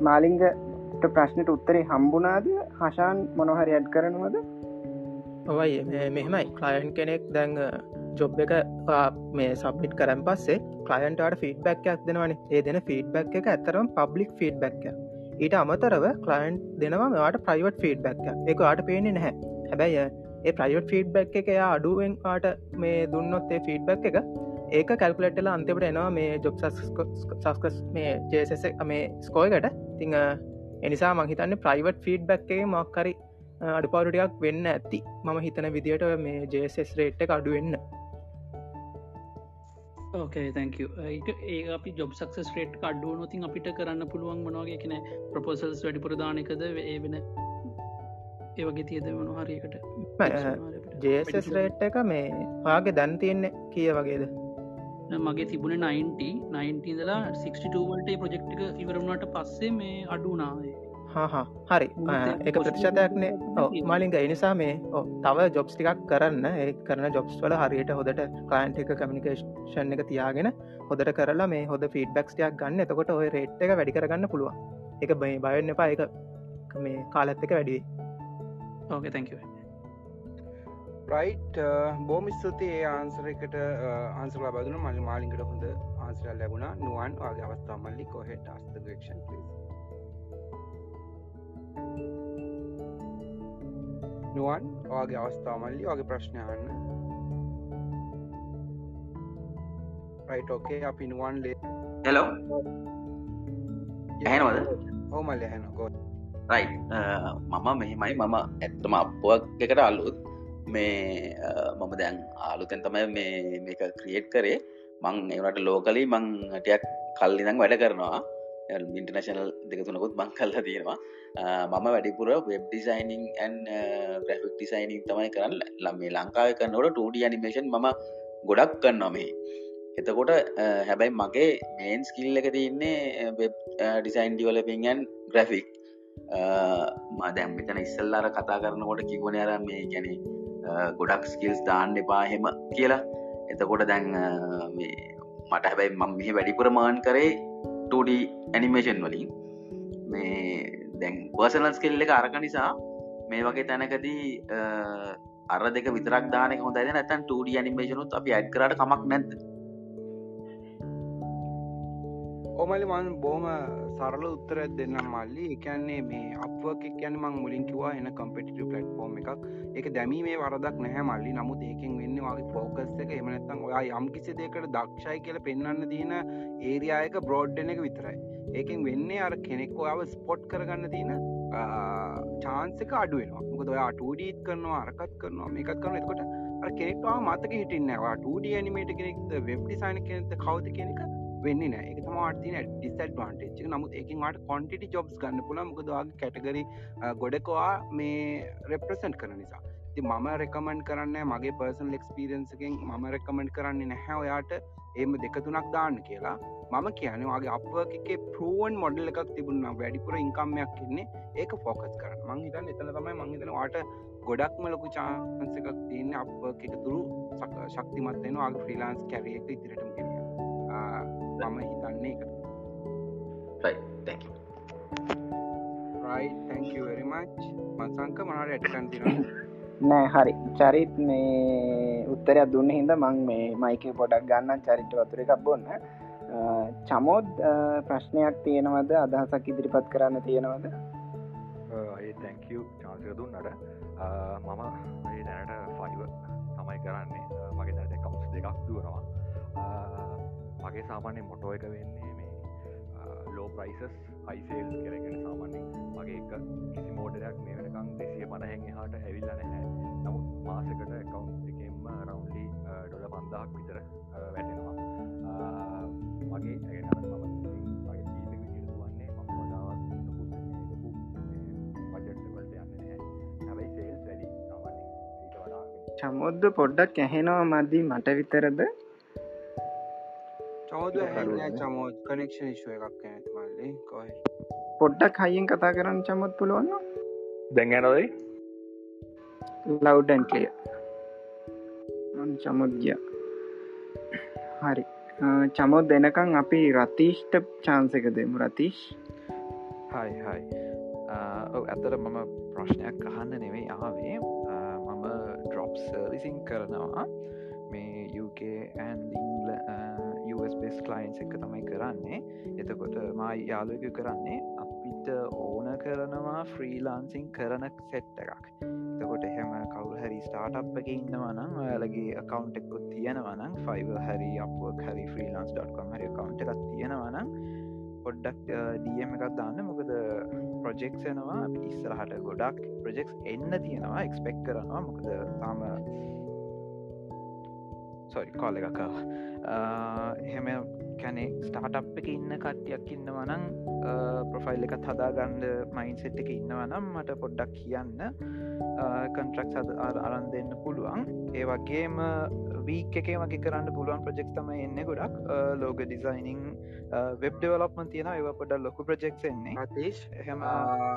මාලිංගට ප්‍රශ්නයට උත්තරේ හම්බුනාද හශාන් මොනොහරි ඇඩ් කරනවද? ඔවයි මෙහෙමයි. කලයන් කෙනෙක් දැන් ජොබ් එක මේ සබ්මිට් කරම් පස්සේ කලයන්ටට ෆීඩබැක්යක් දෙනවන. ඒ දෙන ෆීඩබැක් එක ඇතරම් පබ්ලික් ෆීඩබැක්ය ඊට අමතරව කලයින්් දෙනවා මෙවාට ප්‍රයිවට් ෆීඩබැක් එක ආට පේනෙ නැහැ. හැබැයි ඒ ප්‍රයිවට් ෆීඩබැක් එක එයා අඩුවෙන් ආට මේ දුන්නොත් ඒ ෆීඩබැක් එක ඒක කැල්කුලට්ල අන්තිපට එනවා මේ ජොබ් සස්කස් මේ ජේසස මේ ස්කෝයකට තිං එනිසා මහිතන්න ප්‍රයිවට් ෆීඩබැක් එක මක්කරි අඩුපාරුටයක් වෙන්න ඇති. මම හිතන විදියට මේ ජේසෙස් රේට් එක අඩුවෙන්න ඕකේ තැක ඒ අපි ජොබ් සක්සස් රේට් අඩුව නොතින් අපිට කරන්න පුළුවන් මනවාගේ කෙන ප්‍රපෝසල්ස් වැඩි පුරදානකද ඒ වෙන ඒවගේ තියද වන හරිකට ජේසස් රේට් එක මේ වාගේ දැන් තියෙන්නේ කිය වගේද? මගේ තිබුණ 90 90දලා 62වලට ප්‍රජෙක්්ක ඉවරුණට පස්සේ මේ අඩුනාවේ හරි. එක ප්‍රතිශතයක්නේ මලින්ග එනිසා මේ තව ජොබ්ස් ටිකක් කරන්න. ඒ කරන ජොබ්ස් වල හරියට හොදට කයින්ට එක කමිනිකේෂන් එක තියාගෙන හොදට කරලා මේ හොද ෆීඩබක්ස්ටයක් ගන්න. එතකොට ඔය රේට් එක වැඩි කරගන්න පුළුවන්. එක බයි බයන්න එපා. එක මේ කාලත් එක වැඩි ඕක තැක රයිට් බෝම ස්තුති ඒ ආන්සර එකට ආන්සලා බදුන මල් මාලින්කට හොඳ ආන්සරල් ලැබුණා. නුවන් වගේ අවස්ථා මල්ලි කොහෙට අස්තක්ෂන් ලිස් නුවන් ඔගේ අවස්ථා මල්ලි වගේ ප්‍රශ්නයන්න රයිට ඕකේ අපි නුවන් ලේ හෙලෝ ඇහෙනවද? හෝමල් ඇහෙන ගො රයි මම මෙහෙමයි මම ඇත්තම අප්පුවක් එකට අල්ලුත් මේ මම දැන් ආලුතැන් තමයි මේ මේක ක්‍රියට් කරේ. මං ඒවට ලෝකලි මං ටයක් කල්ලිදං වැඩ කරනවා. ඉන්ටර්නශනල් දෙක තුනකුත් බං කල්ලා තියෙනවා මම වැඩිපුර web designing and graphic designing තමයි කරන්න. ලම්මේ ලංකාව කරන්නවට 2D අනිමේෂන් මම ගොඩක් කන්නවා මේ. එතකොට හැබැයි මගේ මේන් ස්කිල් එක තියන්නේ වෙබ් ඩිසයින් ඩිවලපිංන් ග්‍රෆික් මා දැම් මෙතන ඉස්සල්ලාර කතා කරනකොට කිවන අර මේ ගැන ගොඩක් ස්කිල්ස් දාන්න එපා හෙම කියලා. එතකොට දැන් මට හැබැයි මම මෙහ වැඩිපුර මාන් කරේ 2D ඇනිමේෂන් වලින්. මේ දැන් පර්සනල් ස්කෙල් එක අරක නිසා මේ වගේ තැනකදී අර දෙක විතරක් දානක හොඳයි නැතන් 2D ඇනිමේෂනුත් අපි ඇඩ් කරට කමක් නැද්ද? ඕමලි මන් බෝම සරල උත්තරත් දෙන්න මල්ලි. එකන්නේ මේ අපක් කියන්න මං මුලින් කිවා එන කම්පිටි පලට්ෆෝර්ම් එකක්. ඒක දැමීමේ වරදක් නැහැ මල්ලි. නමුත් ඒකෙන් වෙන්න වගේ ෆෝකස් එක. එමනත්තන් ඔයා යම් කිසි දෙකට දක්ෂයි කියල පෙන්න්න තියෙන ඒරියායක බ්‍රෝඩ්ඩන එක විතරයි. ඒකෙන් වෙන්නේ අර කෙනෙක් ඔයාව ස්පොට් කරගන්න තියෙන චාන්සක අඩුවෙනවා මොකද ඔයා ටඩීත් කරනවා අරකත් කරනවා මේකත් කරන එකොට කෙනෙක්වා මතක හිටින්නවා ටඩ නිමේට කෙනෙක්ද වෙබ් ඩිසයින කෙනෙක්ද කවද කෙනෙක වෙන්න නෑ එක තමාතින ඩිස්ඩ්වාන්ටේච් නමුත් ඒකින්ට කොන්ටිටි ජොබ්ස් ගන්න පුළ මොකදවාගේ කැටගරි ගොඩකවා මේ රෙප්‍රසන්ට් කරන නිසා. ති මම රෙකමන්් කරන්න මගේ පර්සන් එක්ස්පිරන්සකින් මම රෙකමෙන්ට් කරන්නේ නැහැ. ඔයාට ඒම දෙක තුනක් දාන්න කියලා. මම කියනවාගේ අපගේ පරුවන් මොඩල් එකක් තිබුණ. වැඩිපුර ඉංකම්මයක් කියන්නේ ඒක ෆෝකස් කරන්න. මං හිතන් එතන තමයි මංහිතන වාට ගොඩක්ම ලොකු චාන්සකක් තියන්නේ අප එක තුරු ශක්තිමත්වෙන ආගේ ෆ්‍රීලාන්ස් කැරියක ඉතිරටම කිරිය මම හිතන්නේ එක රයිටැංකවරිමච් මසංක මනට ඇටකන් තිර නෑ හරි. චරිත් මේ උත්තරයක් දුන්න හිද මං මේ මයික පොඩක් ගන්න චරිට වතුර එකක් බොන්න. චමෝද් ප්‍රශ්නයක් තියෙනවද? අදහසක් ඉදිරිපත් කරන්න තියෙනවද? තැංකව චාන්සක දුන්නට. මම දැනට ෆයිව තමයි කරන්නේ. මගේ දැට කවුස් දෙකක් දුවනවා. මගේ සාමාන්‍ය මොටෝ එක වෙන්නේ මේ ලෝ ප්‍රයිසස් අයිසේල් කරගෙන සාමාන්‍ය මගේ එක කිසි මෝඩරයක් මේ වෙනකම් දෙසිය පණහැන් හට ඇවිල්ල නැහැ. නමුත් මාසකට කවුන්් එකෙන්ම රවන්ලි ඩොල පන්දහක් විතර වැටෙනවා. මගේ ඇගෙන මගේ ජීවික විදිරුවන්නේ මම වඩාවත් පජට්වලට යන්න නැහැ. හැබයි සේල් වැඩි සාමාන්‍ය ඊට වඩා චමුද්ද පොඩ්ඩක් ඇහෙනවා මදී මට විතරද? චමෝද චමෝත් කනෙක්ෂන් ශුව එකක් කොයි පොඩ්ඩක් හයියෙන් කතා කරන්න චමොත් පුළුවන්න දැඟනොදයි ලව්ඩන්කලිය චමුත් ගිය. හරි. චමොත් දෙනකං අපි රතිෂ්ට චාන්සක දෙමු. රතිෂ්? හයි හයි. ඔව ඇතර මම ප්‍රශ්නයක් අහන්න නෙවෙයි ආවේ. මම ඩ්‍රොප් සර්විසින් කරනවා. මේ UK ඇන්ඩිංල බෙස් කලයින්ස් එක තමයි කරන්නේ. එතකොට මයි යාලක කරන්නේ අපිට ඕන කරනවා ෆ්‍රීලාන්සිං කරන සෙට් එකක්. එතකොට එහෙම කවු හරි ස්ටාට් එක ඉන්නවනම් ඔයාලගේ අකවන්් එක්කුත් තියෙනවනම් ෆයිව හරි අප හරි ෆ්‍රීලාන්ස්.කොම් හරි කවන්් එකක් තියෙනවනම් පොඩ්ඩක් ඩියම එකක් දාන්න. මොකද ප්‍රජෙක්ෂනවා ඉස්සරහට ගොඩක් ප්‍රජෙක්ස් එන්න තියෙනවා එක්ස්පෙක් කරනවා. මොකද තාම සොරි කොල එකකා එහෙම කැනෙ ස්ටාටප් එක ඉන්න කට්ටියක් ඉන්නවනං ප්‍රොෆයිල් එකත් හදාගණ්ඩ මයින්සෙට් එක ඉන්නවනම් මට පොඩ්ඩක් කියන්න. කන්ට්‍රක් අරන් දෙන්න පුළුවන්. ඒ වගේම වීක් එකේ වගේ කරන්න පුළුවන් ප්‍රජෙක්් තම එන්න ගොඩක්. ලෝග ඩිසයිනිං වෙබ් ඩෙවලොප්මන් තියෙන ඒව පොඩ ලොකු ප්‍රජෙක්් එන්නේ. අතිශ් හෙම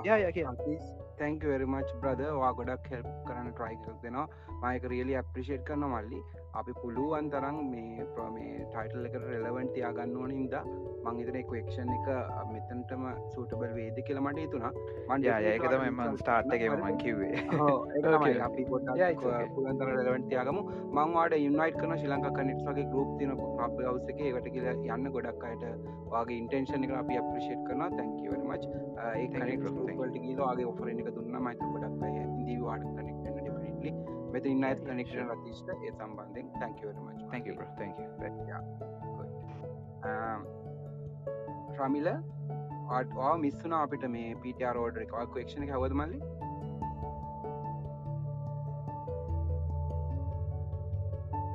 ය තැංක වෙරිමච් බ්‍රද වා ගොඩක් හෙල්ප් කරන්න ට්‍රයිකක් දෙනවා. මයක රියලි අප්‍රිෂේට් කරන මල්ලි අපි පුළුවන් තරම් මේ ප්‍රමේ ටයිටල් එක රෙලවන්ට යාගන්න ඕන හිද මංහිතන එක්වක්ෂන් එක මෙතන්ටම සූටබල් වේද කියලමට තුනා මන්ජ ඒක තම එම ස්ටාර්ට් එක මං කිවේ [laughs] අපි පුලන්තර රෙලවන්ට යාගම මංවාට ඉන්වයිට කන ශිලංක කනෙට් වගේ ගරුප් තින අප ගවස එක එකට කියල යන්න ගොඩක් අයට වගේ ඉන්ටෙන්ෂන් එක අපි අප්‍රිෂේට් කරන තැන්කිවරමච් ඒ කනෙට ගීලගේ ඔෆර එක දුන්න. මයිත ගොඩක් අය ඉදී වාට කනෙක්ට ඩිලි මෙත ඉන්න ඇත් කනෙක්ෂන් රතිෂ්ට ඒ සම්බන්ධෙන් තැන්කවරමච් ්‍රමිල ආටවා මිස්සුන අපිට මේ පිට රෝඩ එකක් ක්ෂණ එක? හවද මල්ලි?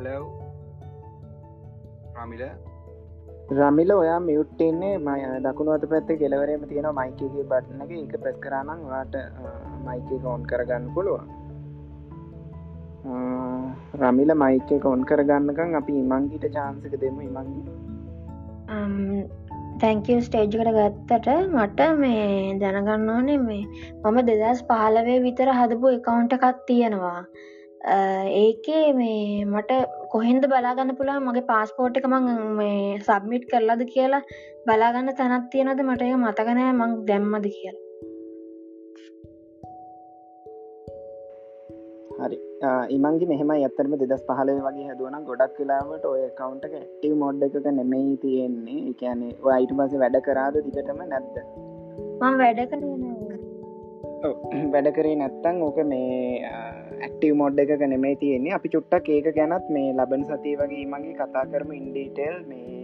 ලව් රමිල රමිල ඔයා මියුට්ටෙන්නේ මය දකුණු අත පැත්ත කෙලවරේම තියෙන මයිකගේ බට්නක එක. ප්‍රෙස් කරනම් වාට මයික කෝන් කරගන්න පුළුවන් රමිල මයික කොන් කරගන්නකම් අපි ඉමංගිට චාන්සක දෙම ඉමංගි. තැංකව ස්ටේජ්කට ගත්තට මට මේ දැනගන්න ඕනේ මේ මම දෙදස් පහලවේ විතර හදපු එකකවුන්ට එකත් තියෙනවා. ඒකේ මේ මට කොහෙන්ද බලාගන්න පුළා මගේ පාස්පෝට් එක මං මේ සබ්මිට් කරලාද කියලා බලාගන්න තැනත් තියෙනද මට එක මතකනෑ මං දැම්මද කියලා. ඉමන්ගේ මෙහම ඇත්තරම දෙදස් පහලේ වගේ හැදුවන ගොඩක් වෙලාවට ඔය කවුන්ට ඇක්ටව මොඩ් එකක නෙමෙයි තියෙන්නේ. එකනේ අයිට පස වැඩ කරාද දිගටම නැද්ද? මං වැඩ කර [clears throat] වැඩ කරේ නැත්තං ඕක මේ ඇක්ටව මොඩ් එක නෙමේ තියෙන්නේ. අපි චුට්ටක් ඒක ගැනත් මේ ලබන සතිය වගේ මගේ කතා කරම ඉන්ඩීටෙල් මේ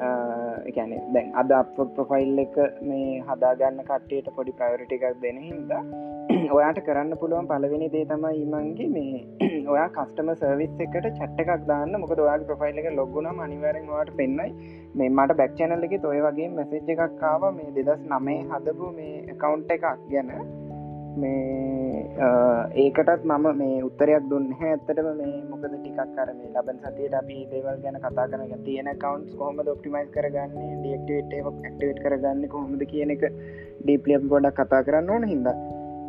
එකන දැන් අද අප ප්‍රොෆයිල් එක මේ හදාගන්න කට්ටයට පොඩි ප්‍රයෝරිටි එකක් දෙන හින්දා [clears throat] ඔයාට කරන්න පුළුවන් පලවෙනි දේ තමයි ඉමන්ගේ මේ [clears throat] ඔයා කස්ටම සර්විස් එකට චට්ට එකක් දාන්න. මොකද ඔයාගේ ප්‍රොෆයිල් එක ලොගුණ අනිවරෙන් වාට පෙන්න්නයි මේ මට බැක් චැනල්ල එක තොය වගේ මැසේජ් එකක් කාව මේ දෙදස් නමේ හදපු මේ එකකවුන්් එකක් ගැන. මේ ඒකටත් මම මේ උත්තරයක් දුන්න ඇත්තටම. මේ මොකද ටිකක් කර මේ ලබන් සතියට අපි දේවල් ගැන කතා කරන තියෙන කවන්් කොහොම ොප්ටිමයිස් කරගන්න ඩියක්ටේට ක්ටේට් කරගන්න කොහොමද කියන එක ඩීපලිය ගොඩක් කතා කරන්න ඕන හිද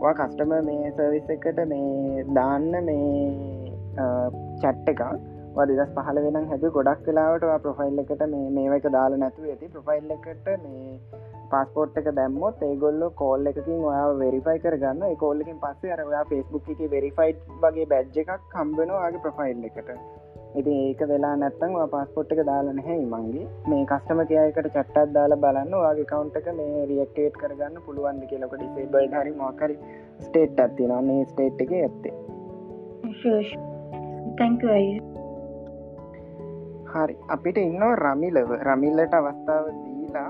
වා කස්ටම මේ සර්විස් එකට මේ දාන්න මේ චට්ට එකක්. වදස් පහල වෙන හැද ගොඩක් කලාවට ප්‍රොෆයිල් එකට මේ මේක දාලා නැතු ඇති. ප්‍රොෆයිල් එකට මේ පස්පෝට් එක දැම්මොත් ඒගොල්ල කෝල් එකකින් ඔයා වෙරිෆයි කරගන්න. කෝල්ලකින් පස්සේ අර ඔයා ෆෙස්බුක් එක වෙරිෆයිට් වගේ බැජ් එකක් කම්බෙන ආගේ ප්‍රොෆයිල් එකට. ඉති ඒක වෙලා නැත්තන් පස්පොට් එක දාලා නැහැ මන්ගේ මේ කස්ටම කයකට චට්ටත් දාලා බලන්න වගේ කවුන්ට එක මේ රියක්ටේට් කරගන්න පුළුවන්ද කියලක ඩිසේබල් හරි මොකරි ස්ටේට් ඇත්තින මේ ස්ටේට් එක ඇත්තේ. හරි. අපිට ඉන්න රමිලව. රමිල්ලට අවස්ථාව දීලා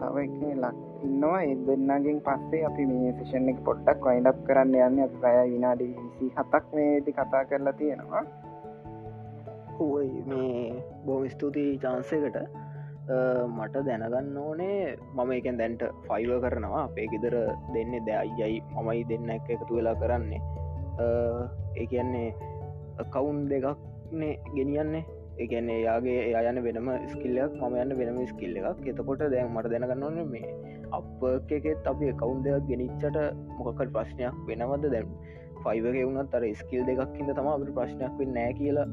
තව එක ලක් ඉන්නවා. ඒ දෙන්නගෙන් පස්සේ අපි මේ සේෂන් එක පොඩ්ඩක් වයිඩක් කරන්න යන්න. අපි පැය විනාඩි විසි හතක් මේදි කතා කරලා තියෙනවා. හුවයි මේ බෝම ස්තුතියි චාන්සකට මට දැනගන්න ඕනේ මම එකෙන් දැන්ට ෆයිව කරනවා. අපේ ගෙදර දෙන්න දැයියයි මමයි දෙන්න එක එකතු වෙලා කරන්නේ. ඒ කියන්නේ කවුන් දෙකක්නේ ගෙනියන්නේ. එකන්නේ යාගේ එයා යන වෙනම ස්කිල්ලයක් මම යන්න වෙනම ස්කිල්ල එකක්. එතකොට දැන් මට දැනගන්නවන මේ අප එකෙත් අපි කවුන් දෙයක් ගෙනනිච්චට මොකකට ප්‍රශ්නයක් වෙනවද? දැන් ෆයිවක වුණත් අර ස්කිල් දෙකක් හිද තම අපට ප්‍රශ්නයක් වෙන්න නෑ කියලා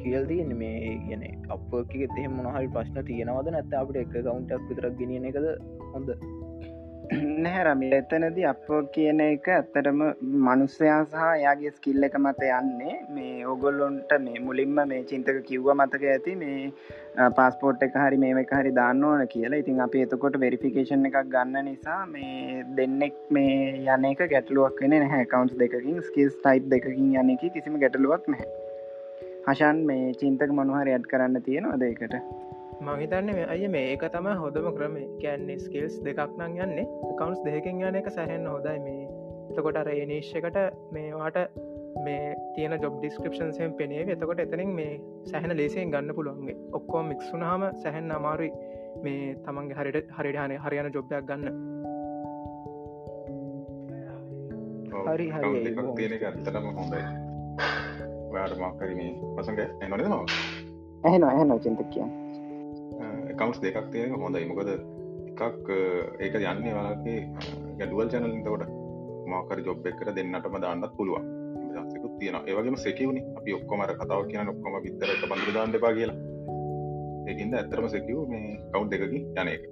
කියල් තියන්න. මේ කියන අපගේ තෙම මොනහරි ප්‍රශ්න තියෙනවද? නැත්ත අපට එක කවුන්ටක් විතරක් ගෙනියන එකද හොඳ? නැහැරම එතනද අපෝ කියන එක ඇත්තටම මනුස්සයා සහ යාගේ ස්කිල්ල එක මත යන්නේ. මේ ඔගොල්ලොන්ට මේ මුලින්ම මේ චින්තක කිව්ව මතක ඇති මේ පස්පෝට් එක හරි මේ එක හරි දාන්න ඕන කියලා. ඉතින් අපි එතකොට වෙරිෆිකේෂන් එකක් ගන්න නිසා මේ දෙන්නෙක් මේ යන එක ගැටලුවක් වෙන නැහැ කවන්ස් දෙකින් ස්කිල්ස් ටයිප් දෙකින් යන එක කිසිම ගැටලුවක් නැහැ. හෂන් මේ චින්තක මොනහරි ඇඩ් කරන්න තියෙනවා දෙකට මහිතන්න අය මේක තම හොඳම ක්‍රම කෑන්නේ ස්කිල්ස් දෙකක් නං යන්නේ. කවන්ස් දෙකින් යන එක සැහෙන් හොදයි මේ. එතකොට අර නිශ්ෂකට මේවාට මේ තියන ජොබ් ඩිස්ක්‍රපෂන්සයෙන් පෙනේ එතකොට එතනින් මේ සැහන ලේසියෙන් ගන්න පුළුවන්ගේ ඔක්කෝ මික්සුනාම සැහැන් අමාරුයි මේ තමන්ගේ හරිට හරිඩාන හරියන ජොබ්යක් ගන්න. හරි හරි. තියෙන ඇත්තටම හොඳයි. ඔයාට මක්කරීමේ පසඟ එනොද නවා ඇහෙන ඇහෙන චින්ත කියන්න කවන්ස් දෙකක් තියෙන හොඳයි. මොකද එකක් ඒක යන්නේ වලගේ ගැඩුවල් චැනලින්තකොට මාකර ජොබ් එක්කර දෙන්නටම දාන්නත් පුළුවන්. සකුත් තියෙන ඒවගේම සෙකවුණනි අපි ඔක්කොමර කතාව කියන ඔක්කොම විතරට බඳු දාන්න එපා කියලා. ඒකින්ද ඇත්තරම සෙකව් මේ කවු් දෙකකි යන එක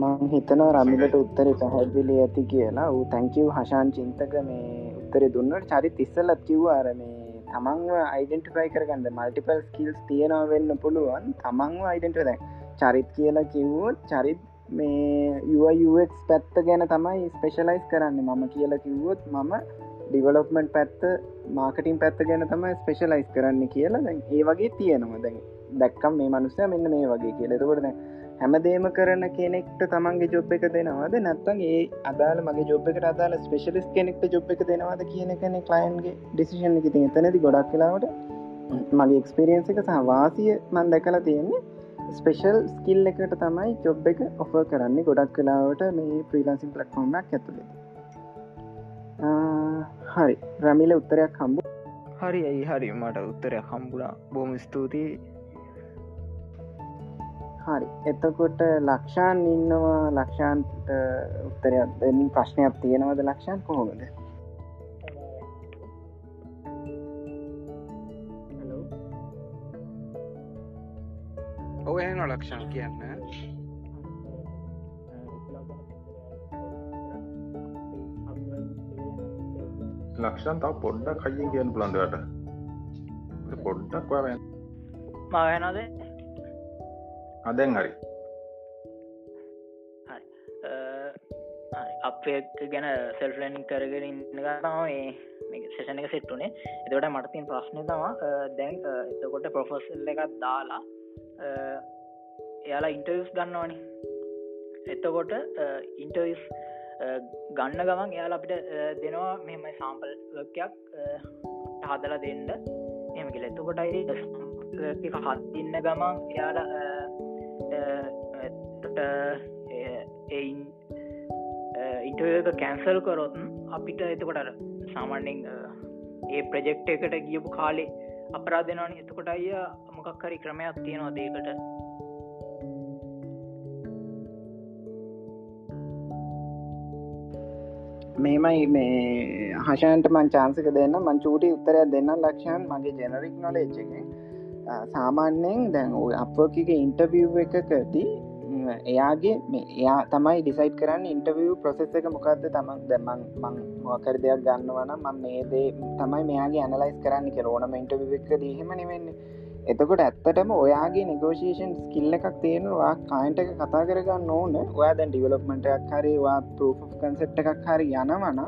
මං හිතන රමිලට උත්තර පැහැදිලි ඇති කියලා. ඌ තැංකව් හශාන් චින්තක මේ උත්තර දුන්නට චරි තිස්සලත් කිව් අරමේ තමන්ව අයිඩෙන්ටිෆයි කරගන්න මල්ටිපල් ස්කිල්ස් තියෙනවා වෙන්න පුළුවන්. තමන්ව අයිඩෙන්ට දැ චරිත් කියලා කිව්වෝත් චරිත් මේ යුවක් පැත්ත ගැන තමයි ස්පෙශලයිස් කරන්න. මම කියලා කිව්වොත් මම ඩිවලොප්මන්ට් පැත්ත මාකටින් පැත්ත ගැන තමයි ස්පෙශලයිස් කරන්න කියලා දැන් ඒ වගේ තියෙනවා. දැන් දැක්කම් මේ මනුස්සය මෙන්න මේ වගේ කියලෙතකොට දැන් හැමදේම කරන කෙනෙක්ට තමන්ගේ ජොබ් එක දෙනවාද? නැත්තන් ඒ අදාල මගේ ජොබ් එකට අදාල ස්පෙශලිස් කෙනෙක්ට ජොබ් එක දෙනවාද කියන කෙනෙ කලයින්ගේ ඩිසිෂන් එක. ති එතනති ගොඩක් කලාවට මගේ එක්ස්පිරියන්ස එක සහවාසිය මන් දැකලා තියෙන්නේ ස්පෙෂල් ස්කිල් එකට තමයි ජොබ් එක ඔෆ කරන්නේ ගොඩක් කලාවට මේ ප්‍රීලාසින් පලට්ෆෝර්මක් ඇතුළේ. හරි. රමිල උත්තරයක් හම්බු හරි ඇයි හරි? මට උත්තරයක් හම්බුණා බොම ස්තුතියි. හරි. එතකොට ලක්ෂාන් ඉන්නවා. ලක්ෂාන්ට උත්තරයක් දෙමින් ප්‍රශ්නයක් තියෙනවද ලක්ෂන්? කොහොමද? ඔව එන ලක්ෂණ කියන්න. ලක්ෂන් තව පොඩ්ඩක් කයිින් කියන්න පුලන්ඩට පොඩ්ඩක් මවනද අදැන් හරි. අපේ ගැන සෙල්ලනින් කරගෙන ඉන්නගතම මේ සේෂණ එක සෙට්ටුනේ එතකට මටතින් ප්‍රශ්නය තම දැන් එතකොට ප්‍රොෆෙසල් එකත් දාලා එයාලා ඉන්ටර්ස් ගන්නවානි. එතකොට ඉන්ටර්ස් ගන්න ගමන් එයාල අපිට දෙනවා මෙම සාම්පල් වකයක් හදල දෙන්න. එම කියල. එතකොටයි හත්ඉන්න ගමන් එයාල ඉන්ටක කැන්සල් කරොත් අපිට එතකොට සාමාන්‍යෙන් ඒ ප්‍රජෙක්් එකට ගියපු කාලේ අපරාධනවාන එතකොට අය මොකක්කරි ක්‍රමයක් තියෙනවා දේකට මේමයි මේ හෂන්ට මං චාන්සක දෙන්න මංචූටි උත්තරයක් දෙන්න ලක්ෂන්. මගේ ජෙනරික් නොලෙච්ච එක සාමාන්‍යයෙන් දැන් අපෝකික ඉන්ටවිව් එකකදී එයාගේ එයා තමයි ඩිසයිට් කරන්න ඉන්ටවිය් ප්‍රසෙස් එක මොකක්ද තමන් දැමන් මං මොකර දෙයක් ගන්නවන මං මේ දේ තමයි මෙයාගේ ඇනලයිස් කරන්න කෙරෝනම ඉන්ටවිව් එක දීහෙම නෙවෙන්නේ. එතකොට ඇත්තටම ඔයාගේ නිගෝෂේෂන් ස්කිල්ල එකක් තියෙනවා. කායින්ට එක කතා කරගන්න ඕන. ඔයා දැන් ඩිවලොප්මටක් හරිවා පරෝ් කන්සෙප් එකක් හරි යනවන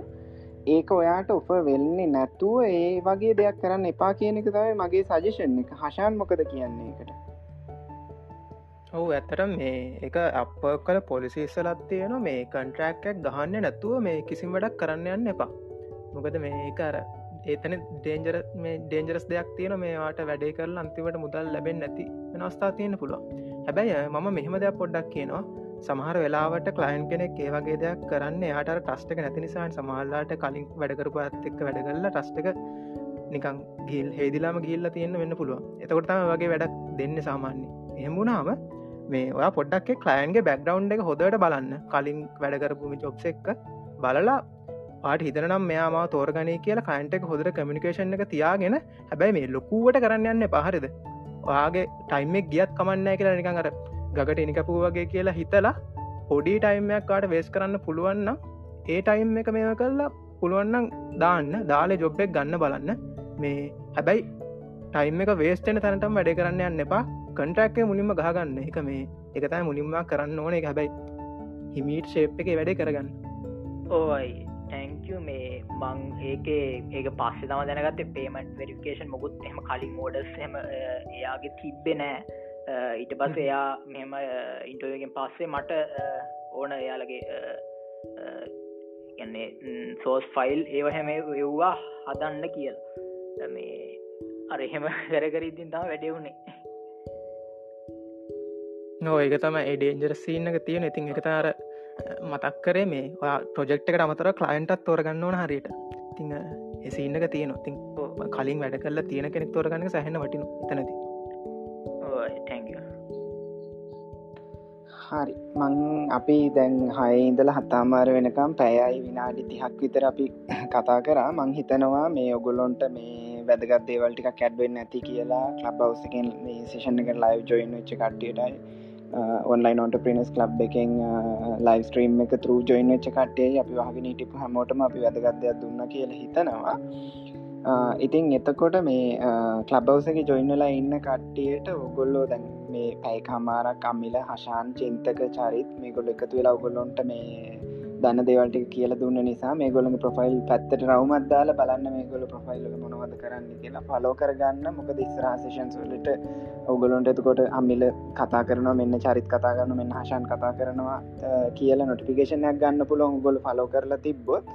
ඒක ඔයාට උප වෙල්න්නේ නැත්තුව ඒ වගේ දෙයක් කරන්න එපා කියන එක තමයි මගේ සජෂන් එක. හශාන් මොකද කියන්නේ එකට ඔහු ඇත්තට මේ එක අප කල පොලිසිස්සලත් තියෙන මේ කන්ට්‍රක්කක් ගහන්න නැතුව මේ කිසිම් වැඩක් කරන්න යන්න එපා. මොකද මේ කර ඒතන ඩේන්ජර මේ ඩේන්ජරස් දෙයක් තියෙන මේවාට වැඩේ කරල අන්තිවට මුදල් ලැබෙන් නැති වෙනස්ථා තියෙන පුළුව හැබැයි මම මෙහෙම දෙයක් පොඩ්ඩක් කියනවා. සමහර වෙලාවට කලයින් කෙනෙක් ඒවගේ දෙයක් කරන්න යාට ටස්ටක නැති නිසාන් සමහල්ලාට කලින් වැඩකරපු ඇත් එක්ක වැඩගල්ල ටස්ටක නිකං ගිල් හෙදිලාම ගිල්ල තියෙන වෙන්න පුළුව එතකොටම වගේ වැඩක් දෙන්න සාමාන්‍ය. එහෙමුණාම මේ ඔයා පොඩ්ඩක් කලයින්ගේ බැක්ඩවන්් එක හොදට බලන්න. කලින් වැඩකරපුමි චොප්ස එක්ක බලලා පාට හිතනම් මෙයාම තෝරගනය කියලා කයින්ටක් හොදර කමිනිකේෂන් එක තියාගෙන හැබැයි මේ ලොකුවට කරන්න යන්න පහරිද ඔයාගේ ටයිම්ෙක් ගියත් කමන්නෑ කියලා නිකඟර ගකට එනිකපු වගේ කියලා හිතලා පොඩි ටයිම්යක් කාට වේස් කරන්න පුළුවන්න ඒ ටයිම් එක මේ කරලා පුළුවන්නම් දාන්න දාලේ ජොබ්බෙක් ගන්න බලන්න. මේ හැබැයි ටයිම් එක වේස්ටන තැනටම් වැඩ කරන්න යන්න එපා. කන්ට්‍රක්කේ මුලින්ම ගහගන්න. එක මේ එකතයි මුලින්ම කරන්න ඕන. එක හැබැයි හිමීට් ශේප් එක වැඩේ කරගන්න. ඕයි තැංකු මේ මං ඒක ඒක පස්සේ තම දැනගත පේමට වෙරිකේෂන් මුකුත් එම කලින් මෝඩස් එම එයාගේ තිබ්බෙ නෑ. ඊට පස් එයා [laughs] මෙම ඉන්ටෝගෙන් පස්සේ මට ඕන එයාලගේ ගන්නේ සෝස් ෆයිල් ඒව හැම එව්වා හදන්න කියලා. මේ අර එහෙම [laughs] වැරකරීතින් තම වැඩෙවුණේ නෝ ඒක තම එඩේන්ජර සීනක තියෙන ඉතින් එක තාර මතක් කරේ මේ ප්‍රජෙක්්කට අමතර කලයින්ටත් තෝරගන්න ඕන හරියට. තිං එසින්නක තියෙන තින් කලින් වැඩ කරලා තියෙන කෙනෙක් තෝරගන්න සහන්න වටින තනති හරි. මං අපි දැන් හය ඉඳල හත්තාමාර වෙනකම් පැයයි විනාඩි තිහක් විතර අපි [clears throat] කතා කරා. මං හිතනවා මේ ඔගොලොන්ට මේ වැදගත් දේවල්ටික කැඩ්වෙන්න ඇති කියලා ලබවසකෙන් සේෂණ එක ලයිව් ජොයින් වෙච්ච කට්ටියටයි ඔන්ලයින් ඔන්ට පිනස් ලබ් එකෙන් ලයිව ස්ට්‍රීම් එක තරු ජොයින් වෙච්ච කටේ අපි වහගෙන ටිප හැමෝටම අපි වැදගත්දයක් දුන්න කියල හිතනවා. ඉතින් එතකොට මේ කලබවසක ජොයින්නලා ඉන්න කට්ටියට ඔගොල්ලෝ දැන් මේ පැයි කමාරක් අම්මිල හශාන් චින්තක චරිත් මේ ගොල්ල එකතු වෙලා ඔගොල්ලොන්ට මේ දන්න දේවල්ට කියල දුන්න නිසා මේ ගොළඟ ප්‍රොෆයිල් පැත්තට රවමත් දාල බලන්න මේ ගොල ප්‍රොෆයිල්ල මොනවද කරන්න කියලා පලෝ කරගන්න. මොකද ඉස්රාසේෂන් සොලට ඔගොලොන්ට එතකොට අම්මිල කතා කරන මෙන්න චරිත් කතා කරන මෙන්න හශාන් කතා කරනවා කියලා නොටිෆිකේෂනයක් ගන්න පුළුවන්. ගොල පලෝ කරලා තිබ්බොත්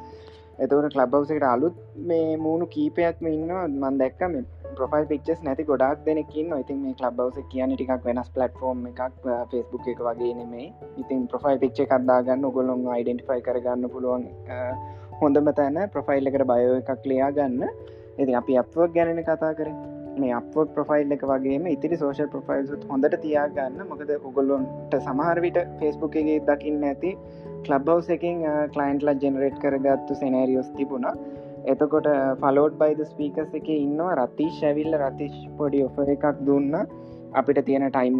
එතවට ලබ්බවසකට අලුත් මේ මූුණු කීපයක්ම ඉන්න මන් දැක්ක මේ ප්‍රොෆයිල් පික්චස් නැති ගොඩක් දෙනෙකින් ඉතින් මේ ලබ්බවස කියන ටිකක් වෙනස් පලට්ෆෝර්ම් එකක් ෆෙස්බුක් එක වගේ නෙමේ ඉතින් ප්‍රොෆයිල් පික්ච කක්දාගන්න ගොලොන් අයිඩෙන්ටිෆයි කරගන්න පුළුවන් හොඳම තැන ප්‍රොෆයිල් එකට බයෝ එකක් ලියා ගන්න ඉති අපි අපවක් ගැනන කතා කර මේ අප ප්‍රොෆයිල් එක වගේම ඉතිරි සෝෂල් ප්‍රොෆයිල්සුත් හොඳට තියාගන්න. මොකද උගොල්ලොන්ට සමහරවිට ෆෙස්බුක් එකගේ දකින්න ඇති කලබ්බවස එකින් කලයින්ට්ලා ජෙනරේට් කරගත්තු සෙනරියෝස් තිබුණා. එතකොට ෆලෝඩ් බයිද ස්පීකස් එක ඉන්නවා රතිශ් ඇවිල්ල රතිශ් පොඩි ඔෆ එකක් දුන්න. අපිට තියෙන ටයිම්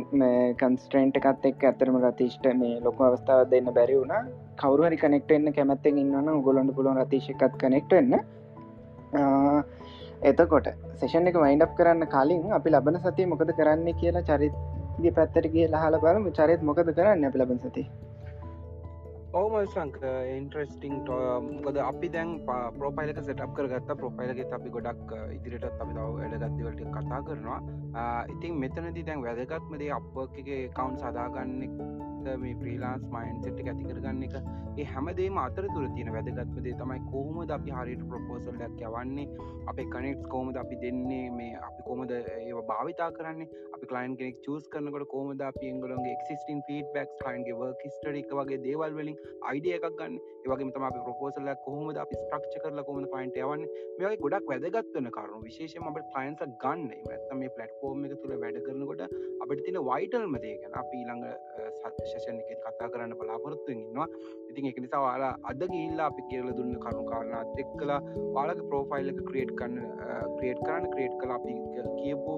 කන්ස්ට්‍රේන්ට් එකත් එක් ඇතරම රතිෂ්ට මේ ලොක අවස්ථාව දෙන්න බැරි වුණ. කවරුහරි කනෙක්ට එන්න කැමැත්තෙන් ඉන්නවන ගොලොන්ඩ පුලොන් රතිශ එකත් කනෙක්ට එන්න එතකොට සේෂන් එක වයින්ඩ් කරන්න කලින් අපි ලබන සතිය මොකද කරන්න කියලා චරිත්ගේ පැත්තට කිය ලහල බලම. චරිත් මොකද කරන්න අපි ලබන සති ඔවම සංක ඉන්ට්‍රස්ටිං මොකද අපි දැන් පෝපයිලක සටප් කරගත්ත. ප්‍රොෆයිලගේ අපි ගොඩක් ඉදිරියට අපි තව වැඩගත්තිවලට කතා කරනවා. ඉතින් මෙතනති දැන් වැදගත්මදේ අපගේ කවුන්් සදාගන්නෙක් මේ ප්‍රීලාන්ස් මයින් සෙට් ඇති කරගන්න එක. ඒ හැමදේම අතර තුර තියෙන වැදගත්මදේ තමයි කොහොමද අපි හරිට ප්‍රපෝසල්ලක් යවන්නේ අප කනෙක්ස් කෝමද අපි දෙන්නේ මේ අපි කොමද ඒ භාවිතා කරන්නේ අපි කලයින් කෙනෙක් චස් කරනකට කොමද අපි එංගලන්ගේ එක්සිස්ටින් ෆීඩ බක් කයින්ගේ වර්ක් ස්ටඩික් වගේ දේවල් වලින් අයිඩිය එකක් ගන්න. ඒවගේ තම අපි ප්‍රපෝසල්ල කොහොමද අපි ස්ට්‍රක්ෂ කරල කොමද පයින්ට යවන්න. මේගේ ගොඩක් වැදගත්වන කරුණු. විශේෂම අපට කලයින්ස ගන්න. ඇත්තම මේ පලට්ෆෝර්ම් එක තුළ වැඩ කරනකොට අපට තින වයිටල් මදේගෙන අපි ඊළඟ සත්ශෂණ එක කතා කරන්න බලාපොරොත්තුවෙන් ඉන්නවා. ඉතින් එක නිසා වාලා අද ගිල්ලා අපි කියල දුන්න කරුණු කාරණ අදෙක් කලා වාලක ප්‍රෝෆයිල්ලක ක්‍රේට් කන්න ක්‍රේට් කරන්න ක්‍රේට් කලා අපි කියපු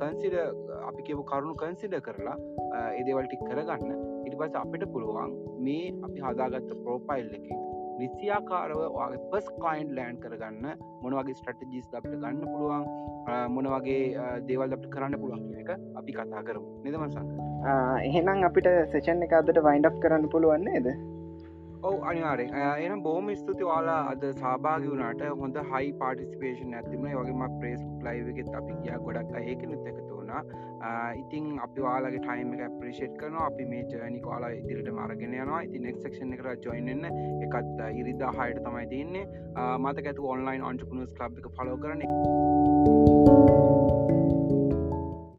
කන්සිඩ අපි කියපු කරුණු කන්සිඩ කරලා ඒදේවල්ටි කරගන්න. ඉට පස අපිට පුළුවන් මේ අපි හදාගත්ත ප්‍රෝපයිල් එක නිසියාකාරව වගේ පස් කයින්් ලෑන්් කරගන්න මොනවගේ ස්ට්‍රටජිස් අපට ගන්න පුළුවන් මොන වගේ දේවල් අපට කරන්න පුළුවන් එක අපි කතා කරමු. නිදම සංක එහෙනම් අපිට සෙෂන් එක අදට වයින්ඩ් කරන්න පුළුවන්නේද ඔව අනිවාරෙන් එන බෝම ස්තුති වාලා අද සභාග වුණට. හොඳ හයි පාටිස්පේෂන් ඇතිම වගේම ප්‍රේස් ලයිවගෙත් අපි කියා ගොඩක් ඒකනුත් එකතු වුණා. ඉතින් අපි වාලගේ ටයිම එක ප්‍රේෂේට් කරනවා. අපි මේ ජනි කාලා ඉදිරිට මාරගෙන යනවා. ඉති නෙක් ක්ෂන් එකට ජොයින්න එකත් ඉරිදා හයට තමයි තියන්නේ. මතක ඇතු ඔන්ලයින් අන්ටපුනස් ලබ් එක ෆලෝ කරන